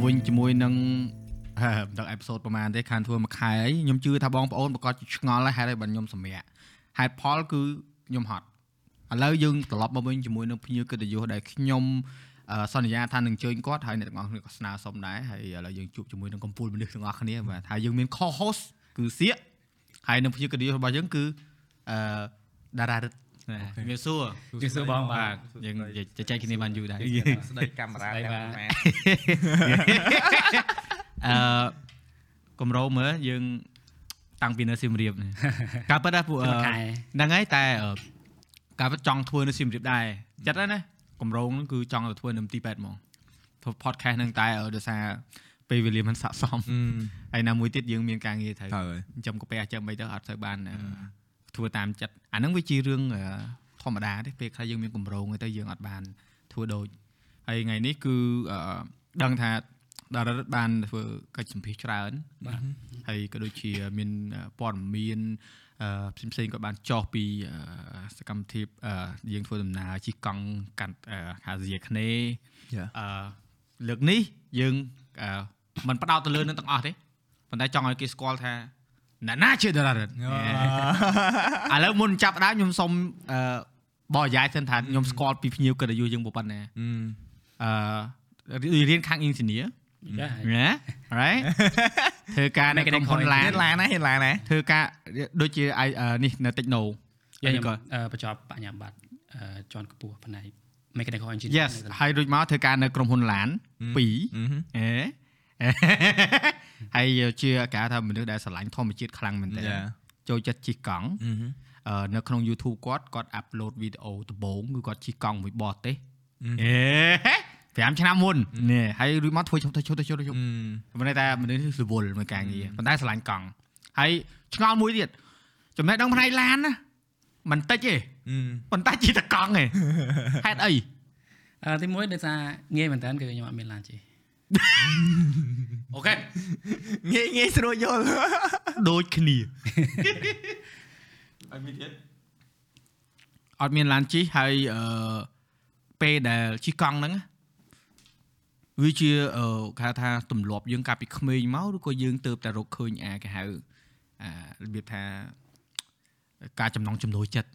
មកវិញជាមួយនឹងហឺមិនដឹងអេពីសូតប្រហែលទេខានធ្វើមួយខែអីខ្ញុំជឿថាបងប្អូនប្រកាសជាឆ្ងល់ហើយហេតុអីបើខ្ញុំសម្រាកហេតុផលគឺខ្ញុំហត់ឥឡូវយើងត្រឡប់មកវិញជាមួយនឹងភ្ញៀវកិត្តិយសដែលខ្ញុំអឺសន្យាថានឹងអញ្ជើញគាត់ហើយអ្នកទាំងអស់គ្នាក៏ស្នើសុំដែរហើយឥឡូវយើងជួបជាមួយនឹងកម្ពុជាមនុស្សទាំងអស់គ្នាបាទថាយើងមាន co-host គឺសៀកហើយនឹងភ្ញៀវកិត្តិយសរបស់យើងគឺអឺតារារិទ្ធ ជំរាបសួរជំរាបសួរបងបាទយើងជជែកគ្នាបានយូរដែរស្ដីកាមេរ៉ាស្ដីតែបាទម៉ែអឺកម្រោមើលយើងតាំងពីនៅសៀមរាបនេះការពិតណាពួកអឺខែហ្នឹងហើយតែអឺការពិតចង់ធ្វើនៅសៀមរាបដែរចិត្តហើយណាកម្រោហ្នឹងគឺចង់ទៅធ្វើនៅទីប៉ែតហ្មងធ្វើ podcast ហ្នឹងតែអឺដោយសារពេលវេលាมันស័ក្តិសមអឺហើយណាមួយទៀតយើងមានការងារត្រូវហើយចិញ្ចឹមកាពះចឹងមិនទៅអត់ទៅបានអឺ ធ្វើតាមចិត្តអាហ្នឹងវាជារឿងអឺធម្មតាទេពេលខ្លះយើងមានកម្រោងទៅយើងអត់បានធ្វើដូចហើយថ្ងៃនេះគឺអឺដឹងថាតារារដ្ឋបានធ្វើកិច្ចសម្ភាសច្រើនបាទហើយក៏ដូចជាមានព័ត៌មានអឺផ្សេងផ្សេងៗក៏បានចោះពីអឺសកម្មភាពអឺយើងធ្វើដំណើរជិះកង់កាន់អឺហាស៊ីគ្នេយ៉ាអឺលើកនេះយើងអឺមិនផ្ដោតទៅលើនឹងទាំងអស់ទេប៉ុន្តែចង់ឲ្យគេស្គាល់ថា ណាណាជាតារារដ្ឋឥឡូវមុនចាប់ផ្ដើមខ្ញុំសុំអឺបរិយាយសិនថាខ្ញុំស្គាល់ពីភ្ញៀវកិត្តិយសយើងប៉ុណ្ណាអឺអឺរៀនខាងអ៊ីនជីនីចាណា right ធ្វើការនៅក្រុមហ៊ុនឡាហ៊ាននឡានណាហ៊ានឡានណាធ្វើការដូចជាអាយអឺនេះនៅ Techno ខ្ញុំក៏អឺបញ្ចប់បញ្ញាបត្រអឺជាន់ខ្ពស់ផ្នែក mechanical engineering Yes ហើយរួចមកធ្វើការនៅក្រុមហ៊ុនឡាន2អឺអេ ហើយជាគេហៅថាមនុស្សដែលស្រឡាញ់ធម្មជាតិខ្លាំងមែនទែនយ៉ាចូលចិត្តជិះកង់អឺអឺនៅក្នុង YouTube គាត់គាត់ upload វីដេអូដំបូងគឺគាត់ជិះកង់មួយបរទេសអឺអេ5ឆ្នាំមុននេះហើយរួចមកធ្វើឈប់ទៅឈប់ទៅឈប់ទៅឈប់អឺមិនន័យថាមនុស្សរវល់មួយការងារប៉ុន្តែស្រឡាញ់កង់ហើយឆ្ងល់មួយទៀតចំណេះដឹងផ្នែកឡានណាមិនតិចទេអឺប៉ុន្តែជិះតែកង់ឯងហេតុអីអឺទីមួយដោយសារងាយមែនតើគឺខ្ញុំអត់មានឡានជិះ អូខេងាយងាយស្រួលយល់ដូចគ្នាអត់មានទៀតអត់មានឡានជិះហើយអឺពេលដែលជិះកង់ហ្នឹងណាវាជាអឺគេហៅថាទម្លាប់យើងកាលពីក្មេងមកឬក៏យើងទៅតែរកឃើញអាគេហៅអារបៀបថាការចំណងចំណូលចិត្ត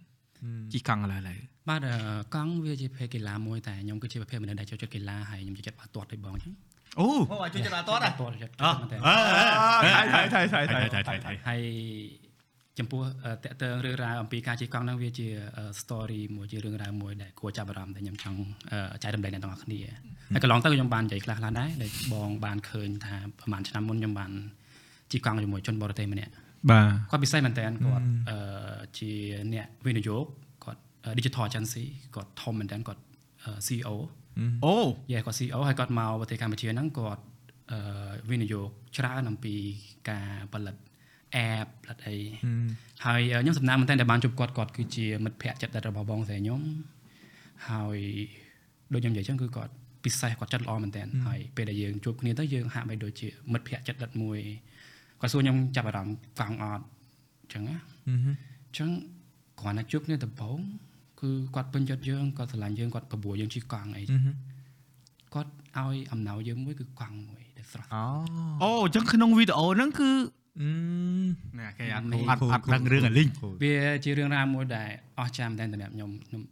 ជិះកង់ឥឡូវឥឡូវបាទអឺកង់វាជាប្រភេទកីឡាមួយតែខ្ញុំគឺជាប្រភេទមនុស្សដែលចូលចិត្តកីឡាហើយខ្ញុំចូលចិត្តបាល់ទាត់ដូចបងអញ្ចឹង អូអូឲ្យជួយចិត្តដល់តតបាល់ទាត់ចូលចិត្តអមែនតើថៃថៃថៃថៃថៃថៃថៃថៃថៃហើយចំពោះអឺតកតើរឿងរ៉ាវអំពីការជិះកង់ហ្នឹងវាជាអឺ story មួយជារឿងរ៉ាវមួយដែលគួរចាប់អារម្មណ៍ដែលខ្ញុំចង់អឺចែករំលែកអ្នកទាំងអស់គ្នាហើយកន្លងទៅខ្ញុំបាននិយាយខ្លះខ្លះដែរដែលបងបានឃើញថាប្រហែលឆ្នាំមុនខ្ញុំបានជិះកង់ជាមួយជនបរទេសម្នាក់បាទគាត់ពិសេសមែនតើគាត់អឺជាអ្នកវិនិយោគគាត់ digital agency គាត់ធំមែនតើគាត់អឺ CEO អូយេគាត់ CEO ហើយគាត់មកប្រទេសកម្ពុជាហ្នឹងគាត់អឺវិនិយោគច្រើនអំពីការផលិត app ផលិតអីហើយអឺខ្ញុំសំណាងមែនតើដែលបានជួបគាត់គាត់គឺជាមិត្តភ័ក្តិចិត្តដិតរបស់បងស្រីខ្ញុំហើយដូចខ្ញុំនិយាយចឹងគឺគាត់ពិសេសគាត់ចិត្តល្អមែនតើហើយពេលដែលយើងជួបគ្នាទៅយើងហាក់បីដូចជាមិត្តភ័ក្តិចិត្តដិតមួយគាត់សួរខ្ញុំចាប់អារម្មណ៍កង់អត់ចឹងណាអឺអញ្ចឹងគ្រាន់តែជួបគ្នាដំបូង គឺគាត់ពេញចិត្តយើងគាត់ស្រឡាញ់យើងគាត់ប្របួរយើងជិះកង់អីគាត់ឲ្យអំណោយយើងមួយគឺកង់មួយដែលស្រស់អូអូអញ្ចឹងក្នុងវីដេអូហ្នឹងគឺអឺណាគេអត់នេះអត់អត់ដឹងរឿងអាលីងវាជារឿងរ៉ាវមួយដែលអស្ចារ្យមែនទែនសម្រាប់ខ្ញុំខ្ញុំគាត់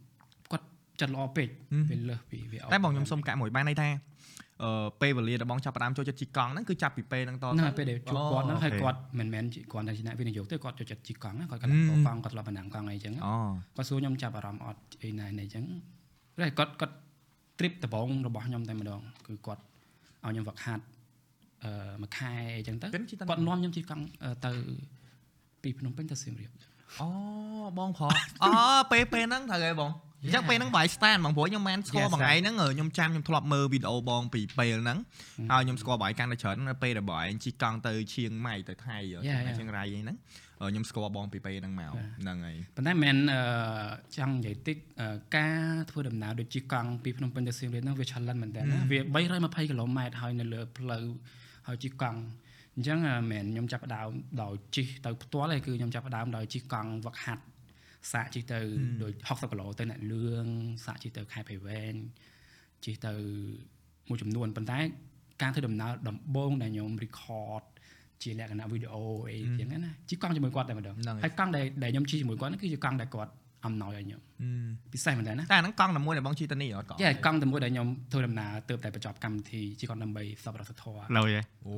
ចិត្តល្អពេកវាលើសពីវាតែបងខ្ញុំសុំកាក់មួយបានន័យថាអឺពេលវេលាដែលបងចាប់ផ្ដើមចូលចិត្តជីកង់ហ្នឹងគឺចាប់ពីពេលហ្នឹងតហ្នឹងហើយពេលដែលជួបគាត់ហ្នឹងហើយអូខេគាត់មិនមែនជាគាត់តែជាអ្នកវិនិយោគទេគាត់ចូលចិត្តជិះកង់ណាគាត់កណ្ហឹដាលមកង់គាត់ធ្លាប់បណ្ដាំកង់អីចឹងអូគាត់សួរខ្ញុំចាប់អារម្មណ៍អត់អីណានេះចឹងតែគាត់គាត់ trip ដំបូងរបស់ខ្ញុំតែម្ដងគឺគាត់ឲ្យខ្ញុំវឹកហាត់អឺមួយខែអីចឹងទៅពេលជិះតាគាត់នាំខ្ញុំជិះកង់អឺទៅពីភ្នំពេញទៅសៀមរាបអូបងប្រអូពេលពេលហ្នឹងត្រូវហើយបង អញ្ចឹងពេលហ្នឹងបាយ stand បងព្រោះខ្ញុំមិនស្គាល់ Yes, បងឯងហ្នឹងខ្ញុំចាំខ្ញុំធ្លាប់មើលវីដេអូបងពីពេលហ្នឹងហើយខ្ញុំស្គាល់បាយកាន់តែច្រើននៅពេលដែលបងឯងជិះកង់ទៅឈៀងម៉ៃទៅថៃ Yeah, yeah. ឈៀងរ៉ៃអីហ្នឹងខ្ញុំស្គាល់បងពីពេលហ្នឹងមកហ្នឹងហើយប៉ុន្តែមិនមែនអឺចង់និយាយតិចអឺការធ្វើដំណើរដូចជិះកង់ពីភ្នំពេញទៅសៀមរាបហ្នឹងវា challenge មែនតើណាវា320គីឡូម៉ែត្រហើយនៅលើផ្លូវហើយជិះកង់អញ្ចឹងអឺមិនមែនខ្ញុំចាប់ផ្ដើមដោយជិះទៅផ្ទាល់ទេគឺខ្ញុំចាប់ផ្ដើមដោយជិះកង់វឹកហាត់ សាកជិះទៅដូច60គីឡូទៅអ្នកលឿងសាកជិះទៅខេត្តព្រៃវែងជិះទៅមួយចំនួនប៉ុន្តែការធ្វើដំណើរដំបូងដែលខ្ញុំ record ជាលក្ខណៈវីដេអូអីចឹងណាជិះកង់ជាមួយគាត់តែម្ដងហ្នឹងហើយហើយកង់ដែលដែលខ្ញុំជិះជាមួយគាត់ហ្នឹងគឺជាកង់ដែលគាត់អំណោយឲ្យខ្ញុំពិសេសមែនតើណាតែអាហ្នឹងកង់តែមួយដែលបងជិះទៅនេះអត់កង់យ៉ាកង់តែមួយដែលខ្ញុំធ្វើដំណើរទៅតែបញ្ចប់កម្មវិធីជិះកង់ដើម្បីសពរដ្ឋធម៌ឡើយហ៎អូ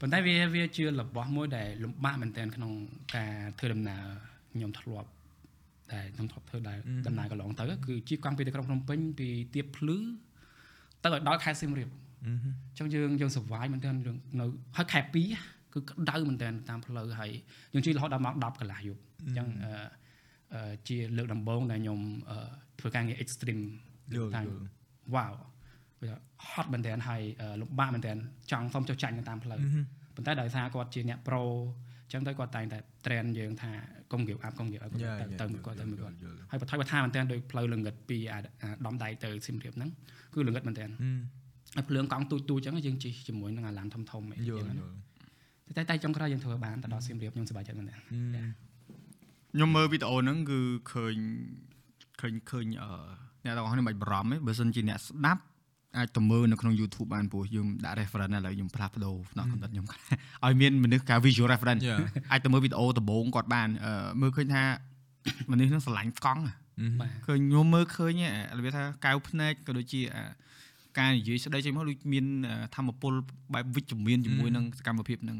ប៉ុន្តែវាវាជារបស់មួយដែលលំបាកមែនទែនក្នុងការធ្វើដំណើរ ខ្ញុំធ្លាប់តែខ្ញុំធ្លាប់ធ្វើដែរដំណើរកន្លងទៅគឺជិះកង់ពីទីក្រុងភ្នំពេញពីទៀបភ្លឺទៅឲ្យដល់ខេត្តសៀមរាបអញ្ចឹងយើងយើង survive មែនទែនយើងនៅហើយខែ2គឺក្តៅមែនទែនតាមផ្លូវហើយយើងជិះរហូតដល់ម៉ោង10កន្លះយប់អញ្ចឹងអឺអឺជាលើកដំបូងដែលខ្ញុំអឺធ្វើការងារ extreme យល់តែយល់វ៉ាវវាហត់មែនទែនហើយអឺលំបាកមែនទែនចង់សុំចុះចាញ់នៅតាមផ្លូវប៉ុន្តែដោយសារគាត់ជាអ្នកប្រូអញ្ចឹងទៅគាត់តែងតែ train យើងថា កុំ give up កុំ give up យ៉ាទៅទៅមួយគាត់ទៅមួយគាត់យល់ហើយបន្ថយបន្ថាមែនតើដោយផ្លូវលងឹតពីអាអាដំដៃទៅសៀមរាបហ្នឹងគឺលងឹតមែនតើហើយភ្លើងកង់ទូចទូចអញ្ចឹងយើងជិះជាមួយនឹងអាឡានធំធំអីយល់ចឹងយល់តែតែចុងក្រោយយើងធ្វើបានទៅដល់សៀមរាបខ្ញុំសប្បាយចិត្តមែនតើខ្ញុំមើលវីដេអូហ្នឹងគឺឃើញឃើញឃើញអឺអ្នកទាំងអស់នេះមិនបារម្ភទេបើសិនជាអ្នកស្ដាប់ អាចទៅមើលនៅក្នុង YouTube បានព្រោះយើងដាក់ reference ឥឡូវខ្ញុំផ្លាស់ប្ដូរផ្នែកកំណត់ខ្ញុំឲ្យមានមនុស្សការ visual reference យ៉ាអាចទៅមើលវីដេអូដំបូងគាត់បានអឺមើលឃើញថាមនុស្សហ្នឹងស្រឡាញ់កង់ហ៎បាទឃើញខ្ញុំមើលឃើញហ៎របៀបថាកៅភ្នែកក៏ដូចជាអាការនិយាយស្ដីចេញមកដូចមានធម្មពលបែបវិជ្ជមានជាមួយនឹងសកម្មភាពហ្នឹង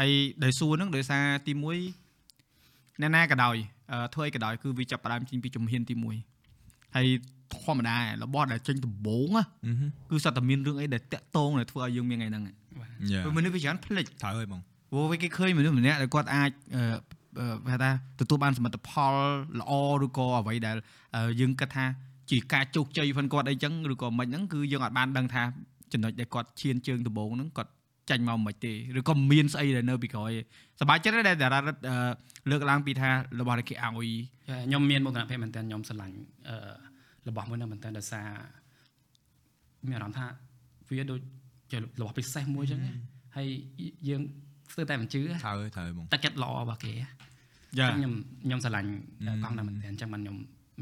ហើយដែលសួរហ្នឹងដោយសារទី1អ្នកណាក៏ដោយអឺធ្វើអីក៏ដោយគឺវាចាប់ផ្ដើមចេញពីជំហានទី1ហើយ ធម្មតារបស់ដែលចេញដំបូងណាគឺសត្វតែមានរឿងអីដែលតាក់ទងដែលធ្វើឲ្យយើងមានថ្ងៃហ្នឹងបាទយ៉ាព្រោះមនុស្សវាច្រើនភ្លេចត្រូវហើយបងព្រោះវាគេឃើញមនុស្សម្នាក់ដែលគាត់អាចអឺអឺហៅថាទទួលបានសមិទ្ធផលល្អឬក៏អ្វីដែលអឺយើងគិតថាជាការជោគជ័យផងគាត់អីចឹងឬក៏មិនហ្នឹងគឺយើងអាចបានដឹងថាចំណុចដែលគាត់ឈានជើងដំបូងហ្នឹងគាត់ចាញ់មកមិនទេឬក៏មានស្អីដែលនៅពីក្រោយសប្បាយចិត្តដែរដែលតារារិតអឺលើកឡើងពីថារបស់ដែលគេឲ្យចាខ្ញុំមានមោទនភាពមែនតើខ្ញុំស្រឡាញ់អឺ របស់មួយហ្នឹងមែនតើដោយសារមានអារម្មណ៍ថាវាដូចជារបស់ពិសេសមួយអញ្ចឹងណាហើយយើងស្ទើរតែមិនជឿត្រូវហើយត្រូវហើយបងទឹកចិត្តល្អរបស់គេយ៉ាអញ្ចឹងខ្ញុំខ្ញុំស្រឡាញ់កង់ហ្នឹងមែនតើអញ្ចឹងបានខ្ញុំ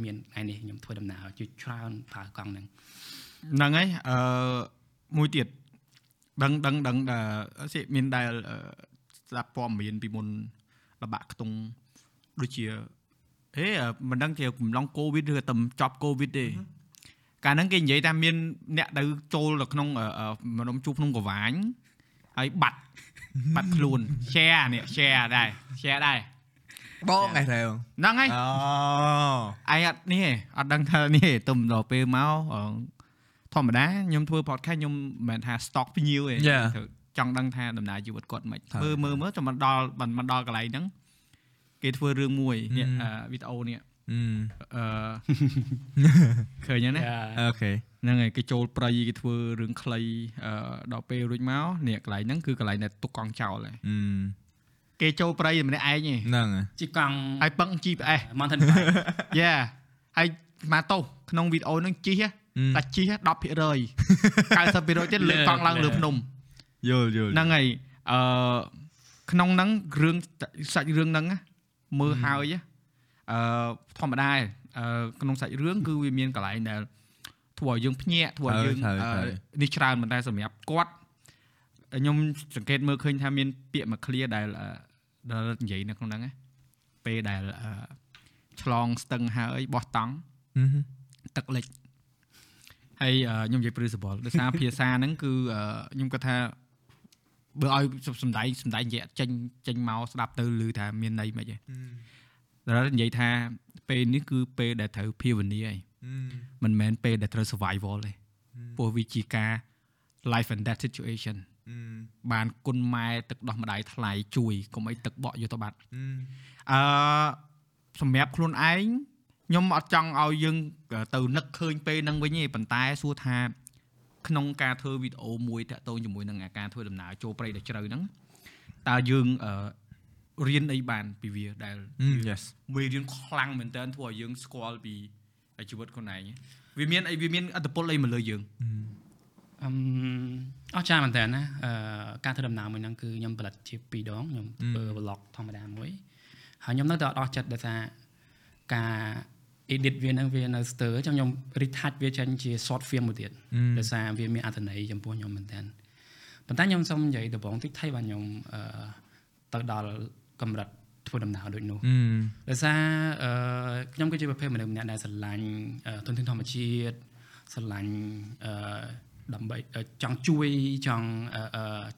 មានថ្ងៃនេះខ្ញុំធ្វើដំណើរជួយច្រើនប្រើកង់ហ្នឹងហ្នឹងហើយអឺមួយទៀតដឹងដឹងដឹងដែលសិមានដែលអឺស្ដាប់ព័ត៌មានពីមុនលបាក់ខ្ទង់ដូចជា ហេមិនដឹងជាកំឡុងកូវីដឬតែចប់កូវីដទេកាលហ្នឹងគេនិយាយថាមានអ្នកទៅចូលទៅក្នុងអឺអឺម្ដុំជួបក្នុងកវាញហើយបាត់បាត់ខ្លួន share នេះ share ដែរ share ដែរបងឯងត្រូវហ្នឹងហើយអូឯងអត់នេះទេអត់ដឹងថានេះទេទុំដល់ពេលមកអឺធម្មតាខ្ញុំធ្វើ podcast ខ្ញុំមិនមែនថា stock ភ្ញៀវទេ Yeah. គឺចង់ដឹងថាដំណើរជីវិតគាត់មិនត្រូវមើលមើលមើលចាំមិនដល់មិនមិនដល់កន្លែងហ្នឹង គេធ្វើរឿងមួយនេះ Mm. អឺវីដេអូនេះអឺអឺឃើញហ្នឹងណាអូខេហ្នឹងហើយគេចូលព្រៃគេធ្វើរឿងខ្លីអឺដល់ពេលរួចមកនេះកន្លែងហ្នឹងគឺកន្លែងដែលទុកកង់ចោលហើយអឺគេចូលព្រៃម្នាក់ឯងទេហ្នឹងហើយជីកង់ហើយពឹង GPS mountain bike យ៉ាហើយមកតោក្នុងវីដេអូហ្នឹងជីហ៎តែជិះ10% 90%ទៀតលើកកង់ឡើងលើភ្នំយល់យល់ហ្នឹងហើយអឺក្នុងហ្នឹងរឿងសាច់រឿងហ្នឹងណា មើលហើយណាអឺធម្មតាឯងអឺក្នុងសាច់រឿងគឺវាមានកន្លែងដែលធ្វើឲ្យយើងភ្ញាក់ធ្វើឲ្យយើងអឺនេះច្រើនប៉ុន្តែសម្រាប់គាត់ខ្ញុំសង្កេតមើលឃើញថាមានពាក្យមួយ clear ដែលអឺដែលនិយាយនៅក្នុងហ្នឹងណាពេលដែលអឺឆ្លងស្ទឹងហើយបោះតង់ទឹកលិចហើយអឺខ្ញុំនិយាយព្រឺសបល់ដោយសារភាសាហ្នឹងគឺអឺខ្ញុំគាត់ថា បើឲ្យសំដែងសំដែងនិយាយអត់ចេញចេញមកស្ដាប់ទៅឮថាមានន័យមិនហ៎ដល់និយាយថាពេលនេះគឺពេលដែលត្រូវភាវនាហើយមិនមែនពេលដែលត្រូវ survival ទេព្រោះវាជាការ life and death situation បានគុណម៉ែទឹកដោះម្ដាយថ្លៃជួយកុំអីទឹកបក់យកទៅបាត់អឺសម្រាប់ខ្លួនឯងខ្ញុំអត់ចង់ឲ្យយើងទៅនឹកឃើញពេលហ្នឹងវិញទេប៉ុន្តែសួរថា ក្នុងការធ្វើវីដេអូមួយតាក់ទងជាមួយនឹងអាការធ្វើដំណើរចូលព្រៃដ៏ជ្រៅហ្នឹងតើយើងអឺរៀនអីបានពីវាដែល yes មេរៀនខ្លាំងមែនតើធ្វើឲ្យយើងស្គាល់ពីជីវិតខ្លួនឯងវាមានអីវាមានអត្តពលអីមកលើយើងអឹមអស្ចារ្យមែនតើណាអឺការធ្វើដំណើរមួយហ្នឹងគឺខ្ញុំផលិតជា2ដងខ្ញុំធ្វើ vlog ធម្មតាមួយហើយខ្ញុំនៅតែអត់អស់ចិត្តដោយសារការ edit វាហ្នឹងវានៅស្ទើរចឹងខ្ញុំ retouch វាចេញជា short film មួយទៀតដោយសារវាមានអត្ថន័យចំពោះខ្ញុំមែនតើប៉ុន្តែខ្ញុំសូមនិយាយដំបូងតិចថៃបាទខ្ញុំអឺទៅដល់កម្រិតធ្វើដំណើរដូចនោះដោយសារអឺខ្ញុំគឺជាប្រភេទមនុស្សម្នាក់ដែលស្រឡាញ់ទុនធានធម្មជាតិស្រឡាញ់អឺដើម្បីចង់ជួយចង់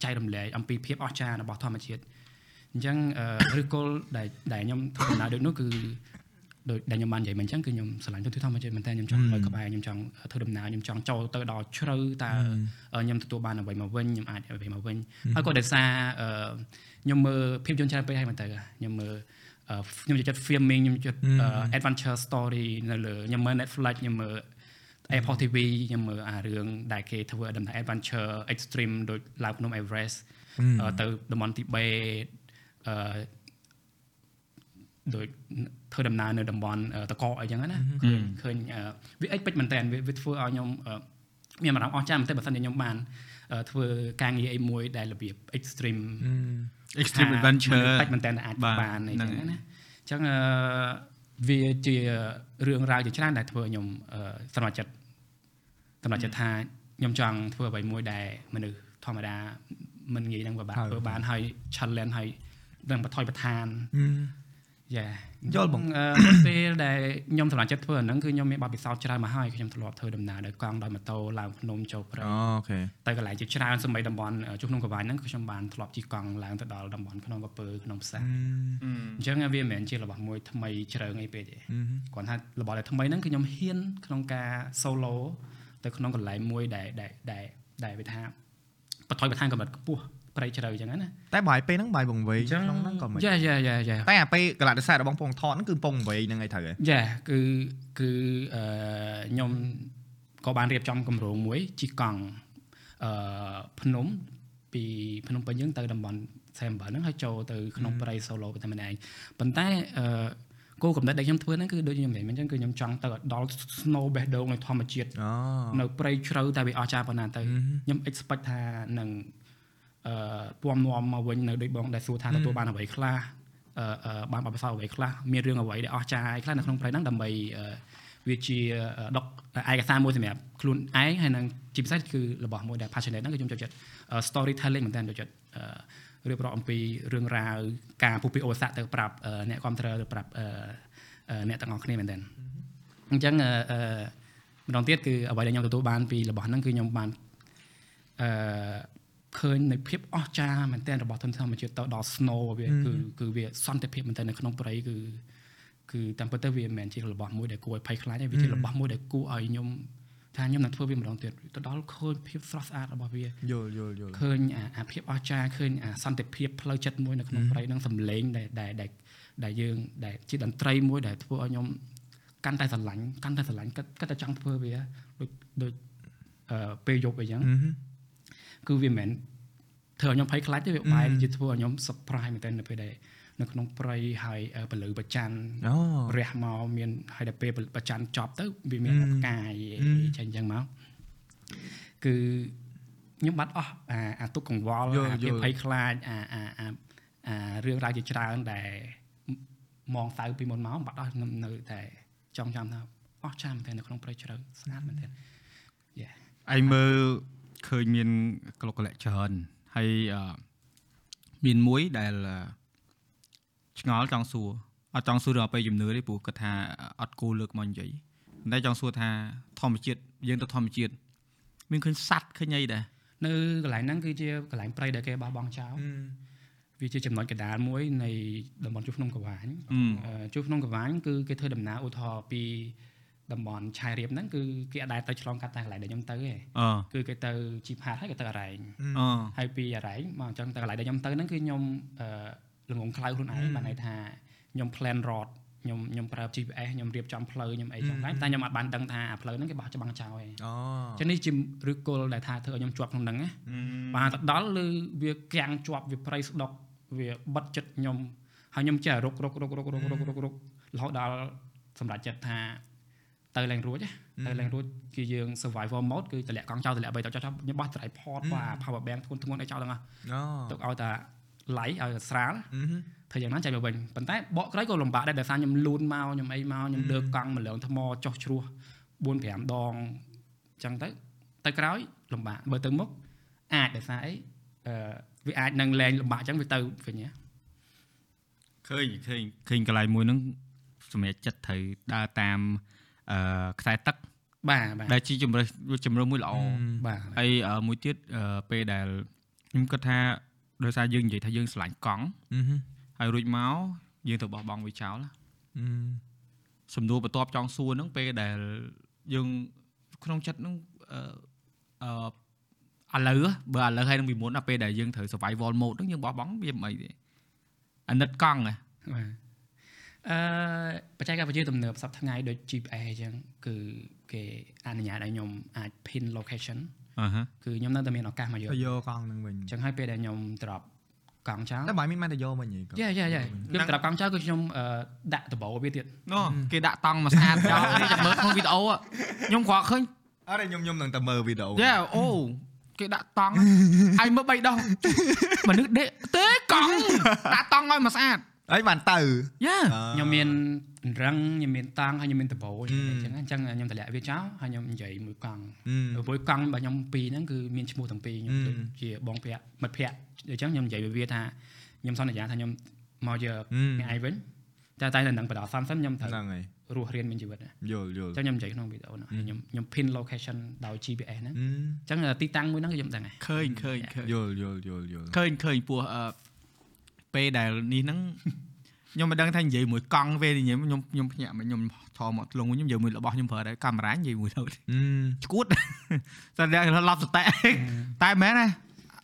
ចែករំលែកអំពីភាពអស្ចារ្យរបស់ធម្មជាតិអញ្ចឹងឬគល់ដែលដែលខ្ញុំធ្វើដំណើរដូចនោះគឺ ដោយដែលខ្ញុំបាននិយាយមកអញ្ចឹងគឺខ្ញុំស្រឡាញ់ទុនធានធម្មជាតិមែនតើខ្ញុំចង់នៅក្បែរខ្ញុំចង់ធ្វើដំណើរខ្ញុំចង់ចូលទៅដល់ជ្រៅតើខ្ញុំទទួលបានអ្វីមកវិញខ្ញុំអាចអ្វីមកវិញហើយក៏ដោយសារខ្ញុំមើលភាពយន្តច្រើនពេកហើយមែនតើខ្ញុំមើលខ្ញុំចូលចិត្ត filming ខ្ញុំចូលចិត្ត adventure story នៅលើខ្ញុំមើល Netflix ខ្ញុំមើល Apple TV ខ្ញុំមើលអារឿងដែលគេធ្វើដំណើរ adventure extreme ដូចឡើងភ្នំ Everest ទៅតំបន់ទីបេអឺ ដូចធ្វើដំណើរនៅតំបន់តកអីចឹងណាឃើញឃើញវាអិចពេចមែនតើវាធ្វើឲ្យខ្ញុំមានអារម្មណ៍អស្ចារ្យមែនតើបើសិនជាខ្ញុំបានធ្វើការងារអីមួយដែលរបៀប extreme extreme adventure ពេចមែនតើអាចបានអីចឹងណាអញ្ចឹងវាជារឿងរ៉ាវជាច្រើនដែលធ្វើឲ្យខ្ញុំសម្រេចចិត្តសម្រេចចិត្តថាខ្ញុំចង់ធ្វើអ្វីមួយដែលមនុស្សធម្មតាមិនងាយនឹងពិបាកធ្វើបានហើយ challenge ហើយនឹងបថយបន្តាន យ៉ាយល់បងពេលដែលខ្ញុំសម្រាប់ចិត្តធ្វើអាហ្នឹងគឺខ្ញុំមានបទពិសោធន៍ច្រើនមកហើយខ្ញុំធ្លាប់ធ្វើដំណើរដោយកង់ដោយម៉ូតូឡើងភ្នំចូលព្រៃអូខេទៅកន្លែងជាច្រើនសម្បីតំបន់ជួបក្នុងកវាញហ្នឹងគឺខ្ញុំបានធ្លាប់ជិះកង់ឡើងទៅដល់តំបន់ក្នុងកពើក្នុងផ្សារអញ្ចឹងវាមិនមែនជារបស់មួយថ្មីជ្រើងអីពេកទេគាត់ថារបស់ដែលថ្មីហ្នឹងគឺខ្ញុំហ៊ានក្នុងការ solo ទៅក្នុងកន្លែងមួយដែលដែលដែលវាថាបថយបន្ថែមកម្រិតខ្ពស់ ព្រៃជ្រៅអញ្ចឹងណាតែបាយពេលហ្នឹងបាយពងវែងក្នុងហ្នឹងក៏មិនយ៉ាយ៉ាយ៉ាយ៉ាតែអាពេលកលៈទេសៈរបស់ពងថតហ្នឹងគឺពងវែងហ្នឹងឯងត្រូវហ៎យ៉ាគឺគឺអឺខ្ញុំក៏បានរៀបចំគម្រោងមួយជីកង់អឺភ្នំពីភ្នំពេញយើងទៅតំបន់សែម7ហ្នឹងហើយចូលទៅក្នុងព្រៃ solo តែម្ដងប៉ុន្តែអឺគោលកំណត់ដែលខ្ញុំធ្វើហ្នឹងគឺដូចខ្ញុំនិយាយមិញអញ្ចឹងគឺខ្ញុំចង់ទៅដល់ snow base dome នៃធម្មជាតិនៅព្រៃជ្រៅតែវាអស្ចារ្យប៉ុណ្ណាទៅខ្ញុំ expect ថានឹងអឺ ពំនាំមកវិញនៅដូចបងដែលសួរថាទទួលបានអ្វីខ្លះអឺបានបបិសោអ្វីខ្លះមានរឿងអ្វីដែលអស្ចារ្យខ្លះនៅក្នុងព្រៃហ្នឹងដើម្បីវាជាដកឯកសារមួយសម្រាប់ខ្លួនឯងហើយនឹងជាពិសេសគឺរបស់មួយដែល passionate ហ្នឹងគឺខ្ញុំចូលចិត្ត storytelling មែនតើចូលចិត្តរៀបរាប់អំពីរឿងរ៉ាវការពុះពីអូសាក់ទៅប្រាប់អ្នកគ្រប់គ្រងទៅប្រាប់អ្នកទាំងអស់គ្នាមែនតើអញ្ចឹងអឺម្ដងទៀតគឺអ្វីដែលខ្ញុំទទួលបានពីរបស់ហ្នឹងគឺខ្ញុំបានអឺ ឃើញនៅភាពអស្ចារ្យមែនទែនរបស់ធនធានធម្មជាតិទៅដល់ snow វាគឺគឺវាសន្តិភាពមែនទែននៅក្នុងព្រៃគឺគឺតាមពិតទៅវាមិនមែនជារបស់មួយដែលគួរឲ្យភ័យខ្លាចទេវាជារបស់មួយដែលគួរឲ្យខ្ញុំថាខ្ញុំនឹងធ្វើវាម្ដងទៀតទៅដល់ឃើញភាពស្រស់ស្អាតរបស់វាយល់យល់យល់ឃើញអាភាពអស្ចារ្យឃើញអាសន្តិភាពផ្លូវចិត្តមួយនៅក្នុងព្រៃនឹងសំឡេងដែលដែលដែលយើងដែលជាតន្ត្រីមួយដែលធ្វើឲ្យខ្ញុំកាន់តែស្រឡាញ់កាន់តែស្រឡាញ់គាត់តែចង់ធ្វើវាដូចដូចអឺពេលយប់អីចឹងគឺវាមិនមែន ធ្វើឲ្យខ្ញុំភ័យខ្លាចទេវាបែរជាធ្វើឲ្យខ្ញុំ surprise មែនទែននៅពេលដែលនៅក្នុងព្រៃហើយពលឺប្រច័នរះមកមានហើយដល់ពេលប្រច័នចប់ទៅវាមានផ្កាយចេញអញ្ចឹងមកគឺខ្ញុំបាត់អស់អាអាទុកកង្វល់អាភាពភ័យខ្លាចអាអាអាអារឿងរ៉ាវជាច្រើនដែលมองសៅពីមុនមកបាត់អស់នៅតែចង់ចាំថាអស់ចាំតែនៅក្នុងព្រៃជ្រៅស្ងាត់មែនទេយ៉ាឯមើលឃើញមានក្លុកក្លែកច្រើន ហើយមានមួយដែលឆ្ងល់ចង់សួរអត់ចង់សួរដល់ពេលជំនឿទេព្រោះគាត់ថាអត់គោលើកមកនិយាយតែចង់សួរថាធម្មជាតិយើងទៅធម្មជាតិមានឃើញសัตว์ឃើញអីដែរនៅកន្លែងហ្នឹងគឺជាកន្លែងព្រៃដែលគេបោះបង់ចោលវាជាចំណុចកដាលមួយនៃតំបន់ជួរភ្នំកវាញជួរភ្នំកវាញគឺគេធ្វើដំណើរឧទាហរណ៍ពី តំបន់ឆាយរៀបហ្នឹងគឺគេអាចដែរទៅឆ្លងកាត់តែកន្លែងដែលខ្ញុំទៅទេគឺគេទៅជីផាតហើយគេទៅអរ៉ែងហើយពីអរ៉ែងមកអញ្ចឹងទៅកន្លែងដែលខ្ញុំទៅហ្នឹងគឺខ្ញុំល្ងងខ្លៅខ្លួនឯងបានន័យថាខ្ញុំ plan route ខ្ញុំខ្ញុំប្រើ GPS ខ្ញុំរៀបចំផ្លូវខ្ញុំអីចឹងដែរតែខ្ញុំអាចបានដឹងថាផ្លូវហ្នឹងគេបោះច្បាំងចោលឯងចឹងនេះជាឬគល់ដែលថាធ្វើឲ្យខ្ញុំជាប់ក្នុងហ្នឹងណាបានទៅដល់ឬវាកាំងជាប់វាប្រៃស្ដុកវាបិទចិត្តខ្ញុំហើយខ្ញុំចេះរុកររុកររុកររុកររុករហូតដល់សម្រាប់ចិត្តថា ទៅឡើងរួចទៅឡើងរួចគឺយើង survival mode គឺតម្លាក់កង់ចោលតម្លាក់បីទៅចោលខ្ញុំបោះ tripod បាទ power bank ធ្ងន់ធ្ងន់អីចោលទាំងអស់ទុកឲ្យតែឡៃឲ្យស្រាលអឺហឹមធ្វើយ៉ាងណា chạy មកវិញប៉ុន្តែបកក្រោយក៏លំបាកដែរដោយសារខ្ញុំលូនមកខ្ញុំអីមកខ្ញុំលើកកង់ម្លងថ្មចុះជ្រោះ4 5ដងអញ្ចឹងទៅទៅក្រោយលំបាកបើទៅមុខអាចដោយសារអីអឺវាអាចនឹងលែងលំបាកអញ្ចឹងវាទៅវិញណាឃើញឃើញឃើញកន្លែងមួយហ្នឹងសម្រាប់ចិត្តត្រូវដើរតាម អឺខ្សែទឹកបាទបាទដែលជាជំរើសជំរើសមួយល្អបាទហើយអឺមួយទៀតអឺពេលដែលខ្ញុំគិតថាដោយសារយើងនិយាយថាយើងឆ្លាញ់កង់អឺហឹមហើយរួចមកយើងទៅបោះបង់វាចោលអឺសំដួលបន្ទាប់ចង់សួរហ្នឹងពេលដែលយើងក្នុងចិត្តហ្នឹងអឺអឺឥឡូវបើឥឡូវហើយនឹងពីមុនដល់ពេលដែលយើងត្រូវ survival mode ហ្នឹងយើងបោះបង់វាមិនអីទេអាណិតកង់ហ៎បាទ អឺបច្ចេកវិទ្យាទំនើបសប្តាហ៍ថ្ងៃដូច GPS អញ្ចឹងគឺគេអនុញ្ញាតឲ្យខ្ញុំអាច pin location អឺហ៎គឺខ្ញុំនៅតែមានឱកាសមកយកទៅអយកកង់នឹងវិញញ្ចឹងហើយពេលដែលខ្ញុំ drop កង់ចោលតែបើមានមិនទៅយកវិញហីកង់យ៉ាយ៉ាយ៉ាគឺ drop កង់ចោលគឺខ្ញុំអឺដាក់ដបោវាទៀតណូគេដាក់តង់មកស្អាតចោលនេះចាំមើលក្នុងវីដេអូខ្ញុំគ្រាន់ឃើញអត់ទេខ្ញុំខ្ញុំនឹងតែមើលវីដេអូយ៉ាអូគេដាក់តង់ហើយមើល3ដងមនុស្សដេកទេកង់ដាក់តង់ឲ្យមកស្អាត ហើយបានទៅយ៉ាខ្ញុំមានរឹងខ្ញុំមានតាំងហើយខ្ញុំមានដបោអអឺញ្ចឹងអញ្ចឹងខ្ញុំតម្លាក់វាចោលហើយខ្ញុំនិយាយមួយកង់អឺព្រោះកង់របស់ខ្ញុំពីរហ្នឹងគឺមានឈ្មោះទាំងពីរខ្ញុំអឺដូចជាបងភ័ក្រមិត្តភ័ក្រអញ្ចឹងខ្ញុំនិយាយវាថាខ្ញុំសន្យាថាខ្ញុំមកយកអឺអ្នកឯងវិញតែតែនៅនឹងបដិសន្និសិនខ្ញុំត្រូវហ្នឹងហើយរស់រៀនមានជីវិតណាយល់យល់អញ្ចឹងខ្ញុំនិយាយក្នុងវីដេអូហ្នឹងហើយខ្ញុំខ្ញុំ pin location ដោយ GPS ហ្នឹងអឺអញ្ចឹងទីតាំងមួយហ្នឹងគឺខ្ញុំដឹងហើយឃើញឃើញឃើញយល់យល់យល់យល់ឃើញឃើញពោះអឺ ពេលដែលនេះហ្នឹងខ្ញុំមិនដឹងថានិយាយមួយកង់ពេលនិយាយខ្ញុំខ្ញុំភ្ញាក់មកខ្ញុំថមកធ្លុងវិញខ្ញុំនិយាយមួយរបស់ខ្ញុំប្រើដែរកាមេរ៉ានិយាយមួយទៅអឺឈួតតែតែឡប់សតេតែមែនណា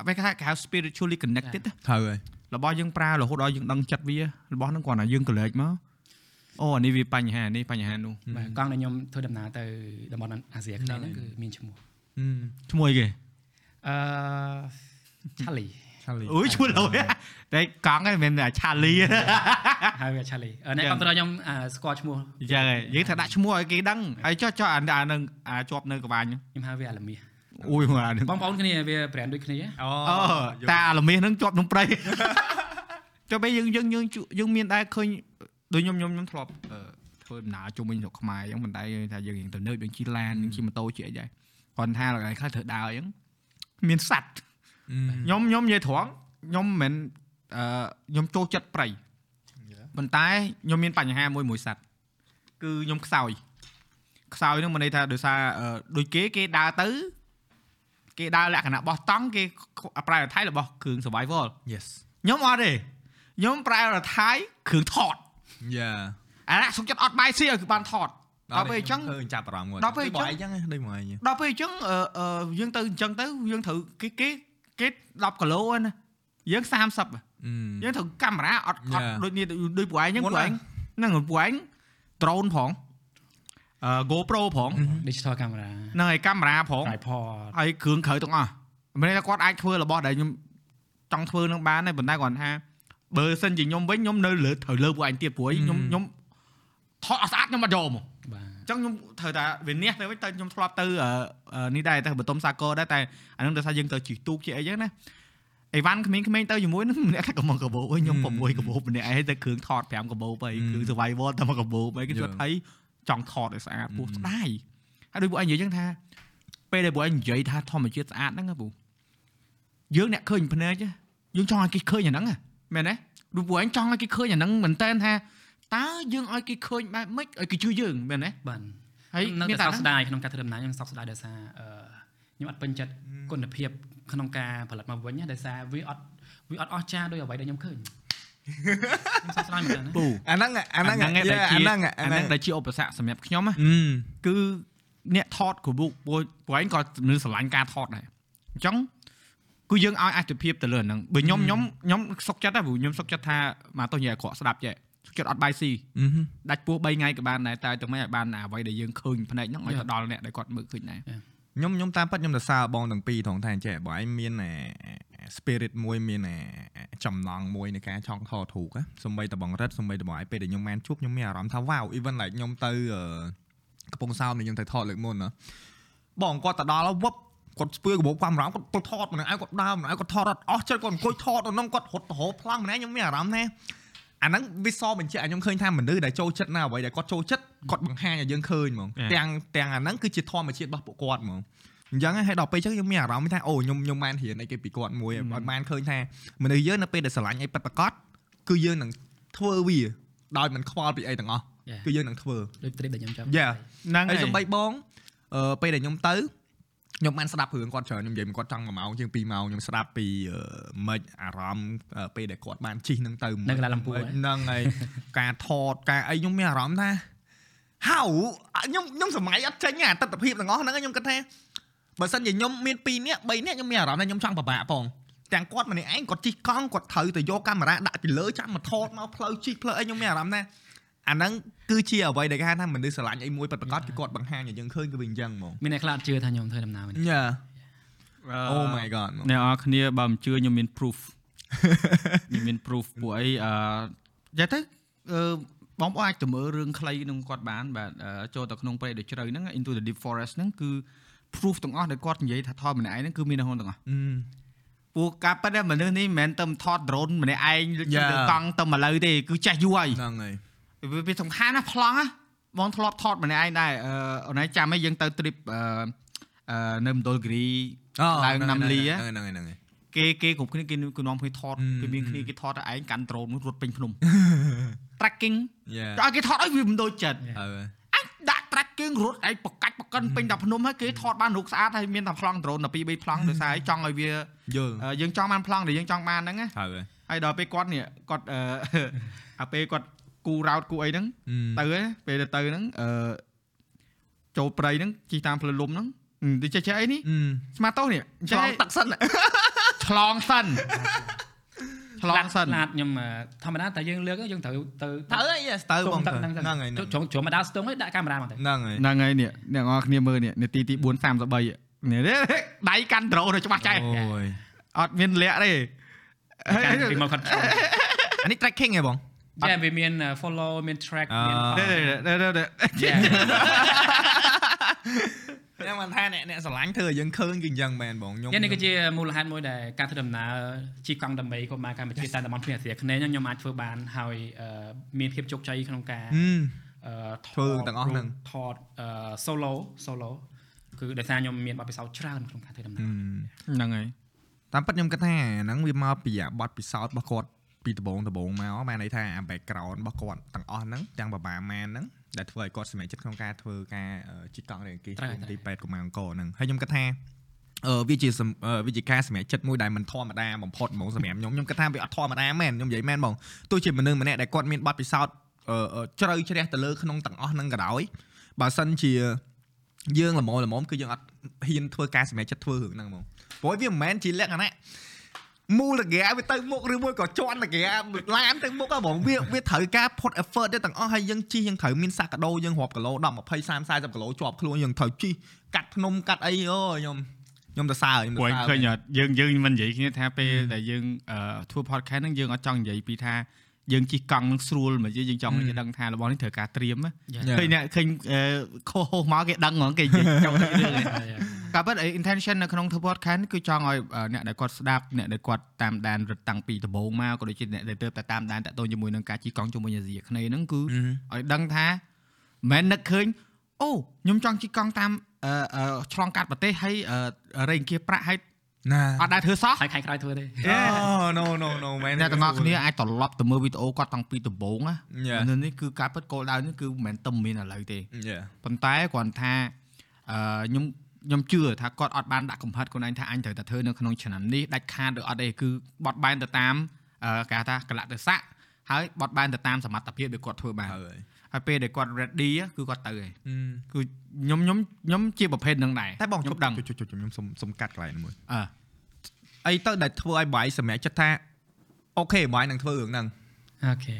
ពេលគេថាគេហៅ spiritually connected ណាត្រូវហើយរបស់យើងប្រើរហូតដល់យើងដឹងចិត្តវារបស់ហ្នឹងគ្រាន់តែយើងកលេចមកអូអានេះវាបញ្ហានេះបញ្ហានោះបាទកង់ដែលខ្ញុំធ្វើដំណើរទៅតំបន់អាស៊ីអាគ្នេយ៍ហ្នឹងគឺមានឈ្មោះអឺឈ្មោះអីគេអឺ Charlie ឆាលី អូយឈ្មោះលោតែកង់ហ្នឹងមិនមែនឆាលីហើយវា Charlie អឺអ្នកគ្រប់គ្រងខ្ញុំអឺស្គាល់ឈ្មោះចឹងហើយយើងថាដាក់ឈ្មោះឲ្យគេដឹងហើយចុះចុះអាអានឹងជាប់នៅក្បាញ់ខ្ញុំហៅវាអាឡាមីសអូយអានឹងបងប្អូនគ្នាវា brand ដូចគ្នាអូអូតែអាលមាសហ្នឹងជាប់ក្នុងព្រៃចុះពេលយើងយើងយើងយើងមានដែរឃើញដូចខ្ញុំខ្ញុំខ្ញុំធ្លាប់អឺធ្វើដំណើរជុំវិញស្រុកខ្មែរអញ្ចឹងមិនដែរថាយើងរៀងទៅនៅយើងជិះឡានយើងជិះម៉ូតូជិះអីដែរគាត់ថាកន្លែងខ្លះត្រូវដើរអញ្ចឹងមានសัตว์ ខ្ញុំខ្ញុំនិយាយត្រង់ខ្ញុំមិនមែនអឺខ្ញុំចូលចិត្តព្រៃប៉ុន្តែខ្ញុំមានបញ្ហាមួយមួយសัตว์គឺខ្ញុំខ្សោយខ្សោយហ្នឹងមិនន័យថាដោយសារអឺដូចគេគេដើរទៅគេដើរលក្ខណៈបោះតង់គេប្រើអថៃរបស់គ្រឿង survival yes ខ្ញុំអត់ទេខ្ញុំប្រើអថៃគ្រឿងថត yeah អាណាសុកចិត្តអត់បាយស៊ីឲ្យគឺបានថតដល់ពេលអញ្ចឹងឃើញចាប់អារម្មណ៍គាត់ដល់ពេលអញ្ចឹងអញ្ចឹងដូចមកអញ្ចឹងដល់ពេលអញ្ចឹងអឺអឺយើងទៅអញ្ចឹងទៅយើងត្រូវគេគេ គេ10គីឡូហ្នឹងណាយើង30អឺយើងត្រូវកាមេរ៉ាអត់អត់ Yeah. ដូចនេះដូចពួកឯងហ្នឹងមុពួកនឯណាងហ្នឹងពួកឯង drone ផងអឺ GoPro ផង digital camera ហ្នឹងហើយកាមេរ៉ាផង tripod ហើយគ្រឿងក្រៅទាំងអស់មិនមែនថាគាត់អាចធ្វើរបស់ដែលខ្ញុំចង់ធ្វើនឹងបានទេប៉ុន្តែគាត់ថាបើសិនជាខ្ញុំវិញខ្ញុំនៅលើត្រូវលើពួកឯងទៀតព្រោះខ្ញុំខ្ញុំថតអត់ស្អាតខ្ញុំអត់យកមកបាទ អញ្ចឹងខ្ញុំត្រូវតែវិនិច្ឆ័យទៅវិញទៅខ្ញុំធ្លាប់ទៅអឺអឺនេះដែរទៅបតុមសាគរដែរតែអានឹងដោយសារយើងទៅជីកទូកជាអីចឹងណាអីវ៉ាន់ក្មេងៗទៅជាមួយនឹងម្នាក់តែកំងកបោវិញខ្ញុំ6កបោម្នាក់ឯងទៅគ្រឿងថត5កបោទៅគឺ survival តែមកកបោទៅគេគាត់ឲ្យចង់ថតឲ្យស្អាតពោះស្ដាយហើយដូចពួកឯងនិយាយចឹងថាពេលដែលពួកឯងនិយាយថាធម្មជាតិស្អាតហ្នឹងណាពូយើងអ្នកឃើញភ្នែកយើងចង់ឲ្យគេឃើញអាហ្នឹងណាមែនទេដូចពួកឯងចង់ឲ្យគេឃើញអាហ្នឹងមែនតើថា តើយើងឲ្យគេឃើញបែបម៉េចឲ្យគេជឿយើងមែនទេបាទហើយនៅមានតែតែសោកស្ដាយក្នុងការធ្វើដំណើរខ្ញុំសោកស្ដាយដោយសារអឺខ្ញុំអត់ពេញចិត្តគុណភាពក្នុងការផលិតមកវិញណាដោយសារវាអត់វាអត់អស្ចារ្យដោយអ្វីដែលខ្ញុំឃើញខ្ញុំសោកស្ដាយមែនតើណាពូអាហ្នឹងអាហ្នឹងអាអាដែលជាហ្នឹងអាអាហ្នឹងហ្នឹងដែលជាឧបសគ្គសម្រាប់ខ្ញុំណាអឺគឺអ្នកថតគ្រូបុកពួកពួកឯងក៏នឹងស្រឡាញ់ការថតដែរអញ្ចឹងគឺយើងឲ្យអត្ថភាពទៅលើអាហ្នឹងបើខ្ញុំខ្ញុំខ្ញុំសុកចិត្តដែរព្រោះខ្ញុំសុកចិត្តថាមកទោះនិយាយអាក្រក់ស្ដាប់ចេះ សុកចិត្តអត់បាយស៊ីអឺដាច់ពោះ3ថ្ងៃក៏បានដែរតែទៅមិនឲ្យបានអ្វីដែលយើងឃើញផ្នែកហ្នឹងឲ្យទៅដល់អ្នកដែលគាត់មើលឃើញដែរខ្ញុំខ្ញុំតាមពិតខ្ញុំទៅសើបងទាំងពីរត្រង់ថាអញ្ចេះបើឯងមានអា spirit មួយមានអាចំណងមួយនៃការចង់ថតរូបណាសំបីតបងរិតសំបីតបងឯងពេលដែលខ្ញុំបានជួបខ្ញុំមានអារម្មណ៍ថា wow even like ខ្ញុំទៅអឺកំពង់សោមនេះខ្ញុំទៅថតលើកមុនណាបងគាត់ទៅដល់វឹបគាត់ស្ពឿកាបូបកាមេរ៉ាគាត់ទៅថតម្នាក់ឯងគាត់ដើរម្នាក់ឯងគាត់ថតអត់អស់ចិត្តគាត់អង្គុយថតនៅក្នុងគាត់រត់ទៅរោប្លង់ម្នាក់ខ្ញុំមានអារម្មណ៍ថា អាហ្នឹងវាសបញ្ជាក់ឲ្យខ្ញុំឃើញថាមនុស្សដែលចូលចិត្តណាអ្វីដែលគាត់ចូលចិត្តគាត់បង្ហាញឲ្យយើងឃើញហ្មងទាំងទាំងអាហ្នឹងគឺជាធម្មជាតិរបស់ពួកគាត់ហ្មងអញ្ចឹងហើយដល់ពេលអញ្ចឹងខ្ញុំមានអារម្មណ៍ថាអូខ្ញុំខ្ញុំបានរៀនអីគេពីគាត់មួយឲ្យបានឃើញថាមនុស្សយើងនៅពេលដែលស្រឡាញ់អីពិតប្រាកដគឺយើងនឹងធ្វើវាដោយមិនខ្វល់ពីអីទាំងអស់គឺយើងនឹងធ្វើដូចទ្រីបដែលខ្ញុំចាប់យ៉ាហ្នឹងហើយហើយសំបីបងអឺពេលដែលខ្ញុំទៅ ខ្ញុំបានស្ដាប់រឿងគាត់ច្រើនខ្ញុំនិយាយមកគាត់ចង់1ម៉ោងជាង2ម៉ោងខ្ញុំស្ដាប់ពីអឺមិនអារម្មណ៍អឺពេលដែលគាត់បានជិះនឹងទៅនៅកន្លែងលំពួរហ៎ហ្នឹងហើយការថតការអីខ្ញុំមានអារម្មណ៍ថាហៅខ្ញុំខ្ញុំសម័យអត់ចេញអាទស្សនភាពទាំងអស់ហ្នឹងខ្ញុំគិតថាបើសិនជាខ្ញុំមាន2នាក់3នាក់ខ្ញុំមានអារម្មណ៍ថាខ្ញុំចង់ពិបាកផងទាំងគាត់ម្នាក់ឯងគាត់ជិះកង់គាត់ត្រូវទៅយកកាមេរ៉ាដាក់ពីលើចាំមកថតមកផ្លូវជិះផ្លូវអីខ្ញុំមានអារម្មណ៍ថា អាហ្នឹងគឺជាអ្វីដែលគេហៅថាមនុស្សស្រឡាញ់អីមួយពិតប្រាកដគឺគាត់បង្ហាញឲ្យយើងឃើញគឺវាអញ្ចឹងហ្មងមានអ្នកខ្លះអត់ជឿថាខ្ញុំធ្វើដំណើរនេះយ៉ាអូ Oh my god ហ្មងអ្នកនរគ្នាបើមិនជឿខ្ញុំមាន proof ខ្ញុំមាន proof ពួកអីអឺនិយាយទៅអឺបងប្អូនអាចទៅមើលរឿងខ្លីក្នុងគាត់បានបាទអឺចូលទៅក្នុងព្រៃដ៏ជ្រៅហ្នឹង into the deep forest ហ្នឹងគឺ proof ទាំងអស់ដែលគាត់និយាយថាថតម្នាក់ឯងហ្នឹងគឺមាននៅក្នុងទាំងអស់អឺពួកការប៉ិតមនុស្សនេះមិនមែនទៅថត drone ម្នាក់ឯង Yeah. លើកង់ទៅមកលើទេគឺចេះយូរហើយហ្នឹងហើយ វាវាសំខាន់ណាស់ប្លង់ណាបងធ្លាប់ថតម្នាក់ឯងដែរអឺអូនឯងចាំឲ្យយើងទៅ trip អឺអឺនៅមណ្ឌលគិរីឡើងណាំលីហ៎ហ្នឹងហើយហ្នឹងហើយគេគេគ្រប់គ្នាគេគេនាំគ្នាថតអឺគេមានគ្នាគេថតតែឯងកាន់ drone នោះរត់ពេញភ្នំ tracking យ៉ាដល់គេថតឲ្យវាមិនដូចចិត្តអឺអញដាក់ tracking រត់ឯងបកាច់បកិនពេញតែភ្នំហើយគេថតបានរូបស្អាតហើយមានតែប្លង់ drone ដល់2 3ប្លង់ដោយសារឲ្យចង់ឲ្យវាយល់អឺយើងចង់បានប្លង់ដែលយើងចង់បានហ្នឹងណាហើយហើយដល់ពេលគាត់នេះគាត់អឺអាពេលគាត់ គូរ៉ោតគូអីហ្នឹងទៅហ៎ពេលទៅទៅហ្នឹងអឺចូលព្រៃហ្នឹងជិះតាមផ្លូវលំហ្នឹងទៅចេះចេះអីនេះអឺស្មាតោនេះឆ្លងទឹកសិនឆ្លងសិនឆ្លងសិនឡាតខ្ញុំអឺធម្មតាតែយើងលើកយើងត្រូវទៅទៅអីស្ទើបងទៅទៅហ្នឹងហ្នឹងហើយជ្រុំជ្រុំមកដល់ស្ទងហើយដាក់កាមេរ៉ាមកទៅហ្នឹងហើយហ្នឹងហើយនេះអ្នកនរគ្នាមើលនេះនាទីទី4 33នេះដៃកាន់ដ្រូនច្បាស់ចេះអូយអត់មានលាក់ទេកាន់ពីមកគាត់ឆ្លងអានេះ tracking ហ៎បង យ៉ាវាមាន follow មាន track មានអឺយ៉ាខ្ញុំមិនថាអ្នកអ្នកស្រឡាញ់ធ្វើឲ្យយើងឃើញគឺអញ្ចឹងមែនបងខ្ញុំយ៉ានេះគឺជាមូលហេតុមួយដែលការធ្វើដំណើរជិះកង់ដើម្បីកុំមកកម្ពុជាតែតំបន់ភ្នំអាស៊ីអាគ្នេយ៍ខ្ញុំអាចធ្វើបានហើយអឺមានភាពជោគជ័យក្នុងការហឹមអឺថធ្វើទាំងអស់ហ្នឹងថតអឺ solo solo គឺដោយសារខ្ញុំមានបទពិសោធន៍ច្រើនក្នុងការធ្វើដំណើរហ្នឹងហើយតាមពិតខ្ញុំគិតថាអាហ្នឹងវាមកពីអាបទពិសោធន៍របស់គាត់ ពីដំបងដំបងមកបានន័យថាអា background របស់គាត់ទាំងអស់ហ្នឹងទាំងបបាម៉ានហ្នឹងដែលធ្វើឲ្យគាត់សម្រេចចិត្តក្នុងការធ្វើការអឺជីកកង់រេងគេត្រូវហើយទីពេទ្យកុមារអង្គរហ្នឹងហើយខ្ញុំគិតថាអឺវាជាសំអឺវាជាការសម្រេចចិត្តមួយដែលមិនធម្មតាបំផុតហ្មងសម្រាប់ខ្ញុំខ្ញុំគិតថាវាអត់ធម្មតាមែនខ្ញុំនិយាយមែនបងទោះជាមនុស្សម្នាក់ដែលគាត់មានបទពិសោធន៍អឺអឺជ្រៅជ្រះទៅលើក្នុងទាំងអស់ហ្នឹងក៏ដោយបើសិនជាយើងល្មមល្មមគឺយើងអត់ហ៊ានធ្វើការសម្រេចចិត្តធ្វើរឿងហ្នឹងហ្មងព្រោះវាមិនមែនជាលក្ខណៈ មូលតាហ្គាវាទៅមុខឬមួយក៏ជន់តាហ្គាឡានទៅមុខហ៎បងវាវាត្រូវការ put effort ទៅទាំងអស់ហើយយើងជិះយើងត្រូវមានសាកដោយើងរាប់គីឡូ10 20 30 40គីឡូជាប់ខ្លួនយើងត្រូវជិះកាត់ភ្នំកាត់អីអូខ្ញុំខ្ញុំទៅសើខ្ញុំព្រោះទៅសើឃើញអត់យើងយើងមិននិយាយគ្នាថាពេលដែលយើងអឺធ្វើ podcast ហ្នឹងយើងអត់ចង់និយាយពីថាយើងជិះកង់នឹងស្រួលមកយើងចង់ឲ្យគេដឹងថារបស់នេះត្រូវការត្រៀមណា Yeah. ឃើញអ្នកឃើញអឺខុសមកគេដឹងហ្មងគេនិយាយចង់និយាយរឿងហ្នឹង Yeah. ក៏ប៉ុន្តែ intention នៅក្នុងធ្វើ podcast គឺចង់ឲ្យអឺអ្នកដែលគាត់ស្ដាប់អ្នកដែលគាត់តាមដានរត់តាំងពីដំបូងមកក៏ដូចជាអ្នកដែលទៅតែតាមដានតាក់ទងជាមួយនឹងការជិះកង់ជាមួយអាស៊ីអាគ្នេយ៍ហ្នឹងគឺឲ្យដឹងថាមិនមែននឹកឃើញអូខ្ញុំចង់ជិះកង់តាមអឺអឺឆ្លងកាត់ប្រទេសហើយអឺរែងគៀប្រាក់ហើយណាអត់ដែរធ្វើសោះហើយខែក្រោយធ្វើទេអូ no no no មែនអ្នកទាំងអស់គ្នាអាចត្រឡប់ទៅមើលវីដេអូគាត់តាំងពីដំបូងណា Yeah. នៅនេះគឺការពិតគោលដៅនេះគឺមិនមែនតែមានឥឡូវទេ Yeah. ប៉ុន្តែគ្រាន់ថាអឺខ្ញុំ ខ្ញុំជឿថាគាត់អត់បានដាក់កំហិតខ្លួនឯងថាអញត្រូវតែធ្វើនៅក្នុងឆ្នាំនេះដាច់ខាតឬអត់ទេគឺបត់បែនទៅតាមអឺគេហៅថាកលៈទេសៈហើយបត់បែនទៅតាមសមត្ថភាពដែលគាត់ធ្វើបានហើយហើយពេលដែលគាត់ ready គឺគាត់ទៅហើយហឹមគឺខ្ញុំខ្ញុំខ្ញុំជាប្រភេទហ្នឹងដែរតែបងខ្ញុំជប់ដឹងជប់ជប់ខ្ញុំសុំសុំកាត់កន្លែងនេះមួយអឺអីទៅដែលធ្វើឲ្យបងសម្រេចចិត្តថា okay បងនឹងធ្វើរឿងហ្នឹង okay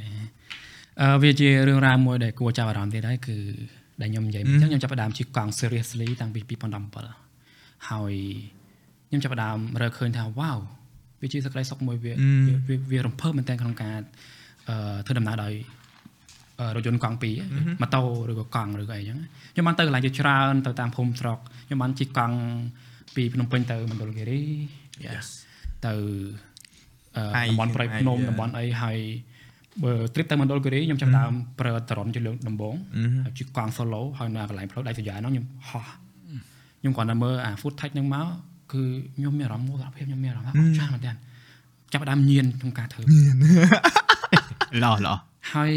អឺវាជារឿងរ៉ាវមួយដែលគួរចាប់អារម្មណ៍ទៀតហើយគឺ ដែលខ្ញុំនិយាយអញ្ចឹងខ្ញុំចាប់ផ្ដើមជិះកង់ seriously តាំងពី2017ហើយខ្ញុំចាប់ផ្ដើមរើឃើញថាវ៉ាវវាជាសក្តីសុខមួយវាវាវាវារំភើបមែនទែនក្នុងការអឺធ្វើដំណើរដោយអឺរថយន្តកង់ពីរម៉ូតូឬក៏កង់ឬក៏អីចឹងខ្ញុំបានទៅកន្លែងជាច្រើនទៅតាមភូមិស្រុកខ្ញុំបានជិះកង់ពីភ្នំពេញទៅមណ្ឌលគិរី Yes ទៅអឺហើយតំបន់ប្រៃភ្នំហើយតំបន់អីហើយ បើ trip ទៅមណ្ឌលគិរីខ្ញុំចាប់ផ្ដើមប្រើតរ៉ុនជាលើកដំបូងអឺហើយជិះកង់ solo ហើយនៅកន្លែងផ្លូវដៃសយ៉ាហ្នឹងខ្ញុំហោះខ្ញុំគ្រាន់តែមើលអា footage ហ្នឹងមកគឺខ្ញុំមានអារម្មណ៍មោទនភាពខ្ញុំមានអារម្មណ៍ថាអស្ចារ្យមែនតើចាប់ផ្ដើមញៀនក្នុងការធ្វើល្អល្អហើយ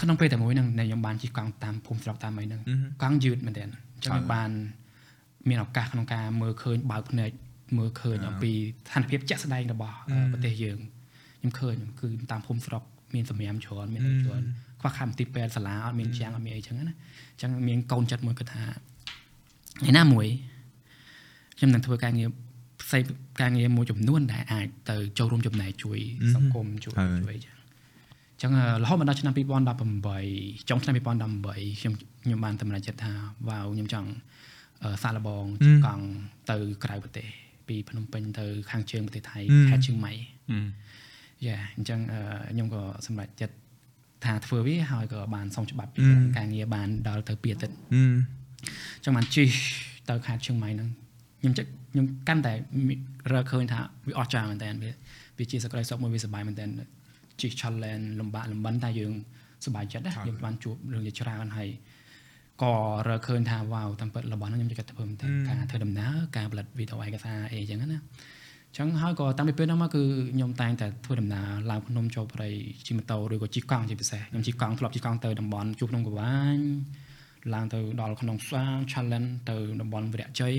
ក្នុងពេលតែមួយហ្នឹងដែលខ្ញុំបានជិះកង់តាមភូមិស្រុកតាមអីហ្នឹងកង់យឺតមែនតើអញ្ចឹងខ្ញុំបានមានឱកាសក្នុងការមើលឃើញបើកភ្នែកមើលឃើញអំពីស្ថានភាពជាក់ស្ដែងរបស់អឺប្រទេសយើង ខ្ញុំឃើញគឺតាមភូមិស្រុកមានសម្រាមច្រើនមានអីច្រើនខ្វះខាតមន្ទីរពេទ្យសាលាអត់មានជាងអត់មានអីចឹងណាអញ្ចឹងមានកូនចិត្តមួយគាត់ថាឯណាមួយខ្ញុំនឹងធ្វើការងារផ្សេងការងារមួយចំនួនដែលអាចទៅចូលរួមចំណែកជួយសង្គមជួយហើយជួយអញ្ចឹងអញ្ចឹងអឺរហូតមកដល់ឆ្នាំ2018ចុងឆ្នាំ2018ខ្ញុំខ្ញុំបានសម្រេចចិត្តថាវ៉ាវខ្ញុំចង់អឺសាកល្បងជិះកង់ទៅក្រៅប្រទេសពីភ្នំពេញទៅខាងជើងប្រទេសថៃខេត្តជើងម៉ៃ យ៉ាអញ្ចឹងអឺខ្ញុំក៏សម្រេចចិត្តថាធ្វើវាហើយក៏បានសុំច្បាប់ពីការងារបានដល់ទៅពីអាទិត្យអឺអញ្ចឹងបានជិះទៅខេត្តជើងម៉ៃហ្នឹងខ្ញុំចិត្តខ្ញុំកាន់តែមានរកឃើញថាវាអស្ចារ្យមែនតើវាវាជាសក្តីសុខមួយវាសប្បាយមែនតើជិះ challenge លំបាកលំបិនតែយើងសប្បាយចិត្តណាយើងបានជួបរឿងជាច្រើនហើយក៏រកឃើញថាវ៉ាវតាមពិតរបស់ហ្នឹងខ្ញុំចូលចិត្តធ្វើមែនតើការធ្វើដំណើរការផលិតវីដេអូឯកសារអីចឹងណាអញ្ចឹងហើយក៏តាំងពីពេលហ្នឹងមកគឺខ្ញុំតែងតែធ្វើដំណើរឡើងភ្នំចូលព្រៃជិះម៉ូតូឬក៏ជិះកង់ជាពិសេសខ្ញុំជិះកង់ធ្លាប់ជិះកង់ទៅតំបន់ជួបភ្នំកវាញឡើងទៅដល់ក្នុងផ្សារ challenge ទៅតំបន់វិរៈជ័យ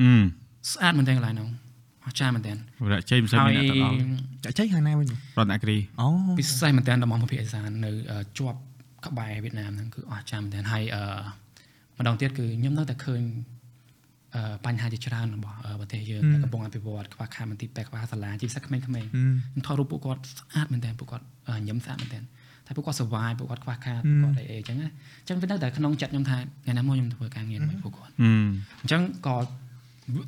អឺស្អាតមែនទែនកន្លែងហ្នឹងអស្ចារ្យមែនទែនវរៈជ័យមិនសិនហើមានយអ្នកទៅដល់ចាក់ចៃខាងណាវិញរតនគិរីអូពិសេសមែនទែនតំបន់ភូមិភាគឦសាននៅអឺជាប់ក្បែរវៀតណាមហ្នឹងគឺអស្ចារ្យមែនទែនហើយអឺម្ដងទៀតគឺខ្ញុំនៅតែឃើញអឺ បញ្ហាជាច្រើនរបស់អឺប្រទេសយើងដែលកំពុងអភិវឌ្ឍខ្វះខាតមន្ទីរពេទ្យខ្វះសាលាជាពិសេសក្មេងៗខ្ញុំថតរូបពួកគាត់ស្អាតមែនទែនពួកគាត់អឺញញឹមស្អាតមែនទែនតែពួកគាត់ survive ពួកគាត់ខ្វះខាតពួកគាត់អីអីចឹងណាអញ្ចឹងវានៅតែក្នុងចិត្តខ្ញុំថាថ្ងៃណាមួយខ្ញុំធ្វើការងារជាមួយពួកគាត់អឺអញ្ចឹងក៏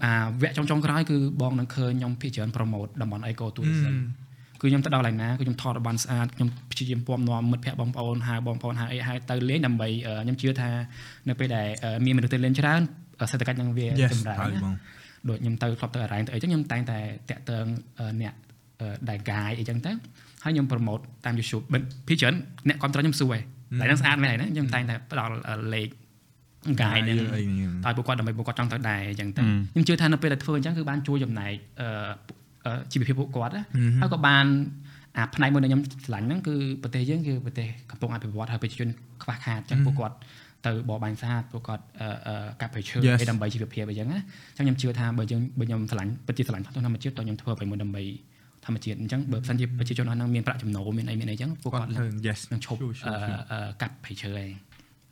អាវគ្គចុងចុងក្រោយគឺបងនឹងឃើញខ្ញុំភាគច្រើនប្រម៉ូតតំបន់ Eco Tourism គឺខ្ញុំទៅដល់កន្លែងណាគឺខ្ញុំថតឲ្យបានស្អាតខ្ញុំព្យាយាមពំនាំមិត្តភ័ក្តិបងប្អូនហៅបងប្អូនហៅអីហៅទៅលេងដើម្បីអឺខ្ញុំជឿថានៅពេលដែលអឺមានមនុស្សទៅលេងច្រើនអឺ សេដ្ឋកិច្ចនឹងវា Yes ចម្រើនហើយណាបងដូចខ្ញុំទៅធ្លាប់ទៅអរ៉ែងទៅអីចឹងខ្ញុំតែងតែតាក់ទងអឺអ្នកអឺដែល guide អីចឹងទៅហើយខ្ញុំប្រម៉ូតតាម YouTube បិទភាគច្រើនអ្នកគ្រប់គ្រងខ្ញុំសួរឯងតែហ្នឹងស្អាតមែនហើយណាខ្ញុំតែងតែផ្ដល់អឺលេខ guide ហ្នឹងអីឲ្យពួកគាត់ដើម្បីពួកគាត់ចង់ទៅដែរអញ្ចឹងទៅខ្ញុំជឿថានៅពេលដែលធ្វើអញ្ចឹងគឺបានជួយចំណែកអឺអឺជីវភាពពួកគាត់ណាហើយក៏បានអាផ្នែកមួយដែលខ្ញុំឆ្លាញ់ហ្នឹងគឺប្រទេសយើងគឺប្រទេសកំពុងអភិវឌ្ឍហើយប្រជាជនខ្វះខាតអញ្ចឹងពួកគាត់ ទៅបរបាញ់ស្អាតពួកគាត់អឺអឺកាប់ព្រៃឈើ Yes. ឲ្យដើម្បីជីវភាពអញ្ចឹងណាអញ្ចឹងខ្ញុំជឿថាបើយើងបើខ្ញុំឆ្លាញ់ពិតជាឆ្លាញ់ធម្មជាតិតើខ្ញុំធ្វើអ្វីមួយដើម្បីធម្មជាតិអញ្ចឹងបើមិនជាប្រជាជនអស់ហ្នឹងមានប្រាក់ចំណូលមានអីមានអីអញ្ចឹងពួកគាគាត់ត់ធ្វើ yes នឹងឈប់ Sure, sure, អឺ sure. អឺកាប់ព្រៃឈើឯង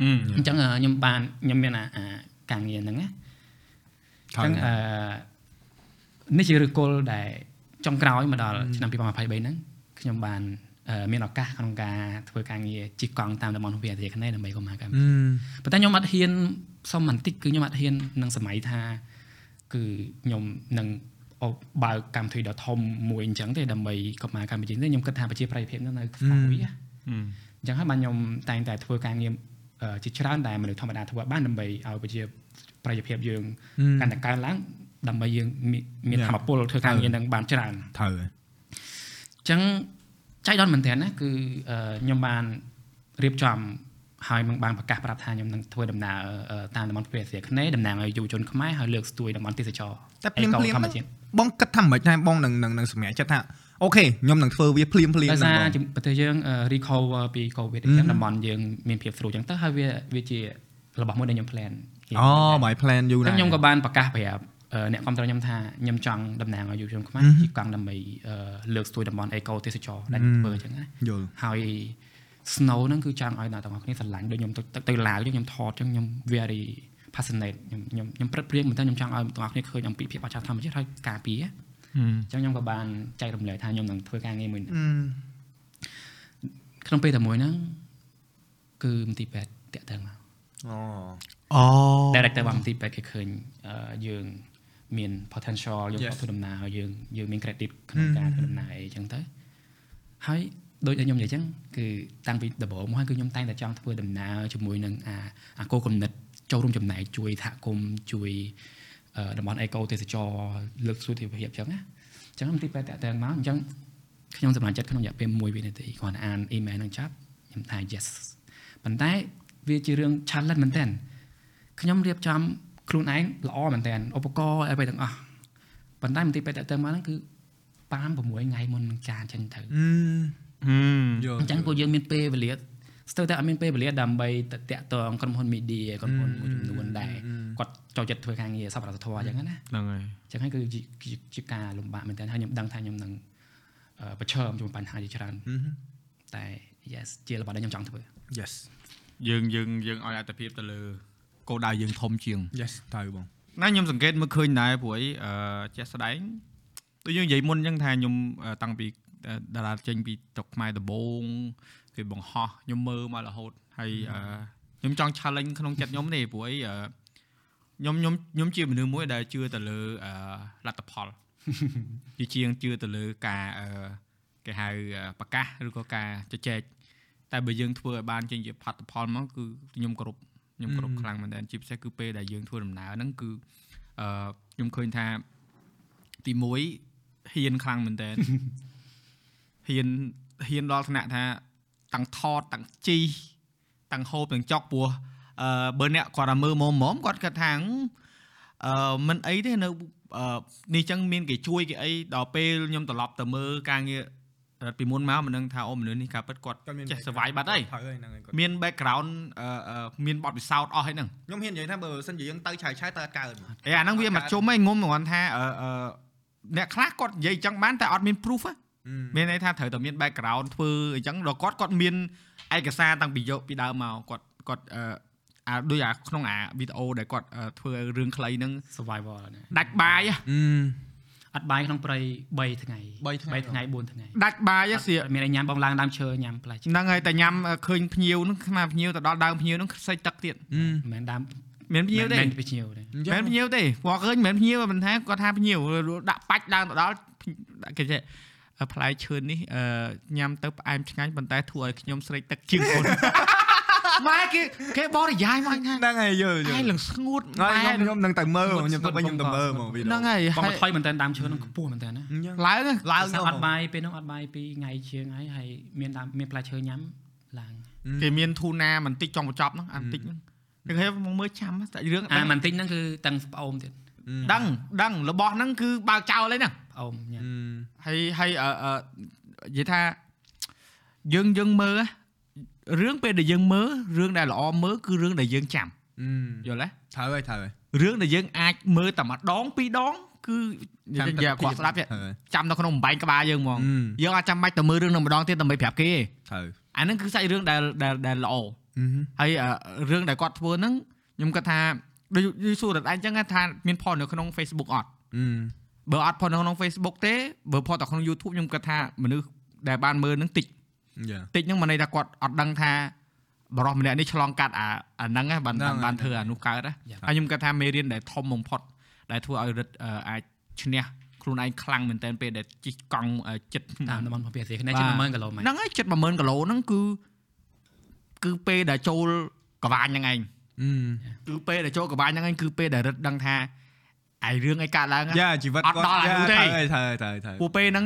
អឺអញ្ចឹងអឺខ្ញុំបានខ្ញុំមានអាអាការងារហ្នឹងណាអញ្ចឹងអឺនេះជាឫសគល់ដែលចុងក្រោយមកដល់ឆ្នាំ2023ហ្នឹងខ្ញុំបានអឺ មានឱកាសក្នុងការធ្វើការងារជិះកង់តាមតំបន់ភូមិភាគអាស៊ីអាគ្នេយ៍ដើម្បីកុំមកកម្មអឺប៉ុន្តែខ្ញុំអត់ហ៊ានសុំបន្តិចគឺខ្ញុំអត់ហ៊ាននឹងសម័យថាគឺខ្ញុំនឹងអូបើកកម្មវិធីដ៏ធំមួយអញ្ចឹងទេដើម្បីកុំមកកម្ពុជាទេខ្ញុំគិតថាប្រជាប្រិយភាពនោះនៅខ្សោយអឺអញ្ចឹងហើយបានខ្ញុំតែងតែធ្វើការងារអឺជាច្រើនដែលមនុស្សធម្មតាធ្វើអត់បានដើម្បីឲ្យប្រជាប្រិយភាពយើងកាន់តែកើនឡើងដើម្បីយើងមានមាន Yeah. ធម៌ពលធ្វើការងារនឹងបានច្រើនត្រូវអញ្ចឹង ចៃដន្យមែនទែនណាគឺអឺខ្ញុំបានរៀបចំហើយនឹងបានប្រកាសប្រាប់ថាខ្ញុំនឹងធ្វើដំណើរអឺតាមតំបន់ព្រះអាស៊ីអាគ្នេយ៍តំណាងឲ្យយុវជនខ្មែរហើយលើកស្ទួយតំបន់ទេសចរតែភ្លាមអេកូភ្លាមធម្មជាតិបងគិតថាមិនដែរបងនឹងនឹងនឹងសម្រេចចិត្តថាអូខេខ្ញុំនឹងធ្វើវាភ្លាមភ្លាមដោយហ្នឹងសារបងជំប្រទេសយើងអឺ recover ពី covid អញ្ចឹងតំបន់យើងមានភាពស្រួលអញ្ចឹងទៅហើយវាវាជារបស់មួយដែលខ្ញុំ plan អូបាយ plan យូរអញ្ណាចឹងស់ខ្ញុំក៏បានប្រកាសប្រាប់ អឺអ្នកគ្រប់គ្រងខ្ញុំថាខ្ញុំចង់តំណាងឲ្យយុវជនខ្មែរជិះកង់ដើម្បីអឺលើកស្ទួយតំបន់អេកូទេសចរដែលខ្ញុំធ្វើអញ្ចឹងណាយល់ហើយ snow ហ្នឹងគឺចង់ឲ្យអ្នកទាំងអស់គ្នាស្រឡាញ់ដូចខ្ញុំទៅទៅឡាវអញ្ចឹងខ្ញុំថតអញ្ចឹងខ្ញុំ very passionate ខ្ញុំខ្ញុំខ្ញុំព្រឹកព្រៀងមែនតើខ្ញុំចង់ឲ្យអ្នកទាំងអស់គ្នាឃើញអំពីភាពអស្ចារ្យធម្មជាតិហើយការពារអញ្ចឹងខ្ញុំក៏បានចែករំលែកថាខ្ញុំនឹងធ្វើការងារមួយនេះអឺក្នុងពេលតែមួយហ្នឹងគឺមន្ទីរពេទ្យតាក់ទងមកអូអូ director របស់មន្ទីរពេទ្យគេឃើញអឺយើង មាន potential យើង Yes. ក៏ធ្វើដំណើរយើងយើងមាន credit ក្នុងការធ្វើដំណើរអីចឹងទៅហើយដូចដែលខ្ញុំនិយាយចឹងគឺតាំងពីដំបូងមកហើយគឺខ្ញុំតែងតែចង់ធ្វើដំណើរជាមួយនឹងអាអាគោលគំនិតចូលរួមចំណែកជួយសហគមន៍ជួយអឺតំបន់អេកូទេសចរលើកសុខភាពអញ្ចឹងណាអញ្ចឹងទីពេលតាក់ទងមកអញ្ចឹងខ្ញុំសម្រេចចិត្តក្នុងរយៈពេល1វិនាទីគ្រាន់តែអានអ៊ីមែលនឹងចប់ខ្ញុំថា yes ប៉ុន្តែវាជារឿង challenge មែនតើខ្ញុំរៀបចំ ខ្លួនឯងល្អមែនតើឧបករណ៍អ្វីទាំងអស់ប៉ុន្តែមន្ទីរពេទ្យតាក់ទងមកហ្នឹងគឺ5 6ថ្ងៃមុននឹងចានចេញទៅអឺហឹមយល់អញ្ចឹងពួកយើងមានពេលវេលាស្ទើរតែអត់មានពេលវេលាដើម្បីទៅតាក់ទងក្រុមហ៊ុន media ក្រុមហ៊ុនមួយចំនួនដែរគាត់ចូលចិត្តធ្វើការងារសប្បុរសធម៌អញ្ចឹងណាហ្នឹងហើយអញ្ចឹងហើយគឺជាជាជាការលំបាកមែនតើហើយខ្ញុំដឹងថាខ្ញុំនឹងអឺប្រឈមជាមួយបញ្ហាជាច្រើនតែ yes ជារបស់ដែលខ្ញុំចង់ធ្វើ yes យើងយើងយើងឲ្យអត្តភាពទៅលើ គោលដៅយើងធំជាង yes ត្រូវបងណាខ្ញុំសង្កេតមើលឃើញដែរព្រោះអីអឺជាក់ស្ដែងដូចយើងនិយាយមុនអញ្ចឹងថាខ្ញុំអឺតាំងពីតារាចេញពីតុកខ្មែរដំបងគេបង្ហោះខ្ញុំមើលមករហូតហើយអឺខ្ញុំចង់ challenge ក្នុងចិត្តខ្ញុំទេព្រោះអីអឺខ្ញុំខ្ញុំខ្ញុំជាមនុស្សមួយដែលជឿទៅលើអឺលទ្ធផលជាជាងជឿទៅលើការអឺគេហៅអឺប្រកាសឬក៏ការជជែកតែបើយើងធ្វើឲ្យបានចេញជាផលិតផលមកគឺខ្ញុំគ្រប់ ខ្ញុំគ្រប់ខ្លាំងមែនទែនជាពិសេសគឺពេលដែលយើងធ្វើដំណើរហ្នឹងគឺអឺខ្ញុំឃើញថាទី1ហ៊ានខ្លាំងមែនទែនហ៊ានហ៊ានដល់ថ្នាក់ថាតាំងថតតាំងជីតាំងហូបតាំងចុកព្រោះអឺបើអ្នកគាត់តែមើលមុំមុំគាត់គិតថាហឹមអឺមិនអីទេនៅអឺនេះចឹងមានគេជួយគេអីដល់ពេលខ្ញុំត្រឡប់ទៅមើលការងារ រត់ពីមុនមកមិនដឹងថាអូមនុស្សនេះការពិតគាត់ចេះ survive បាត់ហើយត្រូវហើយហ្នឹងហើយគាត់មាន background អឺអឺមានបទពិសោធន៍អស់ហើយហ្នឹងខ្ញុំហ៊ាននិយាយថាបើសិនជាយើងទៅឆាយឆាយទៅអត់កើតអេអាហ្នឹងវាមកជុំឯងងុំគ្រាន់ថាអឺអឺអ្នកខ្លះគាត់និយាយចឹងបានតែអត់មាន proof ណាមានន័យថាត្រូវតែមាន background ធ្វើអញ្ចឹងដល់គាត់គាត់មានឯកសារតាំងពីយកពីដើមមកគាត់គាត់អឺអាដូចអាក្នុងអាវីដេអូដែលគាត់អឺធ្វើរឿងខ្លីហ្នឹង survival ណាដាច់បាយហ៎ អត់បាយក្នុងព្រៃ3ថ្ងៃ3ថ្ងៃ3ថ្ងៃ4ថ្ងៃដាច់បាយហ៎សៀអត់មានឲ្យញ៉ាំបងឡើងដើមឈើញ៉ាំផ្លែឈើហ្នឹងហើយតែញ៉ាំឃើញភ្ញៀវហ្នឹងស្មាភ្ញៀវទៅដល់ដើមភ្ញៀវហ្នឹងខ្សាច់ទឹកទៀតមិនមែនដើមមានភ្ញៀវទេមិនមែនភ្ញៀវទេមិនភ្ញៀវទេគាត់ឃើញមិនភ្ញៀវមិនថាគាត់ថាភ្ញៀវដាក់បាច់ឡើងទៅដល់គេចេះផ្លែឈើនេះអឺញ៉ាំទៅផ្អែមឆ្ងាញ់ប៉ុន្តែធ្វើឲ្យខ្ញុំស្រេកទឹកជាងមុន ម៉ែគេគេបរិយាយមកថាហ្នឹងហើយយល់យឯងល់ឡើងស្ងួតហើយម៉ែខ្ញុំខ្ញុំនឹងទៅមើលខ្ញុំទៅវិញខ្ញុំទៅមើលមកវីដេអូហ្នឹងហើយបងហើយថយមែនតើដើមឈើនឹងខ្ពស់មែនតើណាឡើងហ៎ឡើងអត់អត់បាយពេលនោះអត់បាយពីថ្ងៃជាងហើយហើយមានដើមមានផ្លែឈើញ៉ាំឡើងគេមានធូណាបន្តិចចង់បញ្ចប់ហ្នឹងអាបន្តិចហ្នឹងគេហៅមកមើលចាំសាច់រឿងអាមិនតិចហ្នឹងគឺតាំងប្អូនទៀតដឹងដឹងរបស់ហ្នឹងគឺបើកចោលហើយហ្នឹងប្អូនញ៉ាំហើយហើយអឺអឺនិយាយថាយើងយើងមើល រឿងពេលដែលយើងមើលរឿងដែលល្អមើលគឺរឿងដែលយើងចាំយល់ទេត្រូវហើយត្រូវហើយរឿងដែលយើងអាចមើលតែម្ដងពីរដងគឺនិយាយគាត់ស្ដាប់ចាំនៅក្នុងបំបែងក្បាលយើងហ្មងយើងអាចចាំបាច់ទៅមើលរឿងនឹងម្ដងទៀតដើម្បីប្រាប់គេទេត្រូវអាហ្នឹងគឺសាច់រឿងដែលដែលដែលល្អហើយរឿងដែលគាត់ធ្វើហ្នឹងខ្ញុំគាត់ថាដូចដូចសួរតែឯងចឹងថាមានផុសនៅក្នុង Facebook អត់បើអត់ផុសនៅក្នុង Facebook ទេបើផុសតែក្នុង YouTube ខ្ញុំគាត់ថាមនុស្សដែលបានមើលហ្នឹងតិចយ៉ា តិចហ្នឹងមិនន័យថាគាត់អត់ដឹងថាបរិសម្នាក់នេះឆ្លងកាត់អាអាហ្នឹងហ្នឹងបានបានធ្វើអានោះកើតណាហើយខ្ញុំគាត់ថាមេរៀនដែលធំបំផុតដែលធ្វើឲ្យរិទ្ធអាចឈ្នះខ្លួនឯងខ្លាំងមែនតើពេលដែលជិះកង់ចិត្តតាមតំបន់ភពភាគគ្នាជិត10000គីឡូម៉ែត្រហ្នឹងហើយចិត្ត10000គីឡូហ្នឹងគឺគឺពេលដែលចូលកវាញហ្នឹងឯងគឺពេលដែលចូលកវាញហ្នឹងឯងគឺពេលដែលរិទ្ធដឹងថា ឯរឿងឯកើតឡើងយ៉ាជីវិតអត់ដល់អានោះទេត្រូវហើយត្រូវត្រូវត្រូវពួកពេលហ្នឹង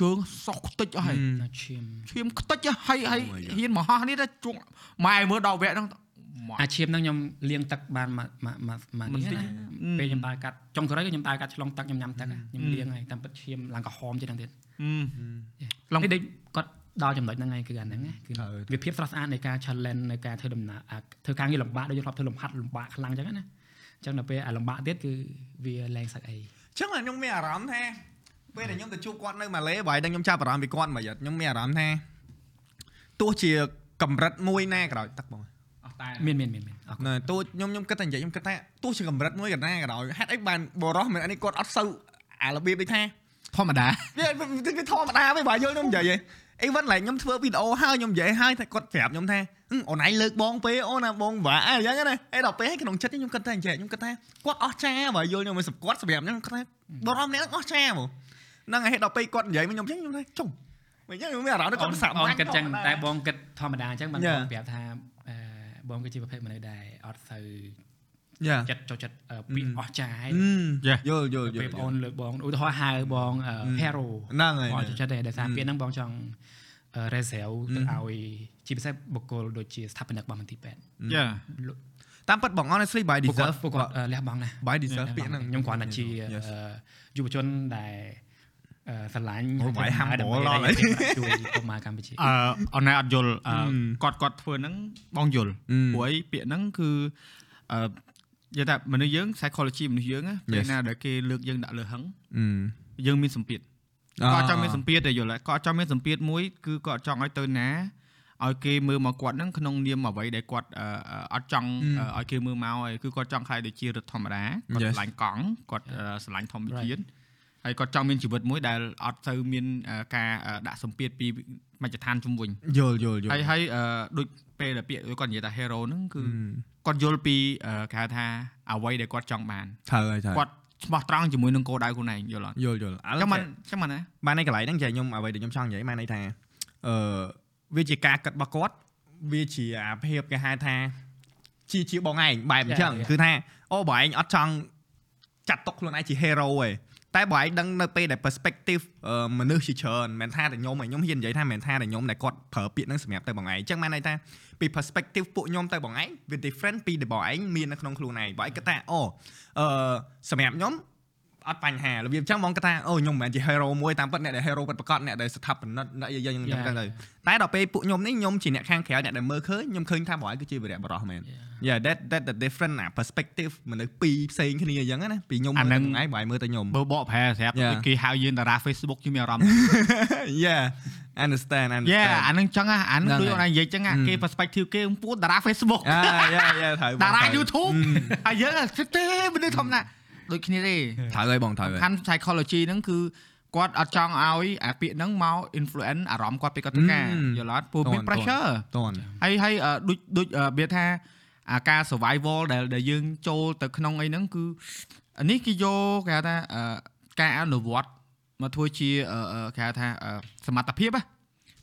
ជើងសោះខ្ទេចអស់ហើយឈាមឈាមខ្ទេចហើយហើយ Oh my god. ហ៊ានមកហោះនេះទៅជក់ម៉ែមើលដល់វគ្គហ្នឹងម៉ែអាឈាមហ្នឹងខ្ញុំលាងទឹកបានមួយមួយមួយមួយមិននេះតិចណាពេលខ្ញុំដើរកាត់ចុងក្រោយគឺខ្ញុំដើរកាត់ឆ្លងទឹកខ្ញុំញ៉ាំទឹកខ្ញុំលាងហើយតាមពិតឈាមឡើងក្រហមទៀតហ្នឹងទៀតឡងនេះដូចគាត់ដល់ចំណុចហ្នឹងហើយគឺអាហ្នឹងណាគឺវាភាពស្រស់ស្អាតនៃការ challenge នៃការធ្វើដំណើរអាធ្វើការងារលំបាកដូចយើងធ្លាប់ធ្វើលំហាត់លំបាកខ្លាំងអញ្ចឹងណាអញ្ចឹងដល់ពេលអាលំបាកទៀតគឺវាលែងសឹកអីចឹងខ្ញុំមានអារម្មណ៍ថាពេលដែលខ្ញុំទៅជួបគាត់នៅម៉ាឡេបើឲ្យខ្ញុំចាប់អារម្មណ៍ពីគាត់មួយទៀតខ្ញុំមានអារម្មណ៍ថាទោះជាកម្រិតមួយណាក្រោយទឹកបងអស់តែមានមានមានមានអរគុណណែទោះខ្ញុំខ្ញុំគិតតែនិយាយខ្ញុំគិតថាទោះជាកម្រិតមួយកណ្ណាក៏ដោយហេតុអីបានបរោះមែនអានេះគាត់អត់សូវអារបៀបដូចថាធម្មតាវាវាធម្មតាវិញបើយល់ខ្ញុំនិយាយឯងអីវិញឡើយខ្ញុំធ្វើវីដេអូហើយខ្ញុំនិយាយហើយតែគាត់ប្រាប់ខ្ញុំថា អូនឯងលើកបងពេអូនណាបងបាក់អញ្ចឹងណាឯដល់ពេលក្នុងចិត្តខ្ញុំគិតថាអញ្ចឹងខ្ញុំគិតថាគាត់អស់ចាបើយល់ខ្ញុំមិនសគាត់សម្រាប់ខ្ញុំគាត់ថាបរោះម្នាក់អស់ចាហ្មងហ្នឹងហើយដល់ពេលគាត់និយាយមកខ្ញុំអញ្ចឹងខ្ញុំថាចុងមិនអញ្ចឹងខ្ញុំមានអារម្មណ៍ថាគាត់សាប់បងគិតអញ្ចឹងតែបងគិតធម្មតាអញ្ចឹងបាន Yeah. បងប្រាប់ថាអឺបងគឺជាប្រភេទមនុស្សដែលអត់ទៅយ៉ាចិត្តចូលចិត្តអឺពាក្យអស់ចាយ Yeah. យល់យល់យពេលល់បងអូនលើកបងឧទាហរណ៍ហៅបងអឺ hero ហ្នឹងហើយបងចូលចិត្តទេដោយសារពាក្យហ្នឹងបងចង់អឺ reserve ទៅឲ្យជាពិសេសបុគ្គលដូចជាស្ថាបនិករបស់មន្ទីរពេទ្យយ៉ាតាមពិតបង honestly by ពួកគាត់ deserve ពួកគាត់អឺលះបង់ណាស់ by deserve ពាក្យហ្នឹងខ្ញុំគ្រាន់តែជា Yes. អឺយុវជនដែលអឺស្រឡាញ់អូបាយហាំបលដល់ដើម្បីជួយកុមារកម្ពុជាអឺអនឡាញអត់យល់អឺអឺគាត់គាត់ធ្វើហ្នឹងបងយល់អឺព្រោះអីពាក្យហ្នឹងគឺអឺនិយាយថាមនុស្សយើង psychology មនុស្សយើងណាពេល Yes. ណាដែលគេលើកយើងដាក់លើហឹងអឺយើងមានសម្ពាធអ่า គាត់ចង់មានសម្ពាធតែយល់ហើយគាត់ចង់មានសម្ពាធមួយគឺគាត់ចង់ឲ្យទៅណាឲ្យគេមើលមកគាត់ហ្នឹងក្នុងនាមអ្វីដែលគាត់អឺអឺអត់ចង់អឺអឺឲ្យគេមើលមកហើយគឺគាត់ចង់ខ្លាយដូចជារដ្ឋធម្មតាគាត់ Yes. ស្រឡាញ់កង់គាត់អឺស្រឡាញ់ធម្មជាតិហើយគាត់ចង់មានជីវិតមួយដែលអត់ទៅមានអឺការអឺដាក់សម្ពាធពីមជ្ឈដ្ឋានជំវិញយល់យល់យល់ហើយហើយអឺដូចពេលដែលពាក្យគាត់និយាយថា hero ហ្នឹងគឺអឺគាត់យល់ពីអឺគេហៅថាអ្វីដែលគាត់ចង់បានត្រូវហើយត្រូវគាត់ ស្មោះត្រង់ជាមួយនឹងគោលដៅខ្លួនឯងយល់អត់យល់យល់ឥឡូវចាំមិនចាំមិនណាបានឯកន្លែងហ្នឹងចាខ្ញុំអ្វីដែលខ្ញុំចង់និយាយបានន័យថាអឺវាជាការគិតរបស់គាត់វាជាអាភាពគេហៅថាជាជាបងឯងបែបអញ្ចឹង Yeah, yeah. គឺថាអូបងឯងអត់ចង់ចាត់ទុកខ្លួនឯងជា hero ទេ តែបងឯងដឹងនៅពេលដែល perspective អឺមនុស្សជាច្រើនមិនមែនថាតែខ្ញុំឯងខ្ញុំហ៊ាននិយាយថាមិនមែនថាតែខ្ញុំដែលគាត់ប្រើពាក្យហ្នឹងសម្រាប់ទៅបងឯងអញ្ចឹងបានន័យថាពី perspective ពួកខ្ញុំទៅបងឯងវា different ពីដែលបងឯងមាននៅក្នុងខ្លួនឯងបងឯងគិតថាអូអឺសម្រាប់ខ្ញុំ អត់បញ្ហារបៀបអញ្ចឹងបងគិតថាអូខ្ញុំមិនមែនជា hero មួយតាមពិតអ្នកដែល hero ពិតប្រាកដអ្នកដែលស្ថាបនិកអ្នកយាយអញ្ចឹងទៅ Yeah. តែដល់ពេលពួកខ្ញុំនេះខ្ញុំជាអ្នកខាងក្រៅអ្នកដែលមើលឃើញខ្ញុំឃើញថាបងឯងគឺជាវីរៈបរោះមែន Yeah that that the different អា perspective មនុស្សពីរផ្សេងគ្នាអញ្ចឹងណាពីខ្ញុំមើលទៅបងឯងបងឯងមើលទៅខ្ញុំបើបកប្រែស្រាប់ Yeah. គេហៅយើងតារា Facebook ជិះមានអារម្មណ៍ Yeah understand យ៉ា understand អានឹងចឹងហ่ะអានឹងហ្នឹងដូចហើយអូននិយាយចឹងហ่ะហឹមគេ perspective គេពួតតារា Facebook អា yeah yeah ត្រូវបងតារាត្រូវ YouTube ហើយយើងគិតទេមនុស្សធម្មតា ដូចគ្នាទេត្រូវហើយបងត្រូវហើយខាន់ psychology ហ្នឹងគឺគាត់អត់ចង់ឲ្យអាពាក្យហ្នឹងមក influence អារម្មណ៍គាត់ពេលគាត់ធ្វើការហឹមយល់អត់ព្រោះមានតន់ pressure តន់ហើយហើយអឺដូចដូចអឺវាថាអាការ survival ដែលដែលយើងចូលទៅក្នុងអីហ្នឹងគឺអានេះគេយកគេហៅថាអឺការអនុវត្តមកធ្វើជាអឺអឺគេហៅថាអឺសមត្ថភាពណា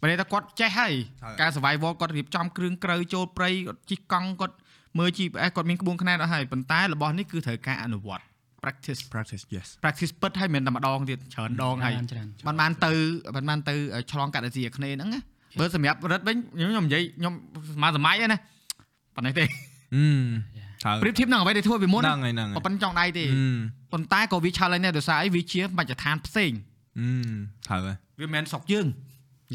បើន័យថាគាត់ចេះហើយហើយការ survival គាត់រៀបចំគ្រឿងក្រៅចូលព្រៃគាត់ជិះកង់គាត់មើល GPS គាត់មានក្បួនខ្នាតអស់ហើយប៉ុន្តែរបស់នេះគឺត្រូវការអនុវត្ត practice practice yes practice ពិតហើយមិនតែម្ដងទៀតច្រើនដងហើយច្រើនបានបានទៅបានបានទៅឆ្លងកាត់អាស៊ីអាគ្នេយ៍ហ្នឹងណាបើសម្រាប់រត់វិញខ្ញុំខ្ញុំនិយាយខ្ញុំស្មារសម័យហ្នឹងណាប៉ុណ្ណេះទេអឺត្រូវប្រៀបធៀបនឹងអ្វីដែលធ្វើពីមុនហ្នឹណាងហើយហ្នឹងហើយប៉ុណ្ណឹងចង់ដៃទេអឺប៉ុន្តែក៏វា challenge ដែរដោយសារអីវាជាមជ្ឈដ្ឋានផ្សេងអឺត្រូវហើយវាមិនមែនស្រុកយើង